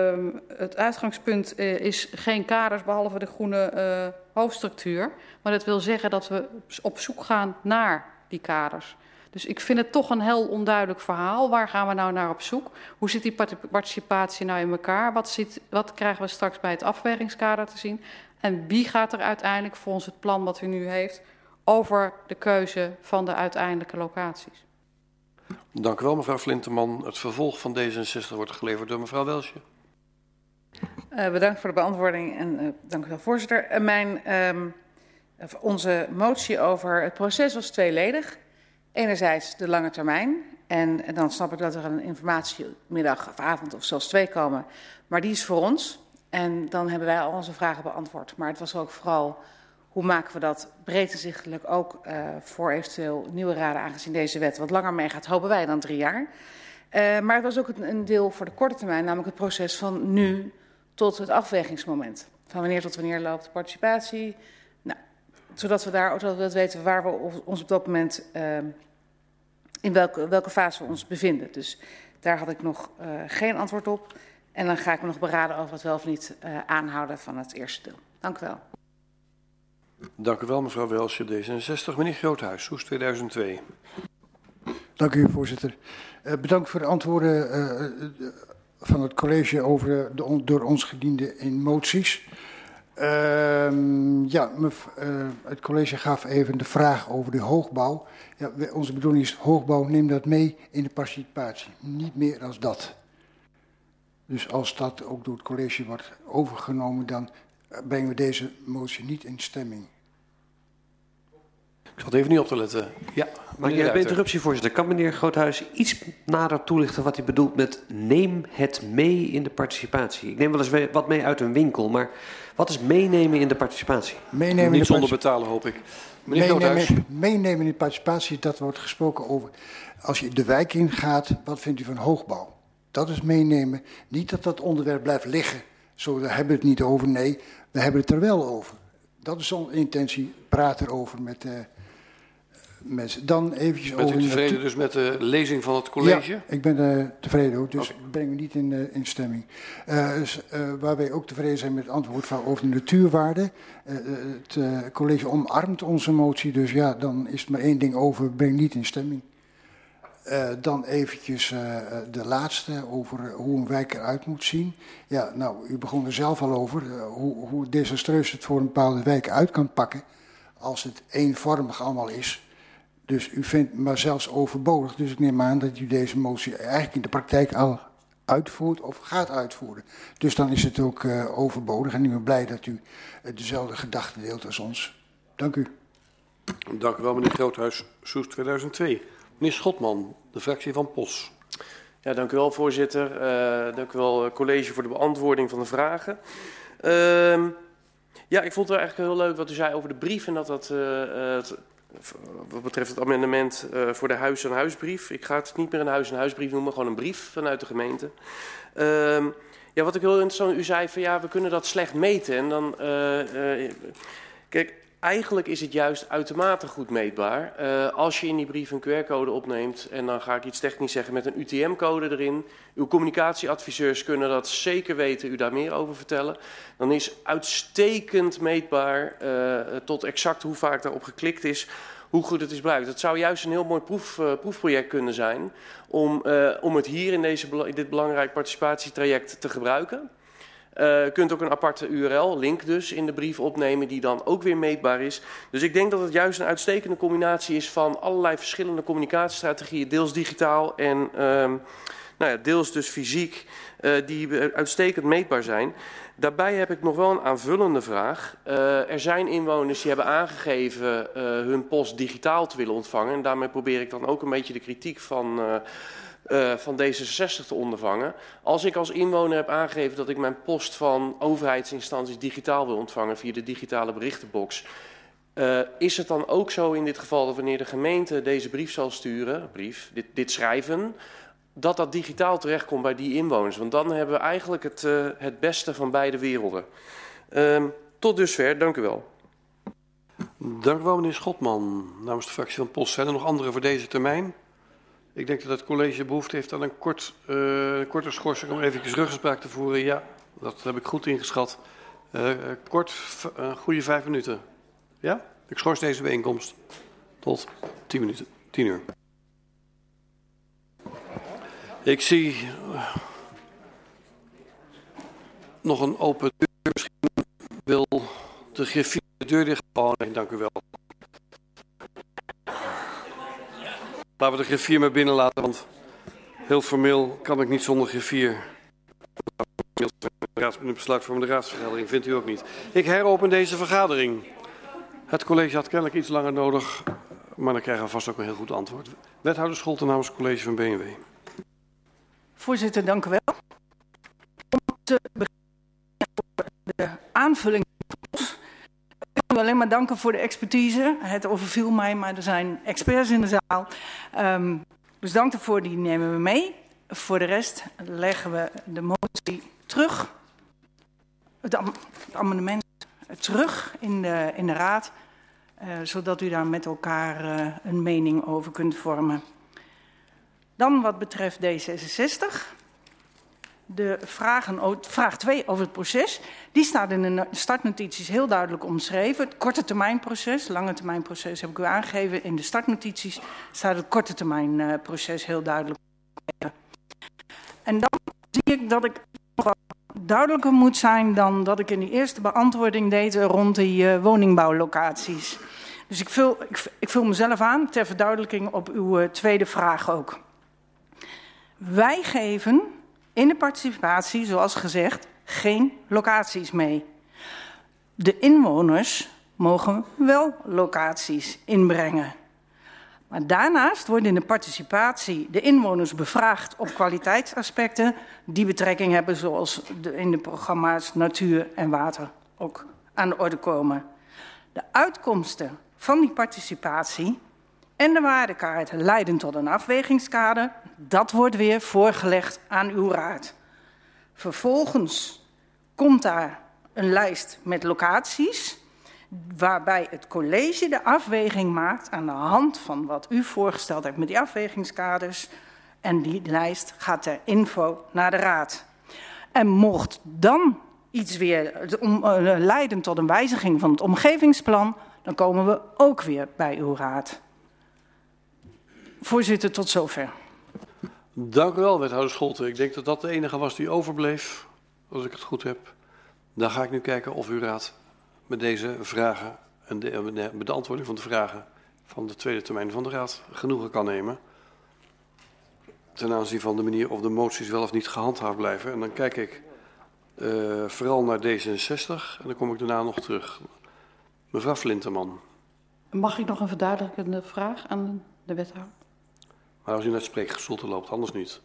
um, het uitgangspunt is geen kaders behalve de groene hoofdstructuur. Maar dat wil zeggen dat we op zoek gaan naar die kaders. Dus ik vind het toch een heel onduidelijk verhaal. Waar gaan we nou naar op zoek? Hoe zit die participatie nou in elkaar? Wat, zit, wat krijgen we straks bij het afwegingskader te zien? En wie gaat er uiteindelijk volgens het plan wat u nu heeft over de keuze van de uiteindelijke locaties? Dank u wel, mevrouw Flinteman. Het vervolg van D66 wordt geleverd door mevrouw Welsje. Uh, bedankt voor de beantwoording en uh, dank u wel, voorzitter. Uh, mijn, um, onze motie over het proces was tweeledig. Enerzijds de lange termijn. En, dan snap ik dat er een informatiemiddag of avond of zelfs twee komen. Maar die is voor ons. En dan hebben wij al onze vragen beantwoord. Maar het was ook vooral hoe maken we dat breed inzichtelijk ook uh, voor eventueel nieuwe raden, aangezien deze wet wat langer meegaat, hopen wij dan drie jaar. Uh, maar het was ook een, een deel voor de korte termijn, namelijk het proces van nu tot het afwegingsmoment. Van wanneer tot wanneer loopt de participatie, zodat we daar ook dat weten waar we ons op dat moment uh, in welke, welke fase we ons bevinden. Dus daar had ik nog uh, geen antwoord op. En dan ga ik me nog beraden over het wel of niet uh, aanhouden van het eerste deel. Dank u wel. Dank u wel, mevrouw Welsje, D66. Meneer Groothuis, Soes 2002. Dank u, voorzitter. Uh, bedankt voor de antwoorden uh, van het college over de door ons gediende in moties. Uh, ja, uh, het college gaf even de vraag over de hoogbouw. Ja, onze bedoeling is hoogbouw, neem dat mee in de participatie. Niet meer dan dat. Dus als dat ook door het college wordt overgenomen, dan brengen we deze motie niet in stemming. Ik zat even niet op te letten. Ja, maar je hebt interruptie, voorzitter. Kan meneer Groothuis iets nader toelichten wat hij bedoelt met neem het mee in de participatie? Ik neem wel eens wat mee uit een winkel, maar wat is meenemen in de participatie? Meenemen Niet zonder betalen, hoop ik. Meneer meenemen, meenemen in de participatie, dat wordt gesproken over. Als je de wijk ingaat, wat vindt u van hoogbouw? Dat is meenemen. Niet dat dat onderwerp blijft liggen. Zo, daar hebben we het niet over. Nee, we hebben het er wel over. Dat is onze intentie. Praat erover met, uh, mensen. Dan eventjes Bent over... u tevreden dus met de lezing van het college? Ja, ik ben uh, tevreden ook, dus okay. ik breng me niet in, uh, in stemming. Uh, dus, waar wij ook tevreden zijn met het antwoord van over de natuurwaarde. het college omarmt onze motie, dus ja, dan is het maar één ding over, breng niet in stemming. dan eventjes de laatste over hoe een wijk eruit moet zien. Ja, nou, u begon er zelf al over, hoe, hoe desastreus het voor een bepaalde wijk uit kan pakken als het eenvormig allemaal is. Dus u vindt maar zelfs overbodig. Dus ik neem aan dat u deze motie eigenlijk in de praktijk al uitvoert of gaat uitvoeren. Dus dan is het ook uh, overbodig en ik ben blij dat u uh, dezelfde gedachten deelt als ons. Dank u. Dank u wel, meneer Groothuis, Soes 2002. Meneer Schotman, de fractie van POS. Ja, dank u wel, voorzitter. Uh, dank u wel, college, voor de beantwoording van de vragen. Uh, ja, ik vond het eigenlijk heel leuk wat u zei over de brief en dat dat het wat betreft het amendement uh, voor de huis-en-huisbrief. Ik ga het niet meer een huis-en-huisbrief noemen, gewoon een brief vanuit de gemeente. Uh, ja, wat ik heel interessant, u zei van ja, we kunnen dat slecht meten. En dan, uh, uh, kijk, eigenlijk is het juist uitermate goed meetbaar. als je in die brief een QR-code opneemt, en dan ga ik iets technisch zeggen, met een UTM-code erin. Uw communicatieadviseurs kunnen dat zeker weten, u daar meer over vertellen. Dan is uitstekend meetbaar tot exact hoe vaak daarop geklikt is hoe goed het is gebruikt. Het zou juist een heel mooi proef, uh, proefproject kunnen zijn om, om het hier in, deze, in dit belangrijk participatietraject te gebruiken. Uh, u kunt ook een aparte URL, link dus, in de brief opnemen die dan ook weer meetbaar is. Dus ik denk dat het juist een uitstekende combinatie is van allerlei verschillende communicatiestrategieën, deels digitaal en um, nou ja, deels dus fysiek, die uitstekend meetbaar zijn. Daarbij heb ik nog wel een aanvullende vraag. Uh, er zijn inwoners die hebben aangegeven uh, hun post digitaal te willen ontvangen. En daarmee probeer ik dan ook een beetje de kritiek van, uh, van D66 te ondervangen. Als ik als inwoner heb aangegeven dat ik mijn post van overheidsinstanties digitaal wil ontvangen via de digitale berichtenbox. is het dan ook zo in dit geval dat wanneer de gemeente deze brief zal sturen, brief, dit, dit schrijven, dat dat digitaal terechtkomt bij die inwoners. Want dan hebben we eigenlijk het, uh, het beste van beide werelden. Uh, tot dusver, dank u wel. Dank u wel, meneer Schotman. Namens de fractie van POS zijn er nog anderen voor deze termijn? Ik denk dat het college behoefte heeft aan een kort, uh, korte schorsing om even ruggespraak te voeren. Ja, dat heb ik goed ingeschat. Uh, kort, goede vijf minuten. Ja? Ik schors deze bijeenkomst tot tien minuten, tien uur. Ik zie nog een open deur. Misschien wil de griffier de deur dicht. Oh nee, dank u wel. Laten we de griffier maar binnen laten, want heel formeel kan ik niet zonder griffier. Een besluit voor de raadsvergadering vindt u ook niet. Ik heropen deze vergadering. Het college had kennelijk iets langer nodig, maar dan krijgen we vast ook een heel goed antwoord. Wethouder Scholten namens het college van BNW. Voorzitter, dank u wel. Om te beginnen voor de aanvulling. Ik wil alleen maar danken voor de expertise. Het overviel mij, maar er zijn experts in de zaal. Um, dus dank daarvoor, die nemen we mee. Voor de rest leggen we de motie terug. Het, het amendement terug in de, in de raad. Uh, zodat u daar met elkaar uh, een mening over kunt vormen. Dan wat betreft D66. De vragen, vraag 2 over het proces. Die staat in de startnotities heel duidelijk omschreven. Het korte termijnproces, lange termijnproces heb ik u aangegeven. In de startnotities staat het korte termijnproces heel duidelijk omschreven. En dan zie ik dat ik nog duidelijker moet zijn dan dat ik in die eerste beantwoording deed rond die uh, woningbouwlocaties. Dus ik vul, ik, vul mezelf aan ter verduidelijking op uw uh, tweede vraag ook. Wij geven in de participatie, zoals gezegd, geen locaties mee. De inwoners mogen wel locaties inbrengen. Maar daarnaast worden in de participatie de inwoners bevraagd op kwaliteitsaspecten die betrekking hebben, zoals in de programma's natuur en water ook aan de orde komen. De uitkomsten van die participatie en de waardekaart leiden tot een afwegingskader. Dat wordt weer voorgelegd aan uw raad. Vervolgens komt daar een lijst met locaties. waarbij het college de afweging maakt aan de hand van wat u voorgesteld hebt met die afwegingskaders. En die lijst gaat ter info naar de raad. En mocht dan iets weer uh, leiden tot een wijziging van het omgevingsplan, dan komen we ook weer bij uw raad. Voorzitter, tot zover. Dank u wel, wethouder Scholten. Ik denk dat dat de enige was die overbleef, als ik het goed heb. Dan ga ik nu kijken of uw raad met deze vragen en de, eh, de beantwoording van de vragen van de tweede termijn van de raad genoegen kan nemen. Ten aanzien van de manier of de moties wel of niet gehandhaafd blijven. En dan kijk ik uh, vooral naar D66 en dan kom ik daarna nog terug. Mevrouw Flinterman. Mag ik nog een verduidelijkende vraag aan de wethouder? Maar als u naar spreekgestoelte loopt, anders niet.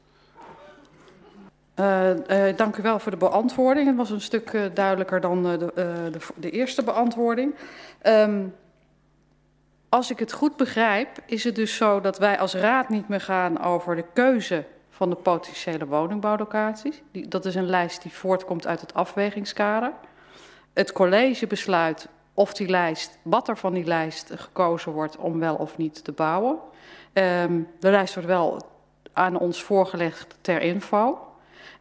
Uh, uh, dank u wel voor de beantwoording. Het was een stuk uh, duidelijker dan de, de, de, eerste beantwoording. Um, als ik het goed begrijp, is het dus zo dat wij als raad niet meer gaan over de keuze van de potentiële woningbouwlocaties. Die, dat is een lijst die voortkomt uit het afwegingskader. Het college besluit of die lijst, wat er van die lijst gekozen wordt om wel of niet te bouwen. Um, de lijst wordt wel aan ons voorgelegd ter info.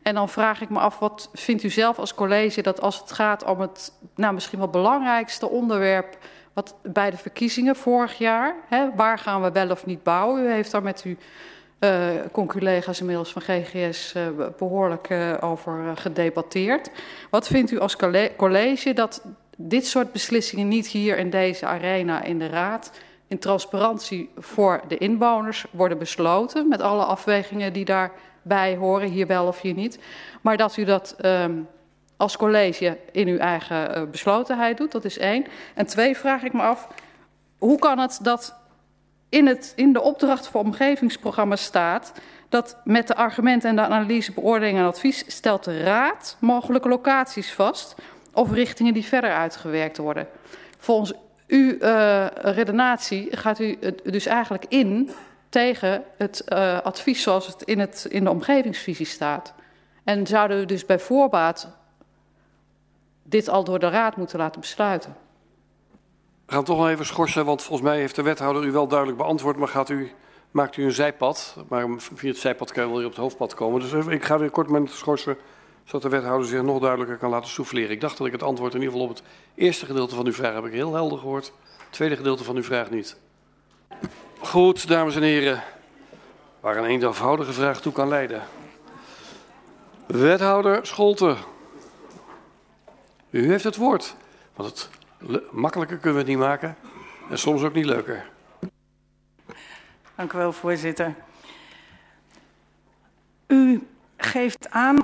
En dan vraag ik me af, wat vindt u zelf als college dat als het gaat om het nou, misschien wel belangrijkste onderwerp wat bij de verkiezingen vorig jaar, hè, waar gaan we wel of niet bouwen? U heeft daar met uw uh, conculega's inmiddels van GGS uh, behoorlijk uh, over gedebatteerd. Wat vindt u als college dat dit soort beslissingen niet hier in deze arena in de raad in transparantie voor de inwoners worden besloten met alle afwegingen die daarbij horen, hier wel of hier niet. Maar dat u dat um, als college in uw eigen uh, beslotenheid doet, dat is één. En twee vraag ik me af, hoe kan het dat in, het, in de opdracht voor omgevingsprogramma staat dat met de argumenten en de analyse, beoordeling en advies stelt de raad mogelijke locaties vast of richtingen die verder uitgewerkt worden. Volgens uw uh, redenatie gaat u dus eigenlijk in tegen het uh, advies zoals het in, het in de omgevingsvisie staat. En zouden we dus bij voorbaat dit al door de raad moeten laten besluiten? We gaan toch nog even schorsen, want volgens mij heeft de wethouder u wel duidelijk beantwoord, maar gaat u, maakt u een zijpad. Maar via het zijpad kan je wel weer op het hoofdpad komen. Dus ik ga weer kort met schorsen, zodat de wethouder zich nog duidelijker kan laten souffleren. Ik dacht dat ik het antwoord in ieder geval op het eerste gedeelte van uw vraag heb ik heel helder gehoord. Het tweede gedeelte van uw vraag niet. Goed, dames en heren. Waar een eenvoudige vraag toe kan leiden. Wethouder Scholten. U heeft het woord. Want het makkelijker kunnen we het niet maken. En soms ook niet leuker. Dank u wel, voorzitter. U geeft aan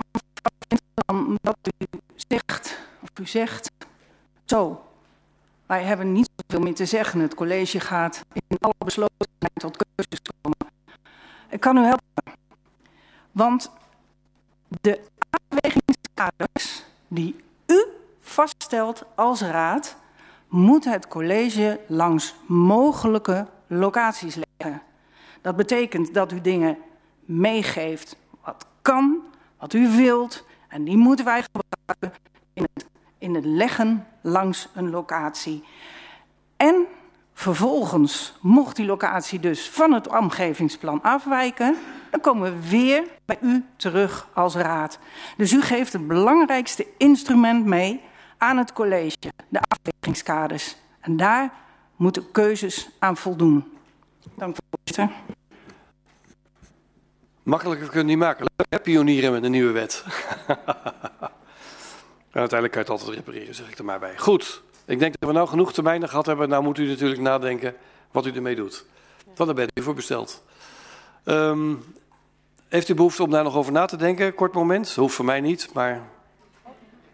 dat u zegt, of u zegt, zo, wij hebben niet zoveel meer te zeggen. Het college gaat in alle beslotenheid tot keuzes komen. Ik kan u helpen. Want de afwegingskaders die u vaststelt als raad, moet het college langs mogelijke locaties leggen. Dat betekent dat u dingen meegeeft wat kan, wat u wilt, en die moeten wij gebruiken in het, in het leggen langs een locatie. En vervolgens, mocht die locatie dus van het omgevingsplan afwijken, dan komen we weer bij u terug als raad. Dus u geeft het belangrijkste instrument mee aan het college, de afwegingskaders. En daar moeten keuzes aan voldoen. Dank voorzitter. Makkelijker kunnen niet maken. Pionieren met een nieuwe wet. uiteindelijk kan je het altijd repareren, zeg ik er maar bij. Goed, ik denk dat we nou genoeg termijnen gehad hebben. Nou moet u natuurlijk nadenken wat u ermee doet. Want daar bent u voor besteld. Um, heeft u behoefte om daar nog over na te denken? Kort moment. Hoeft voor mij niet, maar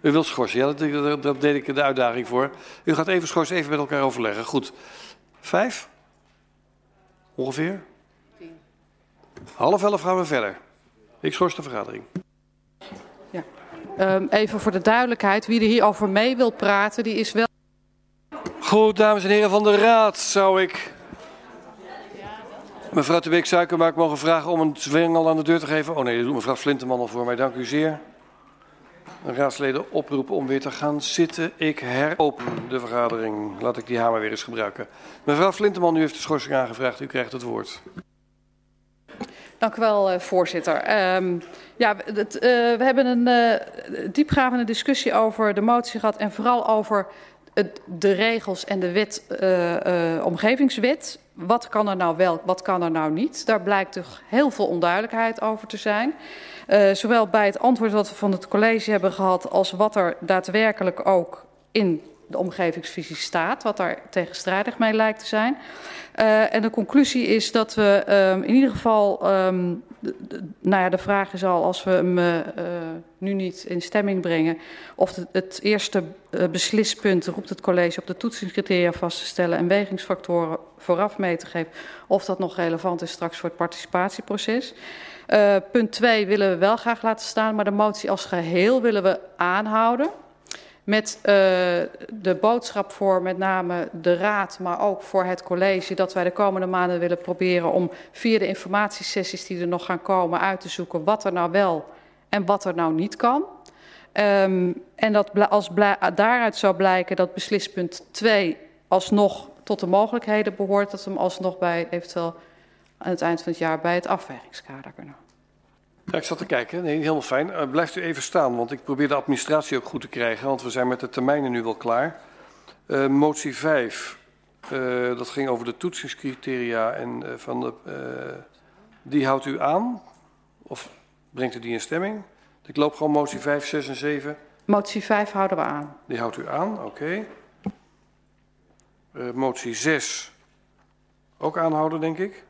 u wilt schorsen. Ja, dat, dat, deed ik de uitdaging voor. U gaat even schorsen, even met elkaar overleggen. Goed. Vijf? Ongeveer? Tien. Half elf gaan we verder. Ik schors de vergadering. Ja. Um, even voor de duidelijkheid, wie er hierover mee wil praten, die is wel... Goed, dames en heren van de Raad, zou ik mevrouw de Beek Suikermaak mogen vragen om een zwengel aan de deur te geven. Oh nee, dat doet mevrouw Flinteman al voor mij, dank u zeer. raadsleden oproepen om weer te gaan zitten. Ik heropen de vergadering. Laat ik die hamer weer eens gebruiken. Mevrouw Flinteman, u heeft de schorsing aangevraagd. U krijgt het woord. Dank u wel, uh, voorzitter. Um, ja, het, uh, we hebben een uh, discussie over de motie gehad en vooral over het, de regels en de wet, omgevingswet. Wat kan er nou wel, wat kan er nou niet? Daar blijkt toch heel veel onduidelijkheid over te zijn. Zowel bij het antwoord dat we van het college hebben gehad, als wat er daadwerkelijk ook in de omgevingsvisie staat, wat daar tegenstrijdig mee lijkt te zijn. Uh, en de conclusie is dat we um, in ieder geval, um, nou ja, de vraag is al, als we hem uh, nu niet in stemming brengen, of het, eerste beslispunt roept het college op de toetsingscriteria vast te stellen en wegingsfactoren vooraf mee te geven, of dat nog relevant is straks voor het participatieproces. Uh, punt 2 willen we wel graag laten staan, maar de motie als geheel willen we aanhouden. Met uh, de boodschap voor met name de raad, maar ook voor het college, dat wij de komende maanden willen proberen om via de informatiesessies die er nog gaan komen uit te zoeken wat er nou wel en wat er nou niet kan. Um, en dat als daaruit zou blijken dat beslispunt 2 alsnog tot de mogelijkheden behoort, dat we hem alsnog bij eventueel aan het eind van het jaar bij het afwegingskader kunnen. Ja, ik zat te kijken. Nee, helemaal fijn. Uh, blijft u even staan, want ik probeer de administratie ook goed te krijgen, want we zijn met de termijnen nu wel klaar. Uh, motie 5, uh, eh, dat ging over de toetsingscriteria en van de, die houdt u aan? Of brengt u die in stemming? Ik loop gewoon motie 5, 6 en 7. Motie 5 houden we aan. Die houdt u aan, oké. Okay. motie 6 ook aanhouden, denk ik.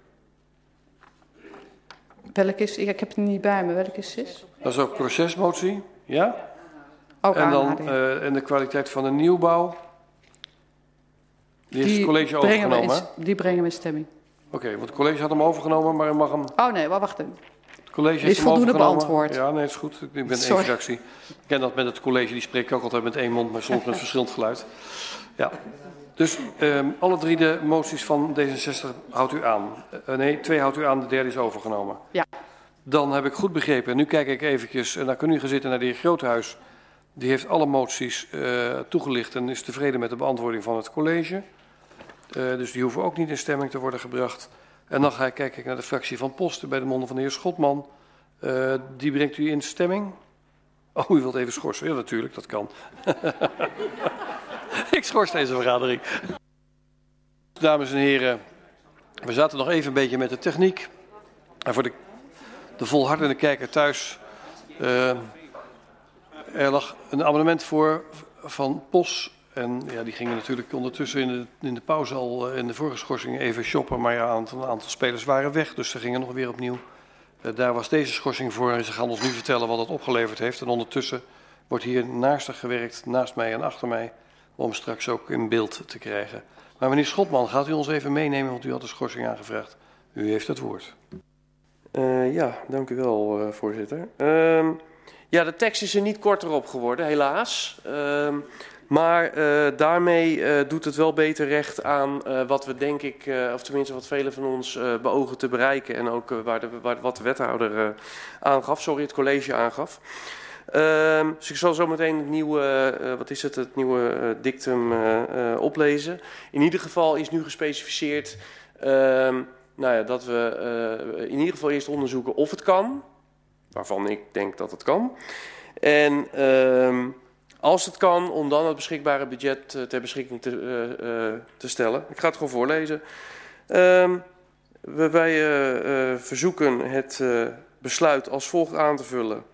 Welke is, ik heb het niet bij me, welke is 6? Dat is ook procesmotie, ja? Ook en dan uh, en de kwaliteit van de nieuwbouw. Die, die heeft het college overgenomen. In, die brengen we in stemming. Oké, okay, want het college had hem overgenomen, maar hij mag hem. Oh nee, wacht even. Het college heeft is hem voldoende beantwoord. Ja, nee, is goed. Ik ben één fractie. Ik ken dat met het college, die spreekt ook altijd met één mond, maar soms met verschillend geluid. Ja. Dus um, alle drie de moties van D66 houdt u aan. Uh, nee, twee houdt u aan, de derde is overgenomen. Ja. Dan heb ik goed begrepen. Nu kijk ik eventjes, en kan u gaan zitten naar de heer Groothuis. Die heeft alle moties uh, toegelicht en is tevreden met de beantwoording van het college. Uh, dus die hoeven ook niet in stemming te worden gebracht. En dan ga ik kijken naar de fractie van Posten bij de monden van de heer Schotman. Die brengt u in stemming? Oh, u wilt even schorsen? Ja, natuurlijk, dat kan. ik schors deze vergadering. Dames en heren, we zaten nog even een beetje met de techniek. En voor de, de volhardende kijker thuis, uh, er lag een abonnement voor van POS. En ja, die gingen natuurlijk ondertussen in de, in de pauze al in de vorige schorsing even shoppen. Maar ja, een aantal, spelers waren weg, dus ze gingen nog weer opnieuw. Uh, daar was deze schorsing voor en ze gaan ons nu vertellen wat het opgeleverd heeft. En ondertussen wordt hier naast gewerkt, naast mij en achter mij om straks ook in beeld te krijgen. Maar meneer Schotman, gaat u ons even meenemen, want u had de schorsing aangevraagd. U heeft het woord. Uh, ja, dank u wel, uh, voorzitter. Uh, ja, de tekst is er niet korter op geworden, helaas. Uh, maar uh, daarmee doet het wel beter recht aan wat we denk ik, of tenminste wat velen van ons beogen te bereiken. En ook waar de, wat de wethouder aangaf, sorry, het college aangaf. Uh, dus ik zal zo meteen het nieuwe, uh, wat is het, het nieuwe uh, dictum uh, oplezen. In ieder geval is nu gespecificeerd ehm, nou ja, dat we in ieder geval eerst onderzoeken of het kan. Waarvan ik denk dat het kan. En ehm, als het kan, om dan het beschikbare budget ter beschikking te, te stellen. Ik ga het gewoon voorlezen. Ehm, wij verzoeken het besluit als volgt aan te vullen.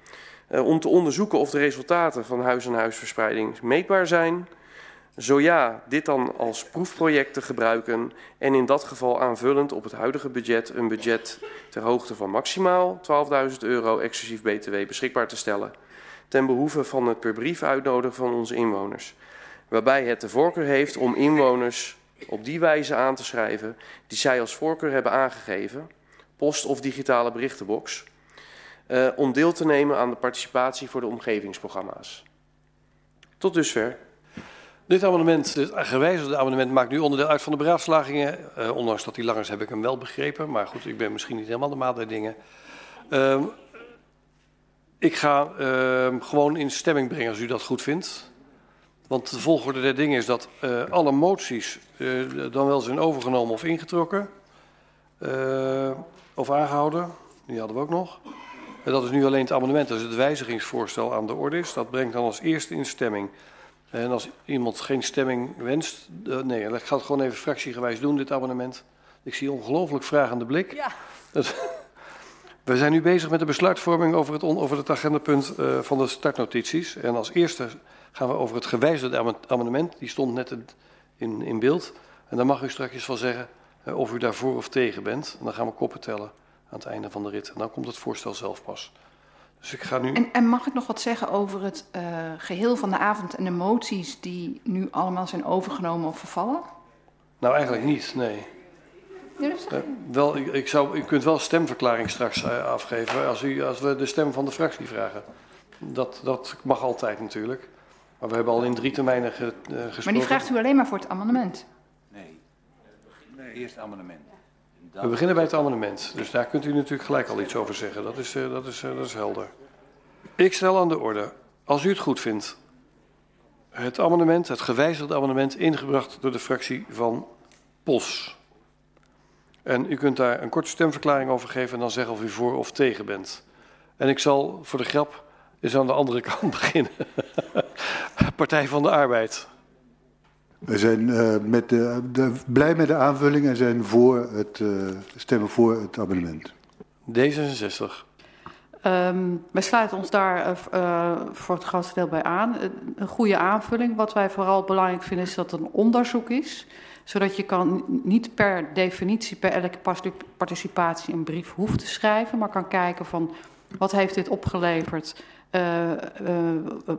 Uh, om te onderzoeken of de resultaten van huis-en-huisverspreiding meetbaar zijn. Zo ja, dit dan als proefproject te gebruiken en in dat geval aanvullend op het huidige budget een budget ter hoogte van maximaal 12.000 euro exclusief BTW beschikbaar te stellen. Ten behoeve van het per brief uitnodigen van onze inwoners. Waarbij het de voorkeur heeft om inwoners op die wijze aan te schrijven die zij als voorkeur hebben aangegeven, post of digitale berichtenbox uh, om deel te nemen aan de participatie voor de omgevingsprogramma's. Tot dusver. Dit amendement, dit gewijzigde amendement maakt nu onderdeel uit van de beraadslagingen. Uh, ondanks dat die lang is, heb ik hem wel begrepen. Maar goed, ik ben misschien niet helemaal de maat der dingen. Uh, Ik ga uh, gewoon in stemming brengen als u dat goed vindt. Want de volgorde der dingen is dat uh, alle moties dan wel zijn overgenomen of ingetrokken. Of aangehouden. Die hadden we ook nog. Dat is nu alleen het amendement, is het wijzigingsvoorstel aan de orde is. Dat brengt dan als eerste in stemming. En als iemand geen stemming wenst, nee, ik ga het gewoon even fractiegewijs doen, dit amendement. Ik zie ongelooflijk vragende blik. Ja. We zijn nu bezig met de besluitvorming over het, over het agendapunt uh, van de startnotities. En als eerste gaan we over het gewijzigde amendement. Die stond net in, in beeld. En dan mag u straks wel zeggen uh, of u daarvoor of tegen bent. En dan gaan we koppen tellen aan het einde van de rit. En dan komt het voorstel zelf pas. Dus ik ga nu... En, en mag ik nog wat zeggen over het uh, geheel van de avond en de moties die nu allemaal zijn overgenomen of vervallen? Nou, eigenlijk niet, nee. Uh, wel, ik, ik, zou, u kunt wel stemverklaring straks uh, afgeven als, u, als we de stem van de fractie vragen. Dat, dat mag altijd natuurlijk. Maar we hebben al in drie termijnen ge, uh, gesproken. Maar die vraagt u alleen maar voor het amendement? Nee, nee. eerst amendement. We beginnen bij het amendement. Dus daar kunt u natuurlijk gelijk al iets over zeggen. Dat is, dat is, dat is helder. Ik stel aan de orde, als u het goed vindt, het amendement, het gewijzigde amendement, ingebracht door de fractie van POS. En u kunt daar een korte stemverklaring over geven en dan zeggen of u voor of tegen bent. En ik zal voor de grap eens aan de andere kant beginnen. Partij van de Arbeid. We zijn uh, met de, de, blij met de aanvulling en zijn voor het, uh, stemmen voor het abonnement. D66. Um, wij sluiten ons daar uh, voor het grootste deel bij aan. Een goede aanvulling. Wat wij vooral belangrijk vinden is dat het een onderzoek is zodat je kan niet per definitie, per elke participatie een brief hoeft te schrijven, maar kan kijken van wat heeft dit opgeleverd, uh, uh,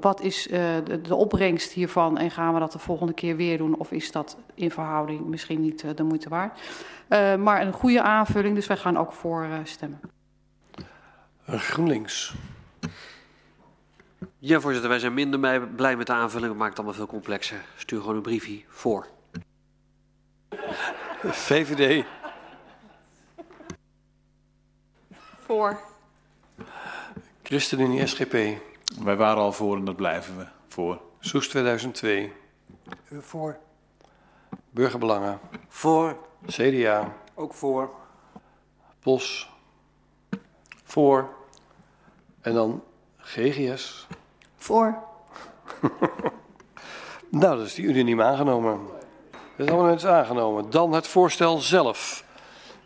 wat is uh, de, de, opbrengst hiervan en gaan we dat de volgende keer weer doen of is dat in verhouding misschien niet de moeite waard. maar een goede aanvulling, dus wij gaan ook voor stemmen. GroenLinks. Ja, voorzitter, wij zijn minder blij met de aanvulling. Het maakt het allemaal veel complexer. Stuur gewoon een briefje voor. VVD. Voor. ChristenUnie SGP. Wij waren al voor en dat blijven we voor. Soes 2002. Voor. Burgerbelangen. Voor. CDA. Ook voor. POS. Voor. En dan GGS. Voor. nou, dat is die unaniem aangenomen. Amendement is aangenomen. Dan het voorstel zelf.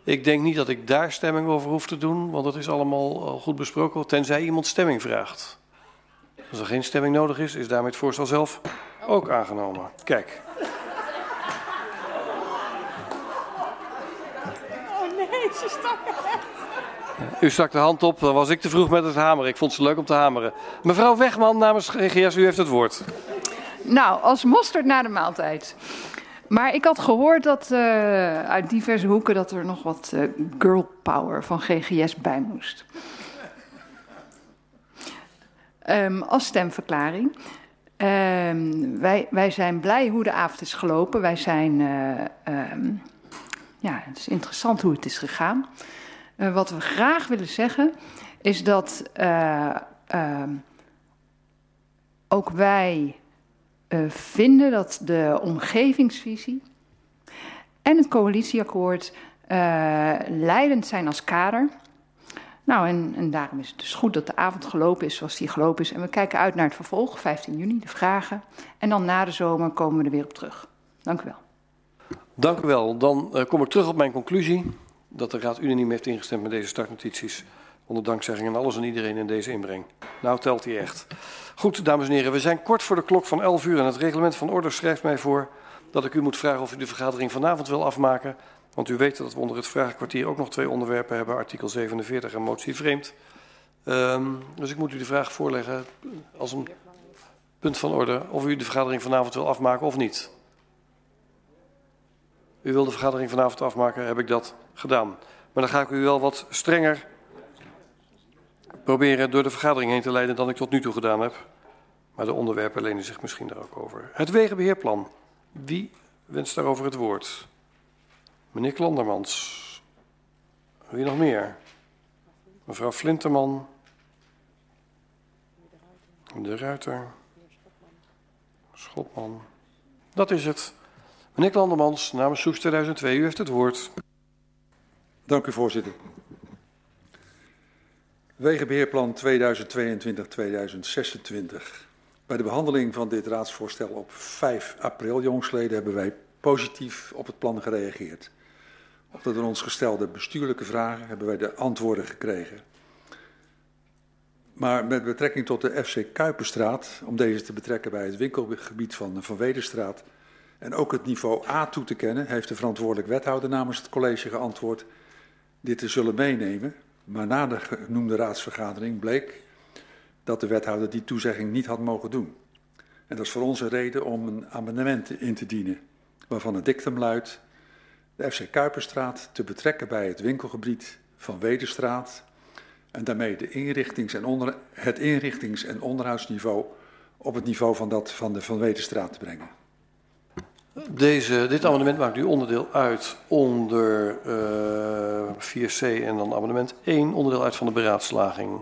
Ik denk niet dat ik daar stemming over hoef te doen, want dat is allemaal al goed besproken, tenzij iemand stemming vraagt. Als er geen stemming nodig is, is daarmee het voorstel zelf ook aangenomen. Kijk. Oh nee, ze stak echt. U stak de hand op, dan was ik te vroeg met het hameren. Ik vond het leuk om te hameren. Mevrouw Wegman namens GGS, u heeft het woord. Nou, als mosterd na de maaltijd. Maar ik had gehoord dat uh, uit diverse hoeken dat er nog wat uh, girl power van GGS bij moest. Um, als stemverklaring. Um, wij, wij zijn blij hoe de avond is gelopen. Wij zijn. Uh, um, ja, het is interessant hoe het is gegaan. wat we graag willen zeggen is dat ook wij vinden dat de omgevingsvisie en het coalitieakkoord uh, leidend zijn als kader. Nou, en, en, daarom is het dus goed dat de avond gelopen is zoals die gelopen is. En we kijken uit naar het vervolg, 15 juni, de vragen. En dan na de zomer komen we er weer op terug. Dank u wel. Dank u wel. Dan uh, kom ik terug op mijn conclusie. Dat de Raad unaniem heeft ingestemd met deze startnotities. Onder dankzegging aan alles en iedereen in deze inbreng. Nou telt hij echt. Goed, dames en heren, we zijn kort voor de klok van 11 uur en het reglement van orde schrijft mij voor dat ik u moet vragen of u de vergadering vanavond wil afmaken. Want u weet dat we onder het vragenkwartier ook nog twee onderwerpen hebben, artikel 47 en motie vreemd. Um, dus ik moet u de vraag voorleggen als een punt van orde of u de vergadering vanavond wil afmaken of niet. U wil de vergadering vanavond afmaken, heb ik dat gedaan. Maar dan ga ik u wel wat strenger proberen door de vergadering heen te leiden dan ik tot nu toe gedaan heb. Maar de onderwerpen lenen zich misschien daar ook over. Het wegenbeheerplan. Wie wenst daarover het woord? Meneer Klandermans. Wie nog meer? Mevrouw Flinterman. De Ruiter. Schopman. Dat is het. Meneer Klandermans, namens Soes 2002, u heeft het woord. Dank u, voorzitter. Wegenbeheerplan 2022-2026. Bij de behandeling van dit raadsvoorstel op 5 april, jongsleden, hebben wij positief op het plan gereageerd. Op de door ons gestelde bestuurlijke vragen hebben wij de antwoorden gekregen. Maar met betrekking tot de FC Kuiperstraat, om deze te betrekken bij het winkelgebied van Van Wederstraat en ook het niveau A toe te kennen, heeft de verantwoordelijk wethouder namens het college geantwoord dit te zullen meenemen. Maar na de genoemde raadsvergadering bleek dat de wethouder die toezegging niet had mogen doen. En dat is voor ons een reden om een amendement in te dienen, waarvan het dictum luidt de FC Kuiperstraat te betrekken bij het winkelgebied van Wederstraat en daarmee de inrichtings en onder, het inrichtings- en onderhoudsniveau op het niveau van dat van de Van Wederstraat te brengen. Deze, dit amendement maakt nu onderdeel uit onder uh, 4c en dan amendement 1, onderdeel uit van de beraadslaging.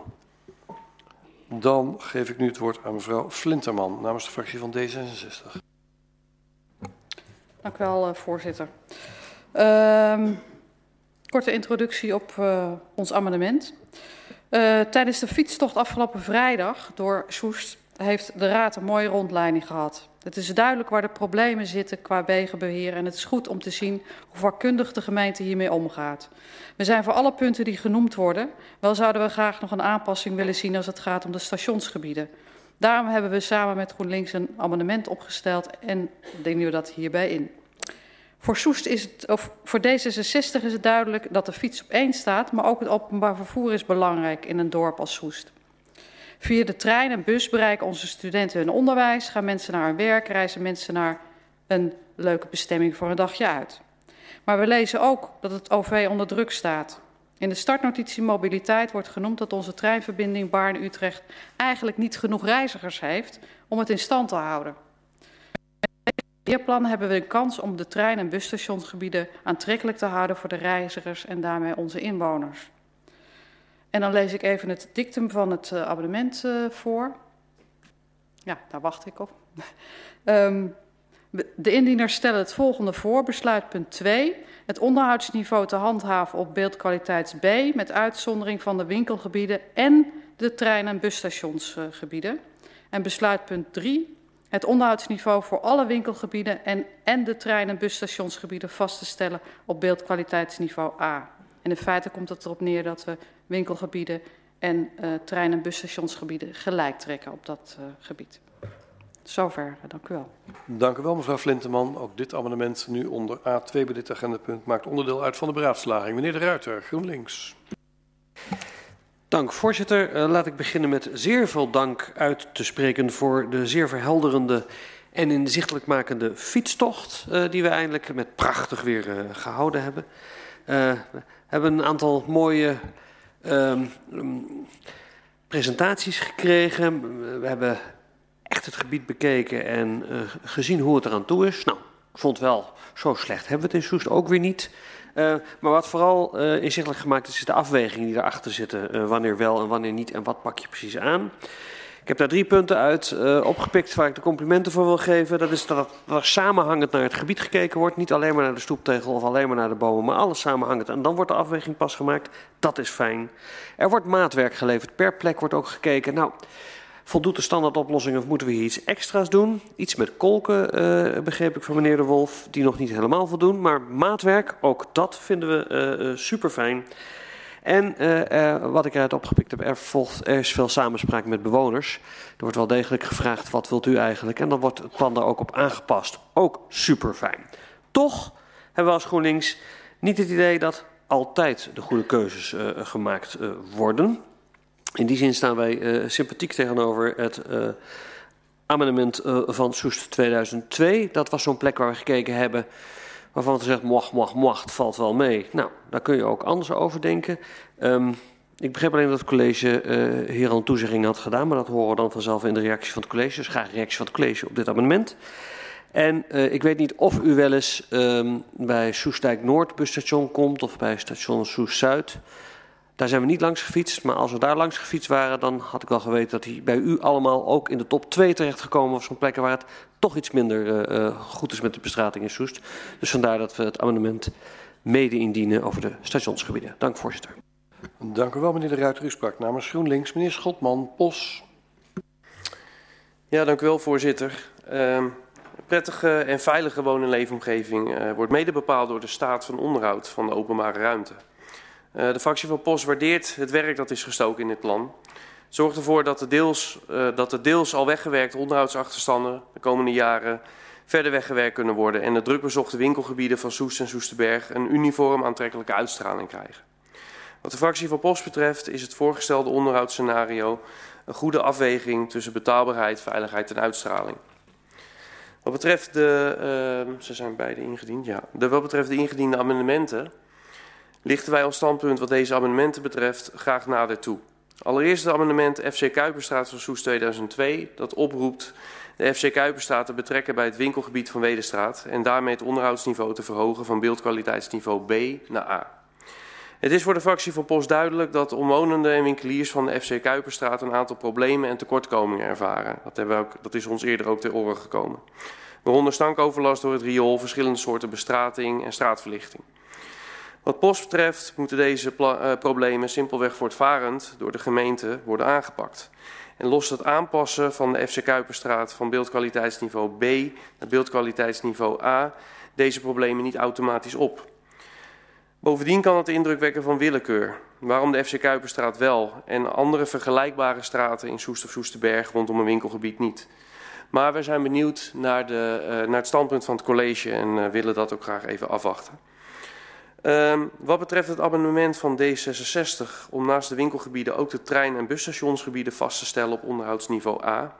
Dan geef ik nu het woord aan mevrouw Flinterman namens de fractie van D66. Dank u wel, voorzitter. Uh, korte introductie op uh, ons amendement. Uh, tijdens de fietstocht afgelopen vrijdag door Soest heeft de Raad een mooie rondleiding gehad. Het is duidelijk waar de problemen zitten qua wegenbeheer en het is goed om te zien hoe vakkundig de gemeente hiermee omgaat. We zijn voor alle punten die genoemd worden, wel zouden we graag nog een aanpassing willen zien als het gaat om de stationsgebieden. Daarom hebben we samen met GroenLinks een amendement opgesteld en dienen we dat hierbij in. Voor Soest is het, of voor D66 is het duidelijk dat de fiets op één staat, maar ook het openbaar vervoer is belangrijk in een dorp als Soest. Via de trein en bus bereiken onze studenten hun onderwijs, gaan mensen naar hun werk, reizen mensen naar een leuke bestemming voor een dagje uit. Maar we lezen ook dat het OV onder druk staat. In de startnotitie mobiliteit wordt genoemd dat onze treinverbinding Baarn-Utrecht eigenlijk niet genoeg reizigers heeft om het in stand te houden. Weerplan hebben we een kans om de trein- en busstationsgebieden aantrekkelijk te houden voor de reizigers en daarmee onze inwoners. En dan lees ik even het dictum van het uh, abonnement uh, voor. Ja, daar wacht ik op. um, de indieners stellen het volgende voor. Besluitpunt 2. Het onderhoudsniveau te handhaven op beeldkwaliteits B... met uitzondering van de winkelgebieden en de trein- en busstationsgebieden. Uh, en besluitpunt 3. Het onderhoudsniveau voor alle winkelgebieden en, en de trein- en busstationsgebieden vast te stellen op beeldkwaliteitsniveau A. En in feite komt het erop neer dat we winkelgebieden en uh, trein- en busstationsgebieden gelijk trekken op dat uh, gebied. Zover, dank u wel. Dank u wel, mevrouw Flinteman. Ook dit amendement nu onder A2 bij dit agendapunt maakt onderdeel uit van de beraadslaging. Meneer de Ruiter, GroenLinks. Dank, voorzitter. Uh, laat ik beginnen met zeer veel dank uit te spreken voor de zeer verhelderende en inzichtelijk makende fietstocht uh, die we eindelijk met prachtig weer uh, gehouden hebben. Uh, we hebben een aantal mooie um, um, presentaties gekregen. We hebben echt het gebied bekeken en uh, gezien hoe het eraan toe is. Nou, ik vond wel, zo slecht hebben we het in Soest ook weer niet. Uh, maar wat vooral uh, inzichtelijk gemaakt is, is de afwegingen die erachter zitten. Wanneer wel en wanneer niet en wat pak je precies aan. Ik heb daar drie punten uit uh, opgepikt waar ik de complimenten voor wil geven. Dat is dat er samenhangend naar het gebied gekeken wordt. Niet alleen maar naar de stoeptegel of alleen maar naar de bomen, maar alles samenhangend. En dan wordt de afweging pas gemaakt. Dat is fijn. Er wordt maatwerk geleverd. Per plek wordt ook gekeken. Nou, voldoet de standaardoplossing of moeten we hier iets extra's doen? Iets met kolken, uh, begreep ik van meneer De Wolf, die nog niet helemaal voldoen. Maar maatwerk, ook dat vinden we uh, super fijn. En uh, uh, wat ik eruit opgepikt heb, er, volgt, er is veel samenspraak met bewoners. Er wordt wel degelijk gevraagd, wat wilt u eigenlijk? En dan wordt het plan daar ook op aangepast. Ook super fijn. Toch hebben we als GroenLinks niet het idee dat altijd de goede keuzes uh, gemaakt worden. In die zin staan wij sympathiek tegenover het amendement van Soest 2002. Dat was zo'n plek waar we gekeken hebben waarvan ze zegt, mocht, mocht, mocht, het valt wel mee. Nou, daar kun je ook anders over denken. Um, ik begreep alleen dat het college hier al een toezegging had gedaan, maar dat horen we dan vanzelf in de reactie van het college. Dus graag reactie van het college op dit amendement. En uh, ik weet niet of u wel eens um, bij Soestdijk Noord busstation komt of bij station Soest Zuid. Daar zijn we niet langs gefietst, maar als we daar langs gefietst waren, dan had ik wel geweten dat hij bij u allemaal ook in de top 2 terechtgekomen was van plekken waar het toch iets minder uh, goed is met de bestrating in Soest. Dus vandaar dat we het amendement mede indienen over de stationsgebieden. Dank voorzitter. Dank u wel meneer de Ruiter. U sprak namens GroenLinks. Meneer Schotman, POS. Ja, dank u wel voorzitter. Uh, prettige en veilige woon- en leefomgeving uh, wordt mede bepaald door de staat van onderhoud van de openbare ruimte. Uh, de fractie van POS waardeert het werk dat is gestoken in dit plan. Zorgt ervoor dat de deels, uh, dat de deels al weggewerkte onderhoudsachterstanden de komende jaren verder weggewerkt kunnen worden en de drukbezochte winkelgebieden van Soest en Soesterberg een uniform aantrekkelijke uitstraling krijgen. Wat de fractie van POS betreft is het voorgestelde onderhoudsscenario een goede afweging tussen betaalbaarheid, veiligheid en uitstraling. Wat betreft de, uh, ze zijn beide ingediend, ja. De, wat betreft de ingediende amendementen lichten wij ons standpunt wat deze amendementen betreft graag nader toe. Allereerst het amendement FC Kuiperstraat van Soes 2002 dat oproept de FC Kuiperstraat te betrekken bij het winkelgebied van Wedestraat en daarmee het onderhoudsniveau te verhogen van beeldkwaliteitsniveau B naar A. Het is voor de fractie van Post duidelijk dat omwonenden en winkeliers van de FC Kuiperstraat een aantal problemen en tekortkomingen ervaren. Dat, hebben we ook, dat is ons eerder ook ter oren gekomen. Waaronder stankoverlast door het riool, verschillende soorten bestrating en straatverlichting. Wat Post betreft moeten deze uh, problemen simpelweg voortvarend door de gemeente worden aangepakt. En lost het aanpassen van de FC Kuiperstraat van beeldkwaliteitsniveau B naar beeldkwaliteitsniveau A deze problemen niet automatisch op. Bovendien kan het de indruk wekken van willekeur. Waarom de FC Kuiperstraat wel en andere vergelijkbare straten in Soest of Soesterberg rondom een winkelgebied niet. Maar we zijn benieuwd naar, de, uh, naar het standpunt van het college en uh, willen dat ook graag even afwachten. Um, wat betreft het abonnement van D66 om naast de winkelgebieden ook de trein- en busstationsgebieden vast te stellen op onderhoudsniveau A.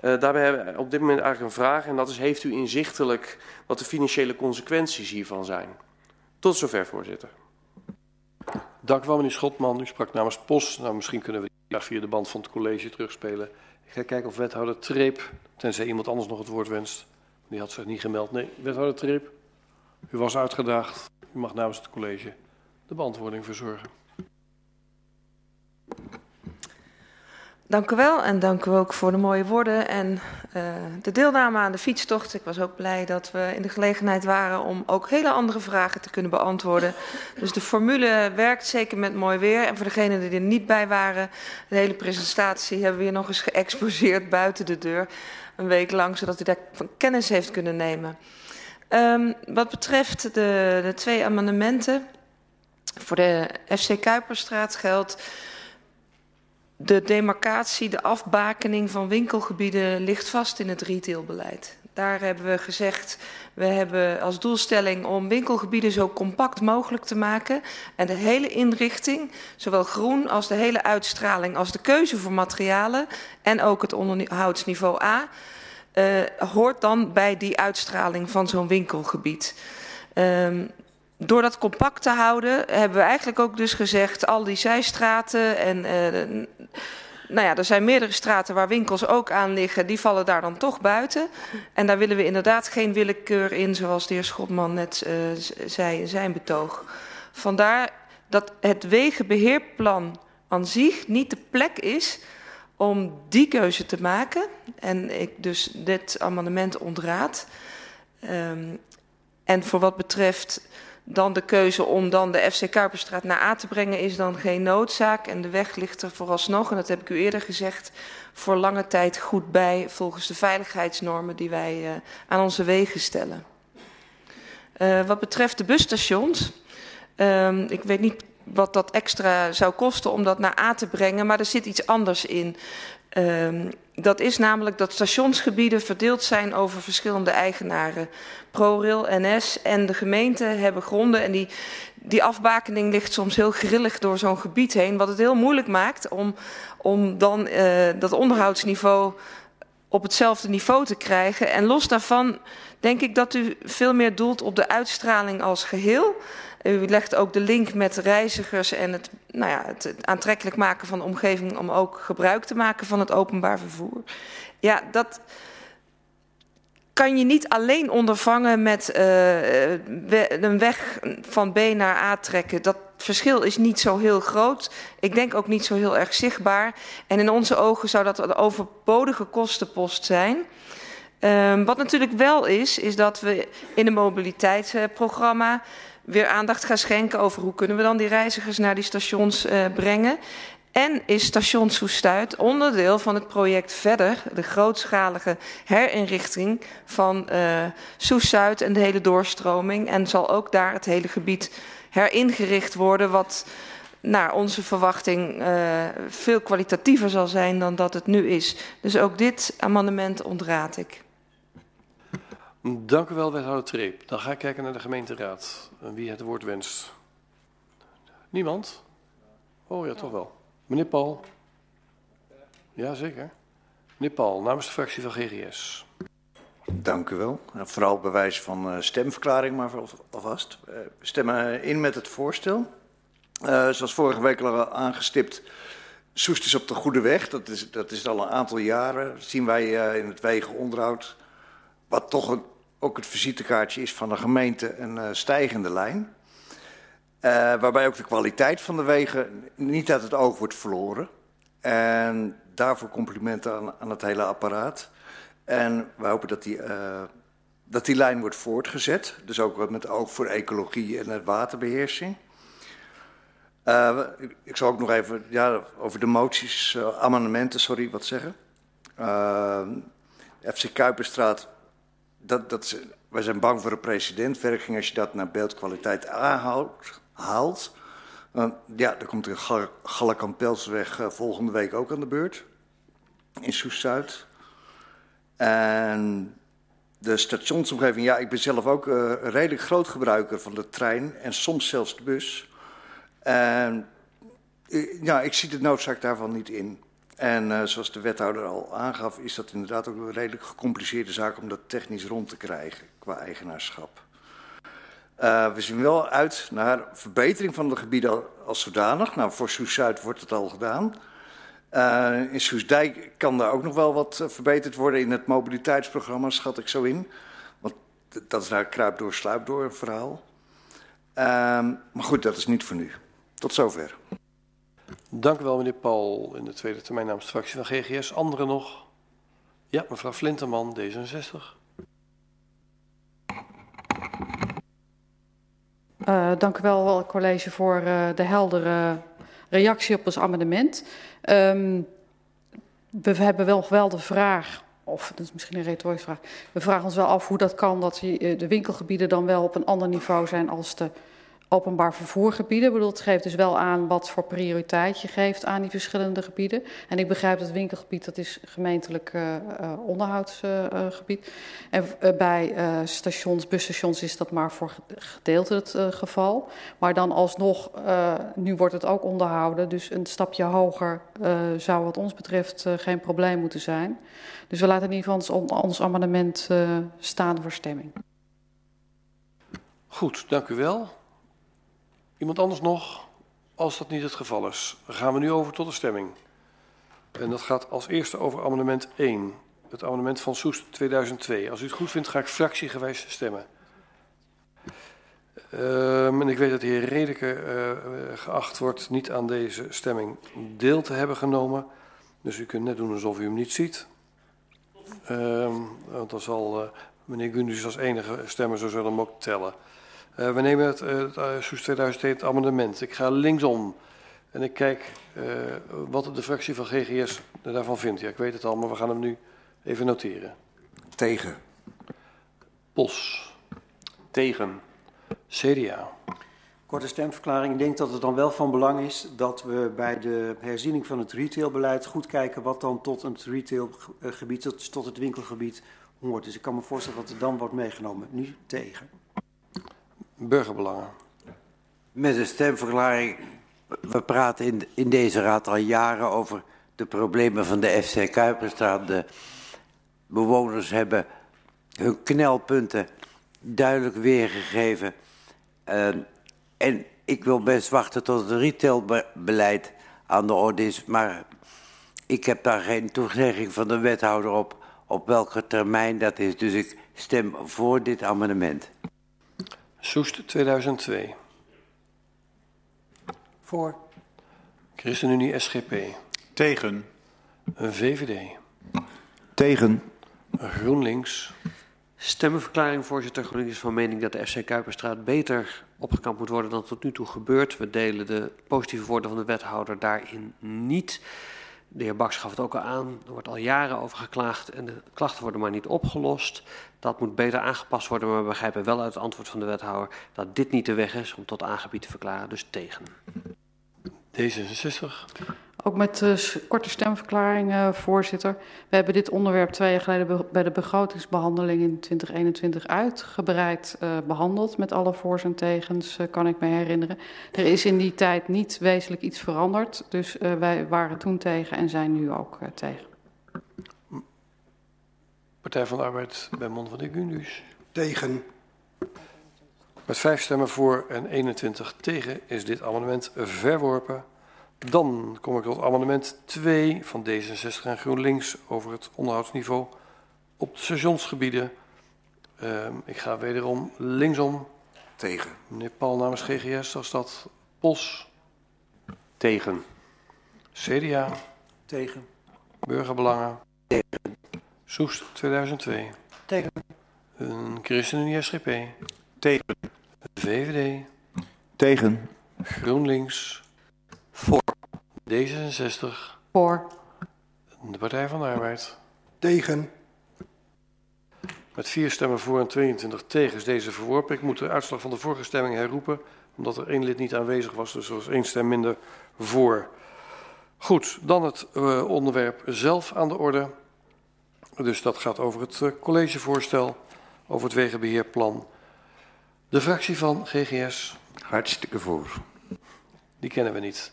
Uh, daarbij hebben we op dit moment eigenlijk een vraag en dat is heeft u inzichtelijk wat de financiële consequenties hiervan zijn? Tot zover, voorzitter. Dank u wel, meneer Schotman. U sprak namens POS. Nou, misschien kunnen we die via de band van het college terugspelen. Ik ga kijken of wethouder Treep, tenzij iemand anders nog het woord wenst. Die had zich niet gemeld. Nee, wethouder Treep, u was uitgedaagd. U mag namens het college de beantwoording verzorgen. Dank u wel en dank u ook voor de mooie woorden en uh, de deelname aan de fietstocht. Ik was ook blij dat we in de gelegenheid waren om ook hele andere vragen te kunnen beantwoorden. Dus de formule werkt zeker met mooi weer. En voor degenen die er niet bij waren, de hele presentatie hebben we hier nog eens geëxposeerd buiten de deur. Een week lang, zodat u daar van kennis heeft kunnen nemen. Um, wat betreft de, de twee amendementen voor de FC Kuiperstraat geldt de demarcatie, de afbakening van winkelgebieden ligt vast in het retailbeleid. Daar hebben we gezegd, we hebben als doelstelling om winkelgebieden zo compact mogelijk te maken. En de hele inrichting, zowel groen als de hele uitstraling, als de keuze voor materialen en ook het onderhoudsniveau A, hoort dan bij die uitstraling van zo'n winkelgebied. Um, door dat compact te houden hebben we eigenlijk ook dus gezegd... al die zijstraten en... Uh, nou ja, er zijn meerdere straten waar winkels ook aan liggen. Die vallen daar dan toch buiten. En daar willen we inderdaad geen willekeur in... zoals de heer Schotman net uh, zei in zijn betoog. Vandaar dat het wegenbeheerplan aan zich niet de plek is om die keuze te maken. En ik dus dit amendement ontraad. Um, en voor wat betreft dan de keuze om dan de FC Kuiperstraat naar A te brengen is dan geen noodzaak. En de weg ligt er vooralsnog, en dat heb ik u eerder gezegd, voor lange tijd goed bij volgens de veiligheidsnormen die wij uh, aan onze wegen stellen. Uh, wat betreft de busstations, uh, ik weet niet wat dat extra zou kosten om dat naar A te brengen, maar er zit iets anders in. Um, dat is namelijk dat stationsgebieden verdeeld zijn over verschillende eigenaren. ProRail, NS en de gemeente hebben gronden en die, die afbakening ligt soms heel grillig door zo'n gebied heen. Wat het heel moeilijk maakt om, om dan uh, dat onderhoudsniveau op hetzelfde niveau te krijgen. En los daarvan denk ik dat u veel meer doelt op de uitstraling als geheel. U legt ook de link met reizigers en het, nou ja, het aantrekkelijk maken van de omgeving om ook gebruik te maken van het openbaar vervoer. Ja, dat. kan je niet alleen ondervangen met uh, een weg van B naar A trekken. Dat verschil is niet zo heel groot. Ik denk ook niet zo heel erg zichtbaar. En in onze ogen zou dat een overbodige kostenpost zijn. Um, wat natuurlijk wel is, is dat we in een mobiliteitsprogramma weer aandacht gaan schenken over hoe kunnen we dan die reizigers naar die stations uh, brengen. En is station Soestuit onderdeel van het project Verder, de grootschalige herinrichting van uh, Soes-Zuid en de hele doorstroming. En zal ook daar het hele gebied heringericht worden, wat naar onze verwachting uh, veel kwalitatiever zal zijn dan dat het nu is. Dus ook dit amendement ontraad ik. Dank u wel, wethouder Treep. Dan ga ik kijken naar de gemeenteraad. Wie het woord wenst. Niemand? Oh ja, toch wel. Meneer Paul. Jazeker. Meneer Paul, namens de fractie van GGS. Dank u wel. Vooral bij wijze van uh, stemverklaring, maar alvast. We stemmen in met het voorstel. Uh, zoals vorige week al aangestipt, Soest is op de goede weg. Dat is, dat is al een aantal jaren. Zien wij in het wegenonderhoud. Wat toch een, ook het visitekaartje is van de gemeente, een stijgende lijn. Uh, waarbij ook de kwaliteit van de wegen niet uit het oog wordt verloren. En daarvoor complimenten aan, aan het hele apparaat. En we hopen dat die, uh, dat die lijn wordt voortgezet. Dus ook met oog voor ecologie en waterbeheersing. Uh, ik zal ook nog even ja, over de moties, amendementen, sorry, wat zeggen. FC Kuiperstraat, dat, dat, wij zijn bang voor een precedentwerking als je dat naar beeldkwaliteit aanhoudt haalt. Ja, dan komt de Galakampelsweg uh, volgende week ook aan de beurt. In Soes-Zuid. En de stationsomgeving, ja, ik ben zelf ook een redelijk groot gebruiker van de trein en soms zelfs de bus. En ja, ik zie de noodzaak daarvan niet in. En uh, zoals de wethouder al aangaf, is dat inderdaad ook een redelijk gecompliceerde zaak om dat technisch rond te krijgen qua eigenaarschap. Uh, we zien wel uit naar verbetering van de gebieden als zodanig. Nou, voor Soes-Zuid wordt het al gedaan. Uh, in Soesdijk kan daar ook nog wel wat verbeterd worden in het mobiliteitsprogramma, schat ik zo in. Want dat is nou kruip door, sluip door verhaal. maar goed, dat is niet voor nu. Tot zover. Dank u wel, meneer Paul. In de tweede termijn namens de fractie van GGS. Anderen nog? Ja, mevrouw Flinterman, D66. Uh, dank u wel, college, voor uh, de heldere reactie op ons amendement. Um, we hebben wel, de vraag, of dat is misschien een retorische vraag, we vragen ons wel af hoe dat kan dat de winkelgebieden dan wel op een ander niveau zijn als de openbaar vervoergebieden. Ik het geeft dus wel aan wat voor prioriteit je geeft aan die verschillende gebieden. En ik begrijp dat winkelgebied, dat is gemeentelijk uh, uh, onderhoudsgebied. Uh, en bij stations, busstations is dat maar voor gedeelte het geval. Maar dan alsnog, nu wordt het ook onderhouden. Dus een stapje hoger zou wat ons betreft geen probleem moeten zijn. Dus we laten in ieder geval ons, ons amendement staan voor stemming. Goed, dank u wel. Iemand anders nog? Als dat niet het geval is, gaan we nu over tot de stemming. En dat gaat als eerste over amendement 1. Het amendement van Soest 2002. Als u het goed vindt, ga ik fractiegewijs stemmen. Um, en ik weet dat de heer Redeke uh, geacht wordt niet aan deze stemming deel te hebben genomen. Dus u kunt net doen alsof u hem niet ziet. Um, want dan zal uh, meneer Gundus als enige stemmen, zo zullen hem ook tellen. Uh, we nemen het, uh, het uh, Soes 2002 het amendement. Ik ga linksom en ik kijk wat de fractie van GGS daarvan vindt. Ja, ik weet het al, maar we gaan hem nu even noteren. Tegen. Bos. Tegen. CDA. Korte stemverklaring. Ik denk dat het dan wel van belang is dat we bij de herziening van het retailbeleid goed kijken wat dan tot het retailgebied, tot het winkelgebied hoort. Dus ik kan me voorstellen dat er dan wordt meegenomen. Nu tegen. Burgerbelangen. Met een stemverklaring. We praten in, in deze raad al jaren over de problemen van de FC Kuiperstraat. De bewoners hebben hun knelpunten duidelijk weergegeven. Uh, en ik wil best wachten tot het retailbeleid aan de orde is. Maar ik heb daar geen toezegging van de wethouder op, op welke termijn dat is. Dus ik Stem voor dit amendement. Soest 2002. Voor. ChristenUnie SGP. Tegen. VVD. Tegen. GroenLinks. Stemmenverklaring, voorzitter. GroenLinks is van mening dat de FC Kuiperstraat beter opgekampt moet worden dan tot nu toe gebeurt. We delen de positieve woorden van de wethouder daarin niet. De heer Baks gaf het ook al aan. Er wordt al jaren over geklaagd en de klachten worden maar niet opgelost. Dat moet beter aangepast worden, maar we begrijpen wel uit het antwoord van de wethouder dat dit niet de weg is om tot aangebied te verklaren. Dus tegen. D66. Ook met uh, korte stemverklaring, uh, voorzitter. We hebben dit onderwerp twee jaar geleden bij de begrotingsbehandeling in 2021 uitgebreid uh, behandeld. Met alle voor's en tegens, kan ik me herinneren. Er is in die tijd niet wezenlijk iets veranderd. Dus wij waren toen tegen en zijn nu ook tegen. Partij van de Arbeid bij Mond van de Gundus. Tegen. Met vijf stemmen voor en 21 tegen is dit amendement verworpen. Dan kom ik tot amendement 2 van D66 en GroenLinks over het onderhoudsniveau op de stationsgebieden. Uh, ik ga wederom linksom. Tegen. Meneer Paul namens GGS, als dat POS. Tegen. CDA. Tegen. Burgerbelangen. Tegen. Soest 2002. Tegen. Een ChristenUnie SGP. Tegen. VVD. Tegen. GroenLinks. Voor. D66. Voor. De Partij van de Arbeid. Tegen. Met vier stemmen voor en 22 tegen is deze verworpen. Ik moet de uitslag van de vorige stemming herroepen, omdat er één lid niet aanwezig was. Dus er was één stem minder voor. Goed, dan het uh, onderwerp zelf aan de orde. Dus dat gaat over het uh, collegevoorstel, over het wegenbeheerplan. De fractie van GGS. Hartstikke voor. Die kennen we niet.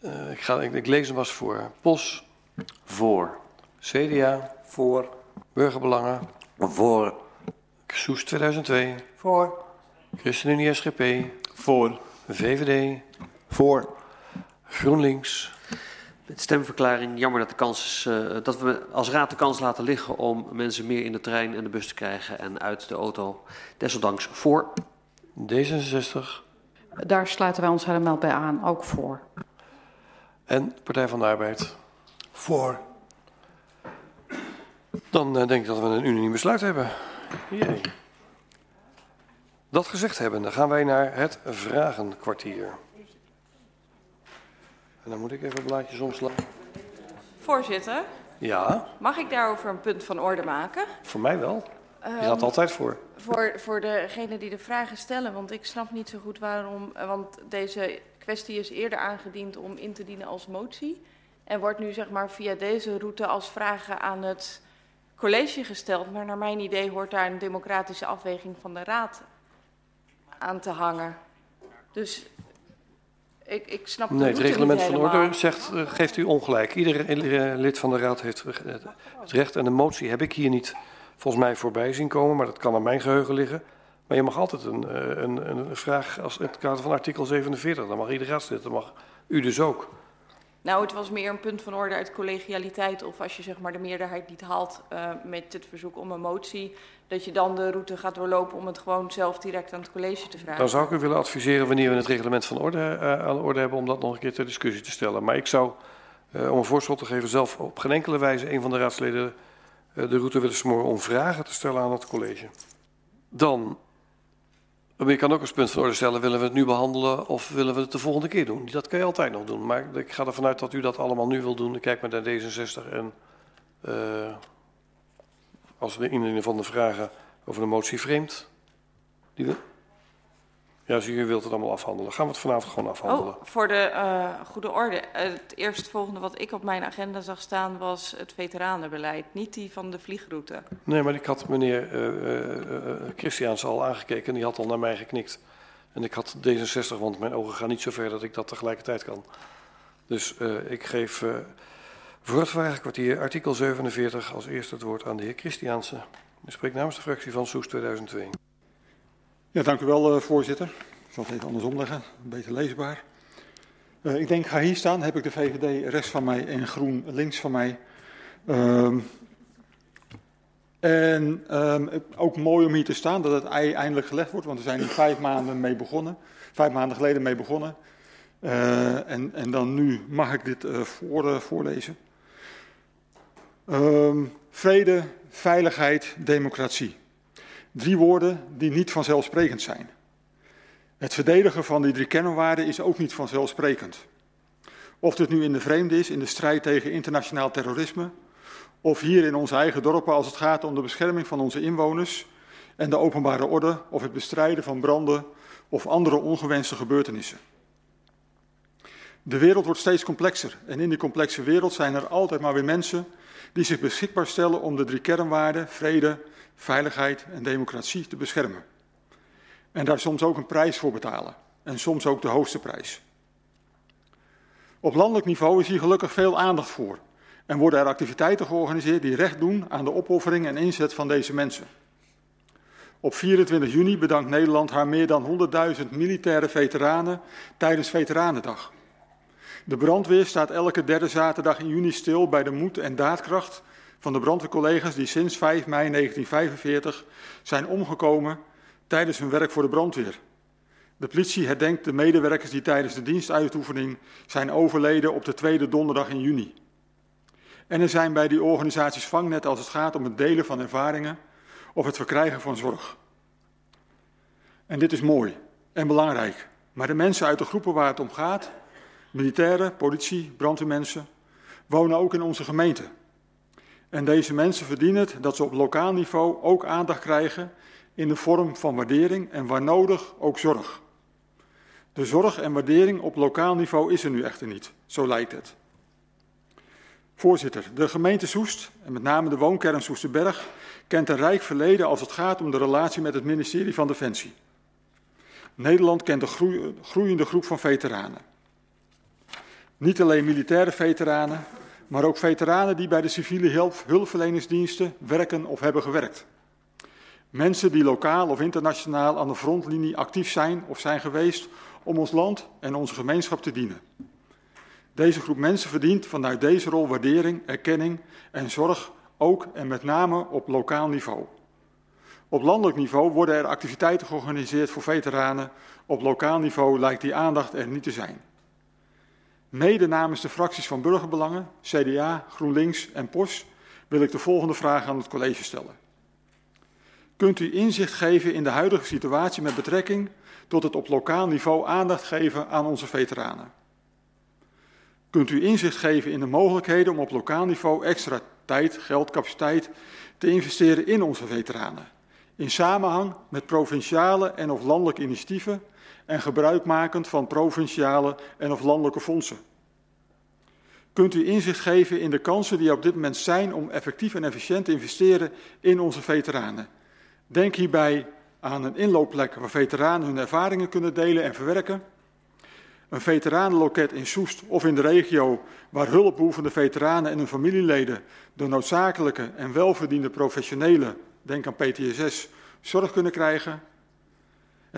Uh, ik, ga, ik, ik, lees hem als voor. POS. Voor. CDA. Voor. Burgerbelangen. Voor. Soes 2002. Voor. ChristenUnie SGP. Voor. VVD. Voor. GroenLinks. Met stemverklaring, jammer dat, de kans is, uh, dat we als raad de kans laten liggen om mensen meer in de trein en de bus te krijgen en uit de auto. Desondanks voor. D66. Daar sluiten wij ons helemaal bij aan, ook voor. En Partij van de Arbeid? Voor. Dan uh, denk ik dat we een unaniem besluit hebben. Jee. Dat gezegd hebben, dan gaan wij naar het vragenkwartier. En dan moet ik even blaadjes omslaan. Voorzitter, Ja, mag ik daarover een punt van orde maken? voor mij wel. Je Ehm, gaat altijd voor. Voor, voor degene die de vragen stellen, want ik snap niet zo goed waarom. Want deze kwestie is eerder aangediend om in te dienen als motie. En wordt nu zeg maar via deze route als vragen aan het college gesteld. Maar naar mijn idee hoort daar een democratische afweging van de raad aan te hangen. Dus ik, ik snap Nee, het reglement van orde zegt, eh, geeft u ongelijk. Ieder eh, lid van de raad heeft eh, het recht. En de motie heb ik hier niet volgens mij voorbij zien komen, maar dat kan aan mijn geheugen liggen. Maar je mag altijd een, eh, een, een vraag als in het kader van artikel 47. Dan mag ieder raadslid, dan mag u dus ook. Nou, het was meer een punt van orde uit collegialiteit. Of als je zeg maar, de meerderheid niet haalt uh, met het verzoek om een motie, dat je dan de route gaat doorlopen om het gewoon zelf direct aan het college te vragen. Dan zou ik u willen adviseren wanneer we het reglement van orde uh, aan de orde hebben, om dat nog een keer ter discussie te stellen. Maar ik zou, uh, om een voorschot te geven, zelf op geen enkele wijze een van de raadsleden de route willen smoren om vragen te stellen aan het college. Dan Maar je kan ook als punt van orde stellen, willen we het nu behandelen of willen we het de volgende keer doen? Dat kan je altijd nog doen, maar ik ga ervan uit dat u dat allemaal nu wil doen. Ik kijk maar naar D66 en uh, als de indiening van de vragen over de motie vreemd. Die? Ja, zie u wilt het allemaal afhandelen. Gaan we het vanavond gewoon afhandelen? Oh, voor de uh, goede orde. Het eerstvolgende wat ik op mijn agenda zag staan was het veteranenbeleid, niet die van de vliegroute. Nee, maar ik had meneer uh, Christiaans al aangekeken en die had al naar mij geknikt. En ik had D66, want mijn ogen gaan niet zo ver dat ik dat tegelijkertijd kan. Dus ik geef voor het vragenkwartier artikel 47 als eerste het woord aan de heer Christiaanse. Ik spreek namens de fractie van Soes 2002. Ja, dank u wel, uh, voorzitter. Ik zal het even andersom leggen, beter leesbaar. Uh, ik denk, ga hier staan, heb ik de VVD rechts van mij en Groen links van mij. Uh, En um, ook mooi om hier te staan dat het ei eindelijk gelegd wordt, want we zijn hier vijf maanden mee begonnen. Vijf maanden geleden mee begonnen. Uh, en, en dan nu mag ik dit voor, voorlezen. Um, vrede, veiligheid, democratie. Drie woorden die niet vanzelfsprekend zijn. Het verdedigen van die drie kernwaarden is ook niet vanzelfsprekend. Of dit nu in de vreemde is, in de strijd tegen internationaal terrorisme, of hier in onze eigen dorpen als het gaat om de bescherming van onze inwoners en de openbare orde, of het bestrijden van branden of andere ongewenste gebeurtenissen. De wereld wordt steeds complexer en in die complexe wereld zijn er altijd maar weer mensen die zich beschikbaar stellen om de drie kernwaarden, vrede, veiligheid en democratie te beschermen. En daar soms ook een prijs voor betalen. En soms ook de hoogste prijs. Op landelijk niveau is hier gelukkig veel aandacht voor. En worden er activiteiten georganiseerd die recht doen aan de opoffering en inzet van deze mensen. Op 24 juni bedankt Nederland haar meer dan 100.000 militaire veteranen tijdens Veteranendag. De brandweer staat elke derde zaterdag in juni stil bij de moed en daadkracht van de brandweercollega's die sinds 5 mei 1945 zijn omgekomen tijdens hun werk voor de brandweer. De politie herdenkt de medewerkers die tijdens de dienstuitoefening zijn overleden op de tweede donderdag in juni. En er zijn bij die organisaties vangnet als het gaat om het delen van ervaringen of het verkrijgen van zorg. En dit is mooi en belangrijk. Maar de mensen uit de groepen waar het om gaat, militairen, politie, brandweermensen, wonen ook in onze gemeente. En deze mensen verdienen het dat ze op lokaal niveau ook aandacht krijgen in de vorm van waardering en waar nodig ook zorg. De zorg en waardering op lokaal niveau is er nu echter niet, zo lijkt het. Voorzitter, de gemeente Soest, en met name de woonkern Soesterberg, kent een rijk verleden als het gaat om de relatie met het ministerie van Defensie. Nederland kent een groeiende groep van veteranen. Niet alleen militaire veteranen, maar ook veteranen die bij de civiele hulpverleningsdiensten werken of hebben gewerkt. Mensen die lokaal of internationaal aan de frontlinie actief zijn of zijn geweest om ons land en onze gemeenschap te dienen. Deze groep mensen verdient vanuit deze rol waardering, erkenning en zorg ook en met name op lokaal niveau. Op landelijk niveau worden er activiteiten georganiseerd voor veteranen. Op lokaal niveau lijkt die aandacht er niet te zijn. Mede namens de fracties van Burgerbelangen, CDA, GroenLinks en POS wil ik de volgende vraag aan het college stellen. Kunt u inzicht geven in de huidige situatie met betrekking tot het op lokaal niveau aandacht geven aan onze veteranen? Kunt u inzicht geven in de mogelijkheden om op lokaal niveau extra tijd, geld, capaciteit te investeren in onze veteranen? In samenhang met provinciale en of landelijke initiatieven en gebruikmakend van provinciale en of landelijke fondsen. Kunt u inzicht geven in de kansen die er op dit moment zijn om effectief en efficiënt te investeren in onze veteranen? Denk hierbij aan een inloopplek waar veteranen hun ervaringen kunnen delen en verwerken. Een veteranenloket in Soest of in de regio waar hulpbehoevende veteranen en hun familieleden de noodzakelijke en welverdiende professionele, denk aan PTSS, zorg kunnen krijgen.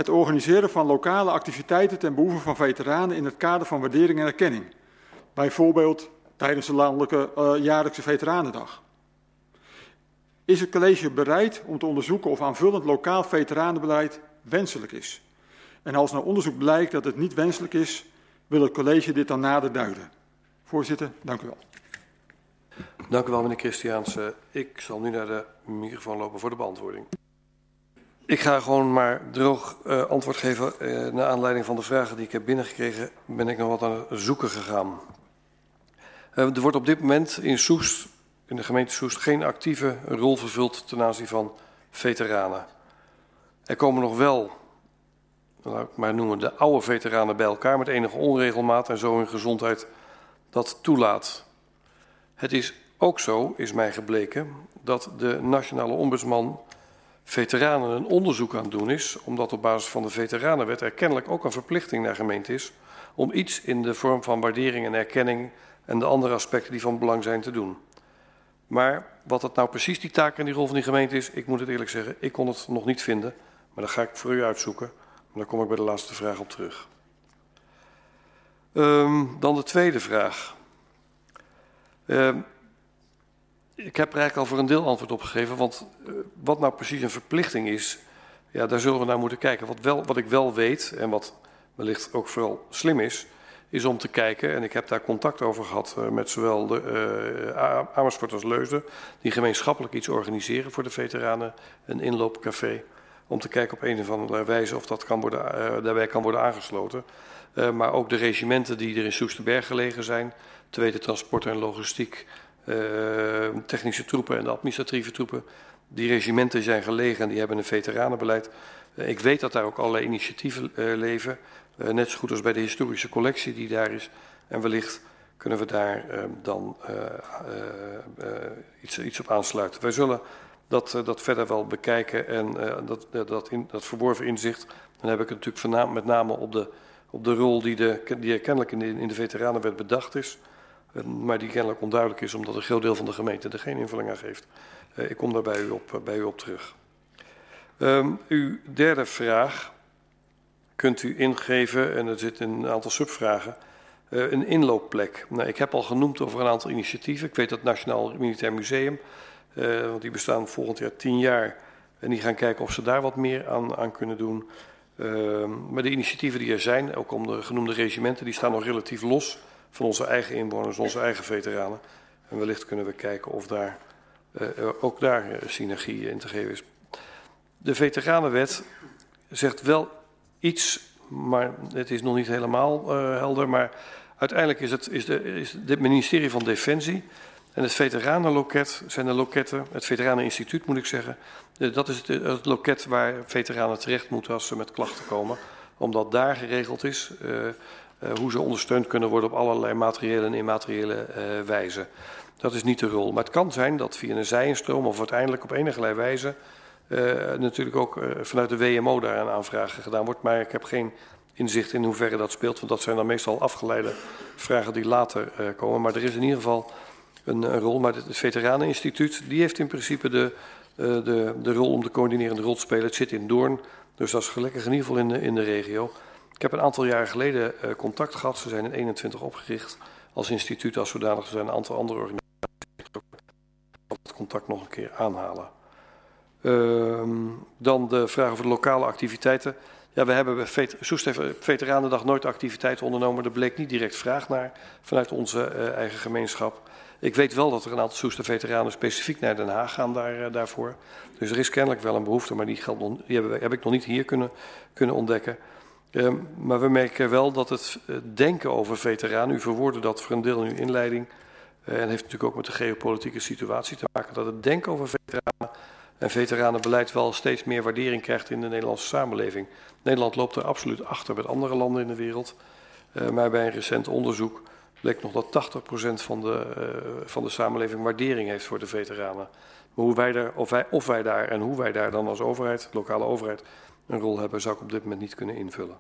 Het organiseren van lokale activiteiten ten behoeve van veteranen in het kader van waardering en erkenning. Bijvoorbeeld tijdens de landelijke uh, jaarlijkse veteranendag. Is het college bereid om te onderzoeken of aanvullend lokaal veteranenbeleid wenselijk is? En als naar onderzoek blijkt dat het niet wenselijk is, wil het college dit dan nader duiden. Voorzitter, dank u wel. Dank u wel, meneer Christiaanse. Ik zal nu naar de microfoon lopen voor de beantwoording. Ik ga gewoon maar droog uh, antwoord geven. Uh, naar aanleiding van de vragen die ik heb binnengekregen, ben ik nog wat aan het zoeken gegaan. Uh, er wordt op dit moment in Soest, in de gemeente Soest, geen actieve rol vervuld ten aanzien van veteranen. Er komen nog wel, laat ik maar noemen, de oude veteranen bij elkaar met enige onregelmaat en zo hun gezondheid dat toelaat. Het is ook zo, is mij gebleken, dat de nationale ombudsman veteranen een onderzoek aan het doen is, omdat op basis van de veteranenwet er kennelijk ook een verplichting naar gemeente is om iets in de vorm van waardering en erkenning en de andere aspecten die van belang zijn te doen. Maar wat het nou precies die taak en die rol van die gemeente is, ik moet het eerlijk zeggen, ik kon het nog niet vinden, maar dat ga ik voor u uitzoeken. Maar dan kom ik bij de laatste vraag op terug. Um, dan de tweede vraag. Um, ik heb er eigenlijk al voor een deel antwoord op gegeven. Want uh, wat nou precies een verplichting is, ja, daar zullen we naar moeten kijken. Wat, wel, wat ik wel weet, en wat wellicht ook vooral slim is, is om te kijken, en ik heb daar contact over gehad uh, met zowel de, uh, Amersfoort als Leusden, die gemeenschappelijk iets organiseren voor de veteranen, een inloopcafé, om te kijken op een of andere wijze of dat kan worden, daarbij kan worden aangesloten. maar ook de regimenten die er in Soesterberg gelegen zijn, Tweede Transport en Logistiek, technische troepen en de administratieve troepen, die regimenten zijn gelegen en die hebben een veteranenbeleid. ik weet dat daar ook allerlei initiatieven leven. Uh, net zo goed als bij de historische collectie die daar is. En wellicht kunnen we daar uh, dan iets, iets op aansluiten. Wij zullen dat, dat verder wel bekijken en dat, dat, in, dat verworven inzicht. Dan heb ik het natuurlijk met name op de, op de rol die, de, die er kennelijk in de, in de veteranenwet bedacht is. Maar die kennelijk onduidelijk is omdat een groot deel van de gemeente er geen invulling aan geeft. ik kom daar bij u op, bij u op terug. Um, uw derde vraag kunt u ingeven, en er zitten een aantal subvragen, een inloopplek. Nou, ik heb al genoemd over een aantal initiatieven. Ik weet dat het Nationaal Militair Museum, want die bestaan volgend jaar tien jaar, en die gaan kijken of ze daar wat meer aan, aan kunnen doen. Uh, maar de initiatieven die er zijn, ook om de genoemde regimenten, die staan nog relatief los van onze eigen inwoners, onze eigen veteranen. En wellicht kunnen we kijken of daar uh, ook daar synergie in te geven is. De veteranenwet zegt wel iets, maar het is nog niet helemaal helder. Maar uiteindelijk is het, is de, is het ministerie van Defensie en het veteranenloket zijn de loketten, het veteraneninstituut moet ik zeggen. Dat is het, het, loket waar veteranen terecht moeten als ze met klachten komen. Omdat daar geregeld is hoe ze ondersteund kunnen worden op allerlei materiële en immateriële uh, wijze. Dat is niet de rol. Maar het kan zijn dat via een zijinstroom of uiteindelijk op enige wijze uh, natuurlijk ook vanuit de WMO daar een aanvraag gedaan wordt. Maar ik heb geen inzicht in hoeverre dat speelt, want dat zijn dan meestal afgeleide vragen die later komen. Maar er is in ieder geval een, een rol. Maar het, het Veteraneninstituut, die heeft in principe de, de, de rol om de coördinerende rol te spelen. Het zit in Doorn, dus dat is gelukkig in ieder geval in de, in de regio. Ik heb een aantal jaren geleden contact gehad. Ze zijn in 21 opgericht als instituut, als zodanig. Er zijn een aantal andere organisaties dat contact nog een keer aanhalen. Uh, dan de vraag over de lokale activiteiten. Ja, we hebben bij Soest Veteranendag nooit activiteiten ondernomen. Er bleek niet direct vraag naar vanuit onze uh, eigen gemeenschap. Ik weet wel dat er een aantal Soester veteranen specifiek naar Den Haag gaan daar, daarvoor. Dus er is kennelijk wel een behoefte, maar die heb, heb ik nog niet hier kunnen, kunnen ontdekken. Uh, maar we merken wel dat het uh, denken over veteranen, u verwoordde dat voor een deel in uw inleiding, uh, en heeft natuurlijk ook met de geopolitieke situatie te maken, dat het denken over veteranen en veteranenbeleid wel steeds meer waardering krijgt in de Nederlandse samenleving. Nederland loopt er absoluut achter met andere landen in de wereld. Uh, maar bij een recent onderzoek bleek nog dat 80% van de, van de samenleving waardering heeft voor de veteranen. Maar hoe wij daar, of, wij, of wij daar en hoe wij daar dan als overheid, lokale overheid, een rol hebben, zou ik op dit moment niet kunnen invullen.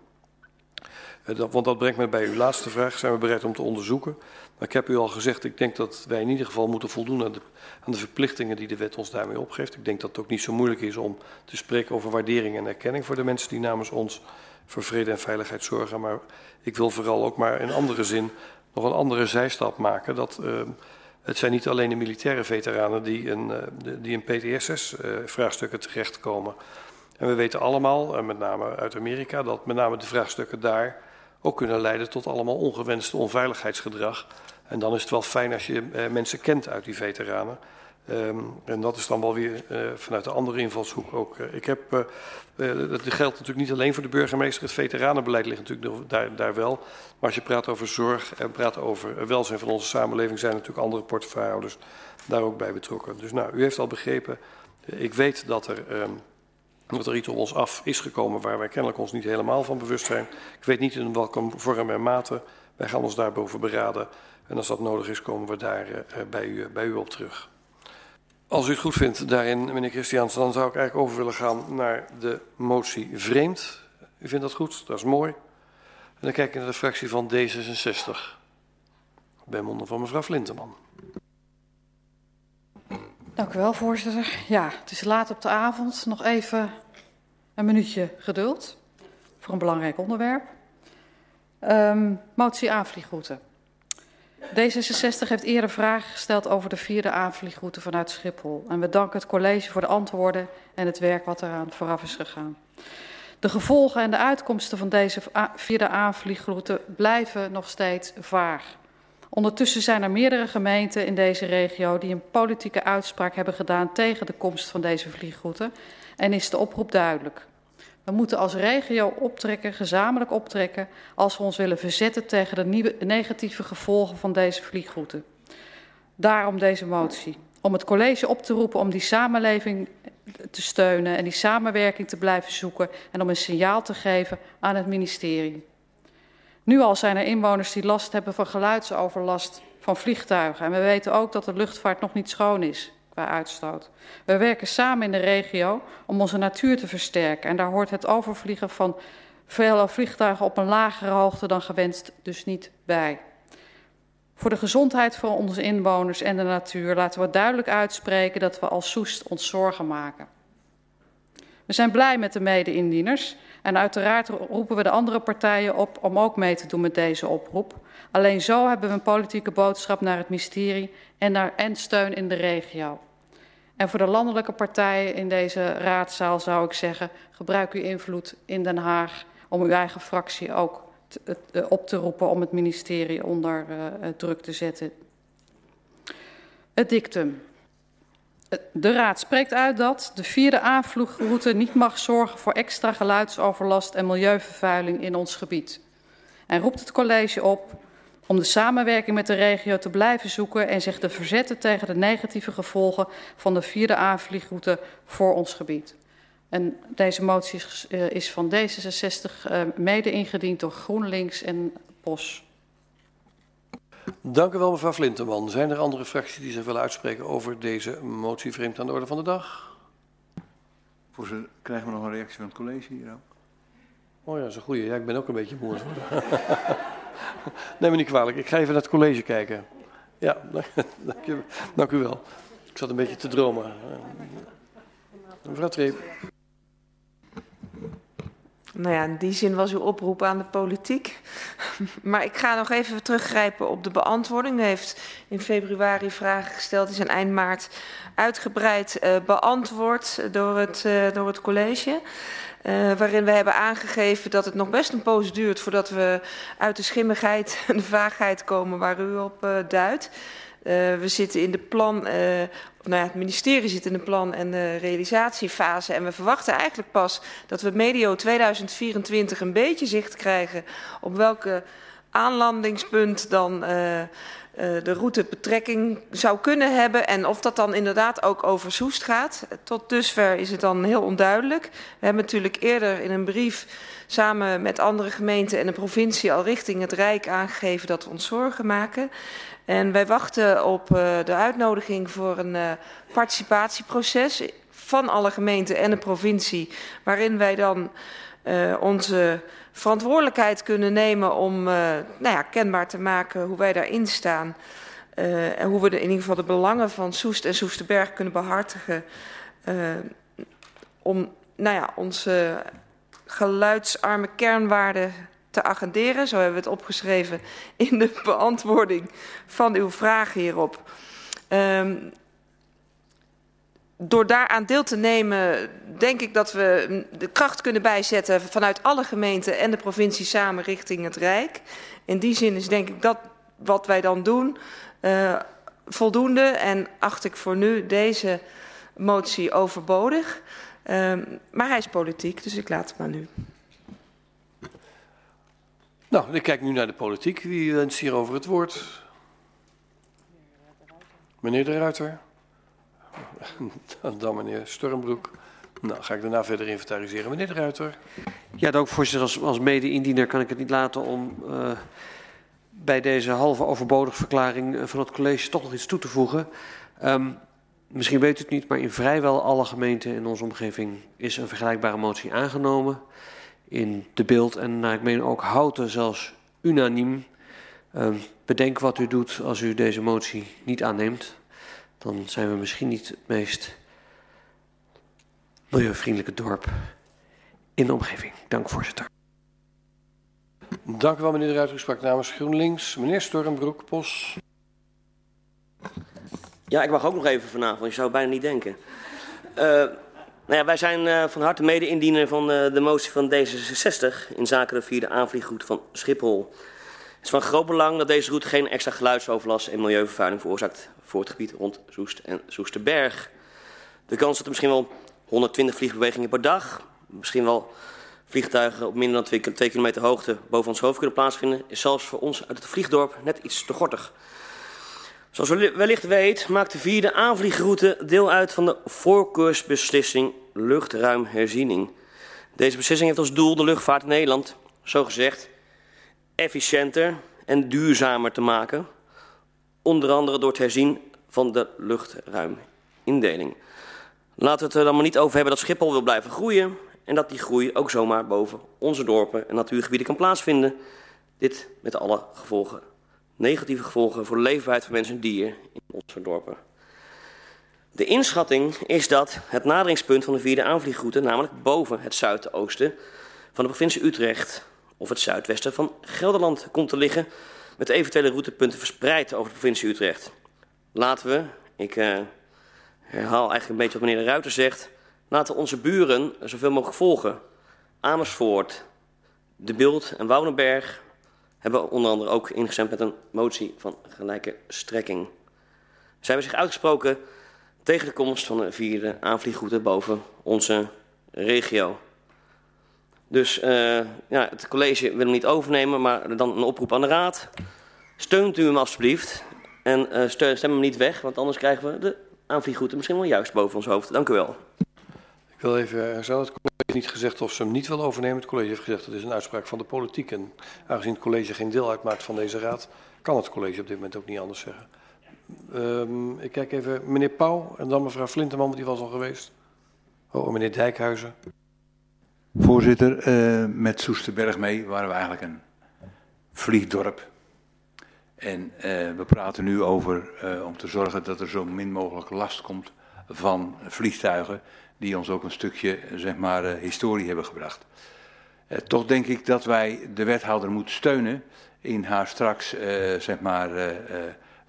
Dat, want dat brengt me bij uw laatste vraag. Zijn we bereid om te onderzoeken? Maar ik heb u al gezegd, ik denk dat wij in ieder geval moeten voldoen aan de, aan de verplichtingen die de wet ons daarmee opgeeft. Ik denk dat het ook niet zo moeilijk is om te spreken over waardering en erkenning voor de mensen die namens ons voor vrede en veiligheid zorgen. Maar ik wil vooral ook maar in andere zin nog een andere zijstap maken. Dat, uh, het zijn niet alleen de militaire veteranen die in, uh, die in PTSS-vraagstukken uh, terechtkomen. En we weten allemaal, en met name uit Amerika, dat met name de vraagstukken daar ook kunnen leiden tot allemaal ongewenste onveiligheidsgedrag. En dan is het wel fijn als je uh, mensen kent uit die veteranen. Um, en dat is dan wel weer uh, vanuit de andere invalshoek ook. Uh, ik heb, dat geldt natuurlijk niet alleen voor de burgemeester. Het veteranenbeleid ligt natuurlijk daar, daar wel. Maar als je praat over zorg en praat over welzijn van onze samenleving, zijn natuurlijk andere portefeuillehouders daar ook bij betrokken. Dus nou, u heeft al begrepen. ik weet dat er. Um, dat er iets op ons af is gekomen waar wij kennelijk ons niet helemaal van bewust zijn. Ik weet niet in welke vorm en mate. Wij gaan ons daarboven beraden. En als dat nodig is, komen we daar uh, bij, u, bij u op terug. Als u het goed vindt daarin, meneer Christiaans, dan zou ik eigenlijk over willen gaan naar de motie vreemd. U vindt dat goed? Dat is mooi. En dan kijk ik naar de fractie van D66. Bij monden van mevrouw Flinteman. Dank u wel, voorzitter. Ja, het is laat op de avond. Nog even een minuutje geduld voor een belangrijk onderwerp. Um, motie aanvliegroute. D66 heeft eerder vragen gesteld over de vierde aanvliegroute vanuit Schiphol. En we danken het college voor de antwoorden en het werk wat eraan vooraf is gegaan. De gevolgen en de uitkomsten van deze vierde aanvliegroute blijven nog steeds vaag. Ondertussen zijn er meerdere gemeenten in deze regio die een politieke uitspraak hebben gedaan tegen de komst van deze vliegroute en is de oproep duidelijk. We moeten als regio optrekken, gezamenlijk optrekken, als we ons willen verzetten tegen de negatieve gevolgen van deze vliegroute. Daarom deze motie. Om het college op te roepen om die samenleving te steunen en die samenwerking te blijven zoeken en om een signaal te geven aan het ministerie. Nu al zijn er inwoners die last hebben van geluidsoverlast van vliegtuigen. En we weten ook dat de luchtvaart nog niet schoon is qua uitstoot. We werken samen in de regio om onze natuur te versterken. En daar hoort het overvliegen van vele vliegtuigen op een lagere hoogte dan gewenst dus niet bij. Voor de gezondheid van onze inwoners en de natuur laten we duidelijk uitspreken dat we als Soest ons zorgen maken. We zijn blij met de mede-indieners en uiteraard roepen we de andere partijen op om ook mee te doen met deze oproep. Alleen zo hebben we een politieke boodschap naar het ministerie en, naar, en steun in de regio. En voor de landelijke partijen in deze raadzaal zou ik zeggen, gebruik uw invloed in Den Haag om uw eigen fractie ook te, uh, op te roepen om het ministerie onder uh, druk te zetten. Het dictum. De Raad spreekt uit dat de vierde aanvloegroute niet mag zorgen voor extra geluidsoverlast en milieuvervuiling in ons gebied. En roept het college op om de samenwerking met de regio te blijven zoeken en zich te verzetten tegen de negatieve gevolgen van de vierde aanvliegroute voor ons gebied. En deze motie is, is van D66 uh, mede ingediend door GroenLinks en POS. Dank u wel, mevrouw Flinteman. Zijn er andere fracties die zich willen uitspreken over deze motie vreemd aan de orde van de dag? Voorzitter, krijgen we nog een reactie van het college hier ook? Oh ja, dat is een goeie. Ja, ik ben ook een beetje moe. Neem me niet kwalijk. Ik ga even naar het college kijken. Ja, dank u, dank u wel. Ik zat een beetje te dromen. Mevrouw Treep. Nou ja, in die zin was uw oproep aan de politiek. Maar ik ga nog even teruggrijpen op de beantwoording. U heeft in februari vragen gesteld, die zijn eind maart uitgebreid uh, beantwoord door het, uh, door het college. Uh, waarin we hebben aangegeven dat het nog best een poos duurt voordat we uit de schimmigheid en de vaagheid komen waar u op duidt. Uh, we zitten in de plan, uh, nou ja, het ministerie zit in de plan- en de realisatiefase. En we verwachten eigenlijk pas dat we medio 2024 een beetje zicht krijgen op welke aanlandingspunt dan uh, de route betrekking zou kunnen hebben. En of dat dan inderdaad ook over Soest gaat. Tot dusver is het dan heel onduidelijk. We hebben natuurlijk eerder in een brief samen met andere gemeenten en de provincie al richting het Rijk aangegeven dat we ons zorgen maken. En wij wachten op uh, de uitnodiging voor een uh, participatieproces van alle gemeenten en de provincie, waarin wij dan onze verantwoordelijkheid kunnen nemen om nou ja, kenbaar te maken hoe wij daarin staan. en hoe we de, in ieder geval de belangen van Soest en Soesterberg kunnen behartigen. om nou ja, onze geluidsarme kernwaarden te agenderen. Zo hebben we het opgeschreven in de beantwoording van uw vraag hierop. Um, door daaraan deel te nemen, denk ik dat we de kracht kunnen bijzetten vanuit alle gemeenten en de provincie samen richting het Rijk. In die zin is denk ik dat wat wij dan doen uh, voldoende en acht ik voor nu deze motie overbodig. Um, maar hij is politiek, dus ik laat het maar nu. Nou, ik kijk nu naar de politiek. Wie wenst hierover het woord? Meneer de Ruiter. Dan meneer Stormbroek. Nou, ga ik daarna verder inventariseren. Meneer de Ruiter. Ja, dank voorzitter. Als, als mede-indiener kan ik het niet laten om uh, bij deze halve overbodige verklaring van het college toch nog iets toe te voegen. Um, misschien weet u het niet, maar in vrijwel alle gemeenten in onze omgeving is een vergelijkbare motie aangenomen in de beeld en naar ik meen ook Houten zelfs unaniem. Uh, bedenk wat u doet als u deze motie niet aanneemt. Dan zijn we misschien niet het meest milieuvriendelijke dorp in de omgeving. Dank voorzitter. Dank u wel, meneer de Ruiter. U sprak namens GroenLinks. Meneer Stormbroek, POS. Ja, ik mag ook nog even vanavond. Je zou het bijna niet denken. Uh, nou ja, wij zijn uh, van harte mede-indiener van uh, de motie van D66 in zaken de vierde aanvliegroute van Schiphol. Het is van groot belang dat deze route geen extra geluidsoverlast en milieuvervuiling veroorzaakt voor het gebied rond Soest en Soesterberg. De kans dat er misschien wel 120 vliegbewegingen per dag, misschien wel vliegtuigen op minder dan 2 kilometer hoogte boven ons hoofd kunnen plaatsvinden, is zelfs voor ons uit het vliegdorp net iets te gortig. Zoals u wellicht weet, maakt de vierde aanvliegroute deel uit van de voorkeursbeslissing luchtruimherziening. Deze beslissing heeft als doel de luchtvaart in Nederland, zogezegd, efficiënter en duurzamer te maken. Onder andere door het herzien van de luchtruimindeling. Laten we het er dan maar niet over hebben dat Schiphol wil blijven groeien en dat die groei ook zomaar boven onze dorpen en natuurgebieden kan plaatsvinden. Dit met alle gevolgen, negatieve gevolgen voor de leefbaarheid van mensen en dieren in onze dorpen. De inschatting is dat het naderingspunt van de vierde aanvliegroute, namelijk boven het zuidoosten van de provincie Utrecht of het zuidwesten van Gelderland, komt te liggen met eventuele routepunten verspreid over de provincie Utrecht. Laten we, ik uh, herhaal eigenlijk een beetje wat meneer de Ruiter zegt, laten onze buren zoveel mogelijk volgen. Amersfoort, De Beeld en Woudenberg hebben onder andere ook ingestemd met een motie van gelijke strekking. Zij hebben zich uitgesproken tegen de komst van de vierde aanvliegroute boven onze regio. Dus uh, ja, het college wil hem niet overnemen, maar dan een oproep aan de raad. Steunt u hem alstublieft en uh, stem hem niet weg, want anders krijgen we de aanvliegroute misschien wel juist boven ons hoofd. Dank u wel. Ik wil even, zou het college niet gezegd of ze hem niet wil overnemen? Het college heeft gezegd dat is een uitspraak van de politiek. En aangezien het college geen deel uitmaakt van deze raad, kan het college op dit moment ook niet anders zeggen. Um, ik kijk even, meneer Pauw en dan mevrouw Flinteman, die was al geweest. Oh, meneer Dijkhuizen. Voorzitter, uh, met Soesterberg mee waren we eigenlijk een vliegdorp. En uh, we praten nu over uh, om te zorgen dat er zo min mogelijk last komt van vliegtuigen die ons ook een stukje zeg maar, historie hebben gebracht. toch denk ik dat wij de wethouder moeten steunen in haar straks zeg maar,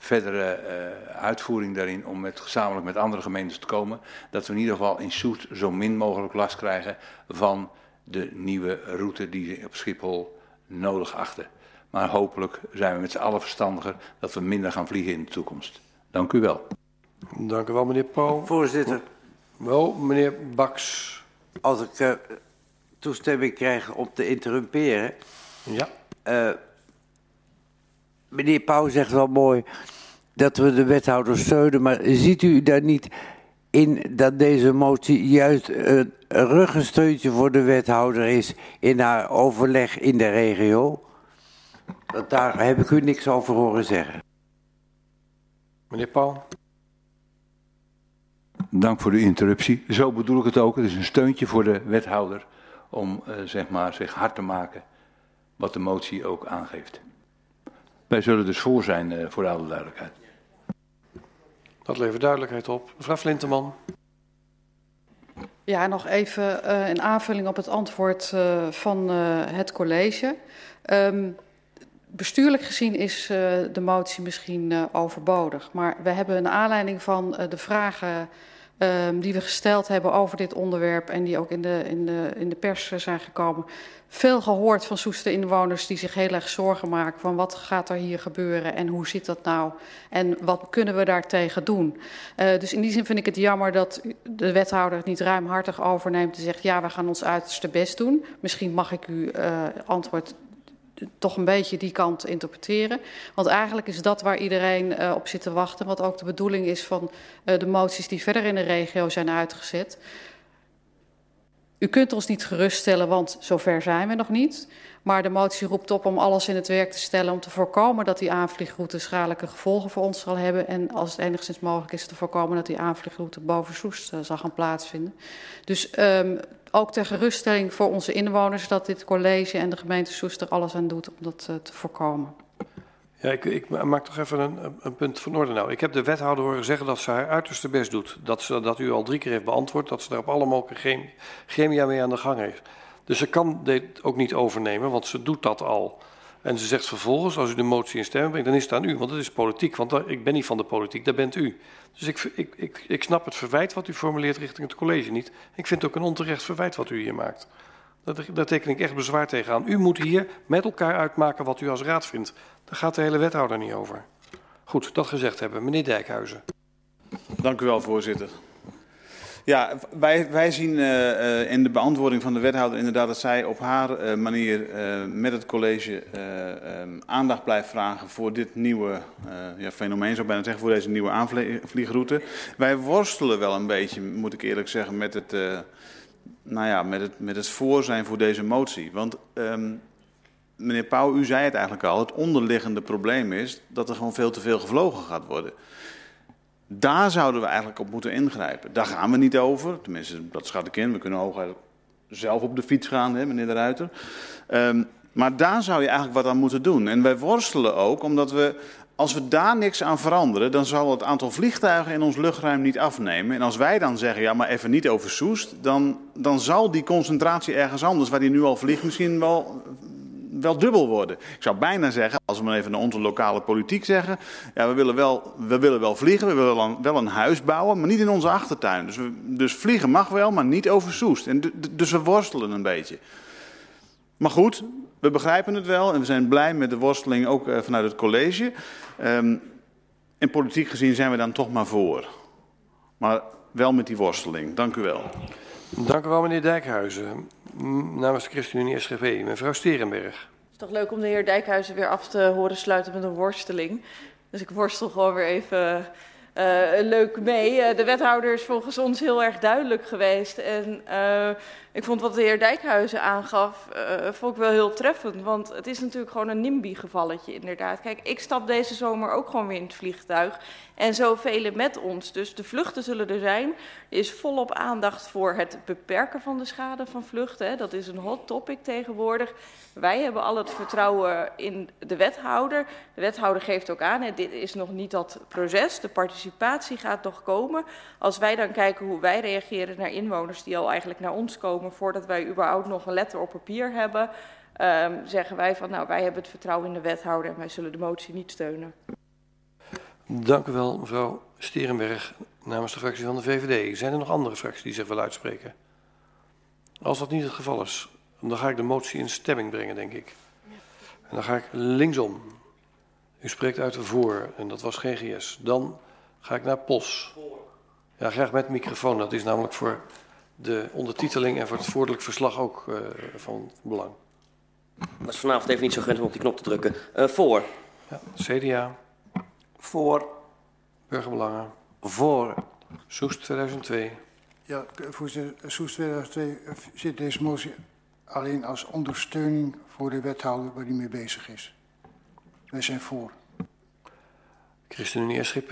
verdere uh, uitvoering daarin om met, gezamenlijk met andere gemeentes te komen. Dat we in ieder geval in Soest zo min mogelijk last krijgen van de nieuwe route die ze op Schiphol nodig achten. Maar hopelijk zijn we met z'n allen verstandiger dat we minder gaan vliegen in de toekomst. Dank u wel. Dank u wel, meneer Pauw. Voorzitter. Wel, meneer Baks. Als ik uh, toestemming krijg om te interrumperen. Ja. Uh, meneer Pauw zegt wel mooi dat we de wethouder steunen, maar ziet u daar niet in dat deze motie juist een ruggensteuntje voor de wethouder is in haar overleg in de regio? Want daar heb ik u niks over horen zeggen. Meneer Pauw. Dank voor de interruptie. Zo bedoel ik het ook. Het is een steuntje voor de wethouder om uh, zeg maar, zich hard te maken wat de motie ook aangeeft. Wij zullen dus voor zijn, uh, voor alle duidelijkheid. Dat levert duidelijkheid op. Mevrouw Flinteman. Ja, nog even uh, in aanvulling op het antwoord uh, van uh, het college. Um, bestuurlijk gezien is de motie misschien overbodig. Maar we hebben een aanleiding van de vragen um, die we gesteld hebben over dit onderwerp en die ook in de, in de, in de pers zijn gekomen, veel gehoord van Soester inwoners die zich heel erg zorgen maken van wat gaat er hier gebeuren en hoe zit dat nou en wat kunnen we daartegen doen. Uh, dus in die zin vind ik het jammer dat de wethouder het niet ruimhartig overneemt en zegt ja we gaan ons uiterste best doen. Misschien mag ik uw uh, antwoord toch een beetje die kant interpreteren. Want eigenlijk is dat waar iedereen uh, op zit te wachten. Wat ook de bedoeling is van uh, de moties die verder in de regio zijn uitgezet. U kunt ons niet geruststellen, want zover zijn we nog niet. Maar de motie roept op om alles in het werk te stellen om te voorkomen dat die aanvliegroute schadelijke gevolgen voor ons zal hebben. En als het enigszins mogelijk is te voorkomen dat die aanvliegroute boven Soest uh, zal gaan plaatsvinden. Dus um, ook ter geruststelling voor onze inwoners dat dit college en de gemeente Soest er alles aan doet om dat uh, te voorkomen. Ja, ik, ik, maak toch even een, een, punt van orde nou. Ik heb de wethouder horen zeggen dat ze haar uiterste best doet. Dat, ze, dat u al drie keer heeft beantwoord dat ze daar op alle mogelijke chemia mee aan de gang heeft. Dus ze kan dit ook niet overnemen, want ze doet dat al. En ze zegt vervolgens, als u de motie in stemming brengt, dan is het aan u, want het is politiek. Want ik ben niet van de politiek, daar bent u. Dus ik, ik, ik, ik snap het verwijt wat u formuleert richting het college niet. Ik vind het ook een onterecht verwijt wat u hier maakt. Daar teken ik echt bezwaar tegen aan. U moet hier met elkaar uitmaken wat u als raad vindt. Daar gaat de hele wethouder niet over. Goed, dat gezegd hebben. Meneer Dijkhuizen. Dank u wel, voorzitter. Ja, wij, wij zien uh, in de beantwoording van de wethouder inderdaad dat zij op haar uh, manier met het college um, aandacht blijft vragen voor dit nieuwe ja, fenomeen, zou ik bijna zeggen, voor deze nieuwe aanvliegroute. Wij worstelen wel een beetje, moet ik eerlijk zeggen, met het, nou ja, met het, met het voor zijn voor deze motie. Want um, meneer Pauw, u zei het eigenlijk al, het onderliggende probleem is dat er gewoon veel te veel gevlogen gaat worden. Daar zouden we eigenlijk op moeten ingrijpen. Daar gaan we niet over. Tenminste, dat schat ik in. We kunnen hooguit zelf op de fiets gaan, hè, meneer de Ruiter. Um, maar daar zou je eigenlijk wat aan moeten doen. En wij worstelen ook, omdat we, als we daar niks aan veranderen, dan zal het aantal vliegtuigen in ons luchtruim niet afnemen. En als wij dan zeggen, ja, maar even niet over Soest, dan, dan zal die concentratie ergens anders, waar die nu al vliegt, misschien wel wel dubbel worden. Ik zou bijna zeggen, als we maar even naar onze lokale politiek zeggen. Ja, we willen wel, we willen wel vliegen, we willen wel een huis bouwen, maar niet in onze achtertuin. Dus, dus vliegen mag wel, maar niet over Soest. En dus we worstelen een beetje. Maar goed, we begrijpen het wel en we zijn blij met de worsteling ook uh, vanuit het college. En politiek gezien zijn we dan toch maar voor. Maar wel met die worsteling. Dank u wel. Dank u wel, meneer Dijkhuizen. Namens de ChristenUnie SGV, mevrouw Sterenberg. Het is toch leuk om de heer Dijkhuizen weer af te horen sluiten met een worsteling. Dus ik worstel gewoon weer even uh, leuk mee. Uh, de wethouder is volgens ons heel erg duidelijk geweest. En uh, ik vond wat de heer Dijkhuizen aangaf, vond ik wel heel treffend. Want het is natuurlijk gewoon een NIMBY-gevalletje inderdaad. Kijk, ik stap deze zomer ook gewoon weer in het vliegtuig. En zo velen met ons. Dus de vluchten zullen er zijn. Er is volop aandacht voor het beperken van de schade van vluchten. Dat is een hot topic tegenwoordig. Wij hebben al het vertrouwen in de wethouder. De wethouder geeft ook aan, hè, dit is nog niet dat proces. De participatie gaat nog komen. Als wij dan kijken hoe wij reageren naar inwoners die al eigenlijk naar ons komen... voordat wij überhaupt nog een letter op papier hebben... Um, zeggen wij van, nou, wij hebben het vertrouwen in de wethouder... en wij zullen de motie niet steunen. Dank u wel, mevrouw Sterenberg, namens de fractie van de VVD. Zijn er nog andere fracties die zich willen uitspreken? Als dat niet het geval is, dan ga ik de motie in stemming brengen, denk ik. En dan ga ik linksom. U spreekt uit voor, en dat was GGS. Dan ga ik naar POS. Ja, graag met microfoon. Dat is namelijk voor de ondertiteling en voor het voordelijk verslag ook uh, van belang. Dat is vanavond even niet zo gewend om op die knop te drukken. Uh, voor. Ja, CDA. Voor. Burgerbelangen. Voor. Soest 2002. Ja, voorzitter, Soest 2002 zit deze motie alleen als ondersteuning voor de wethouder waar hij mee bezig is. Wij zijn voor. ChristenUnie SGP.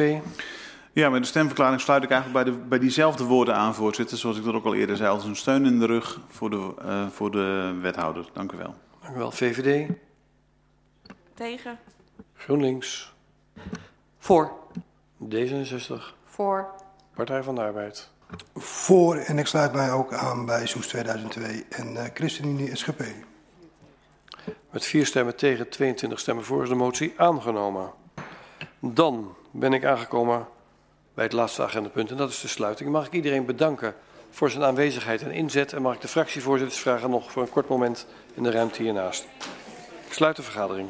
Ja, met de stemverklaring sluit ik eigenlijk bij, de, bij diezelfde woorden aan, voorzitter. Zoals ik dat ook al eerder zei, als een steun in de rug voor de, uh, voor de wethouder. Dank u wel. Dank u wel. VVD. Tegen. GroenLinks. Voor. D66. Voor. Partij van de Arbeid. Voor en ik sluit mij ook aan bij Soes 2002 en uh, ChristenUnie SGP. Met vier stemmen tegen, 22 stemmen voor is de motie aangenomen. Dan ben ik aangekomen bij het laatste agendapunt en dat is de sluiting. Mag ik iedereen bedanken voor zijn aanwezigheid en inzet en mag ik de fractievoorzitters vragen nog voor een kort moment in de ruimte hiernaast. Ik sluit de vergadering.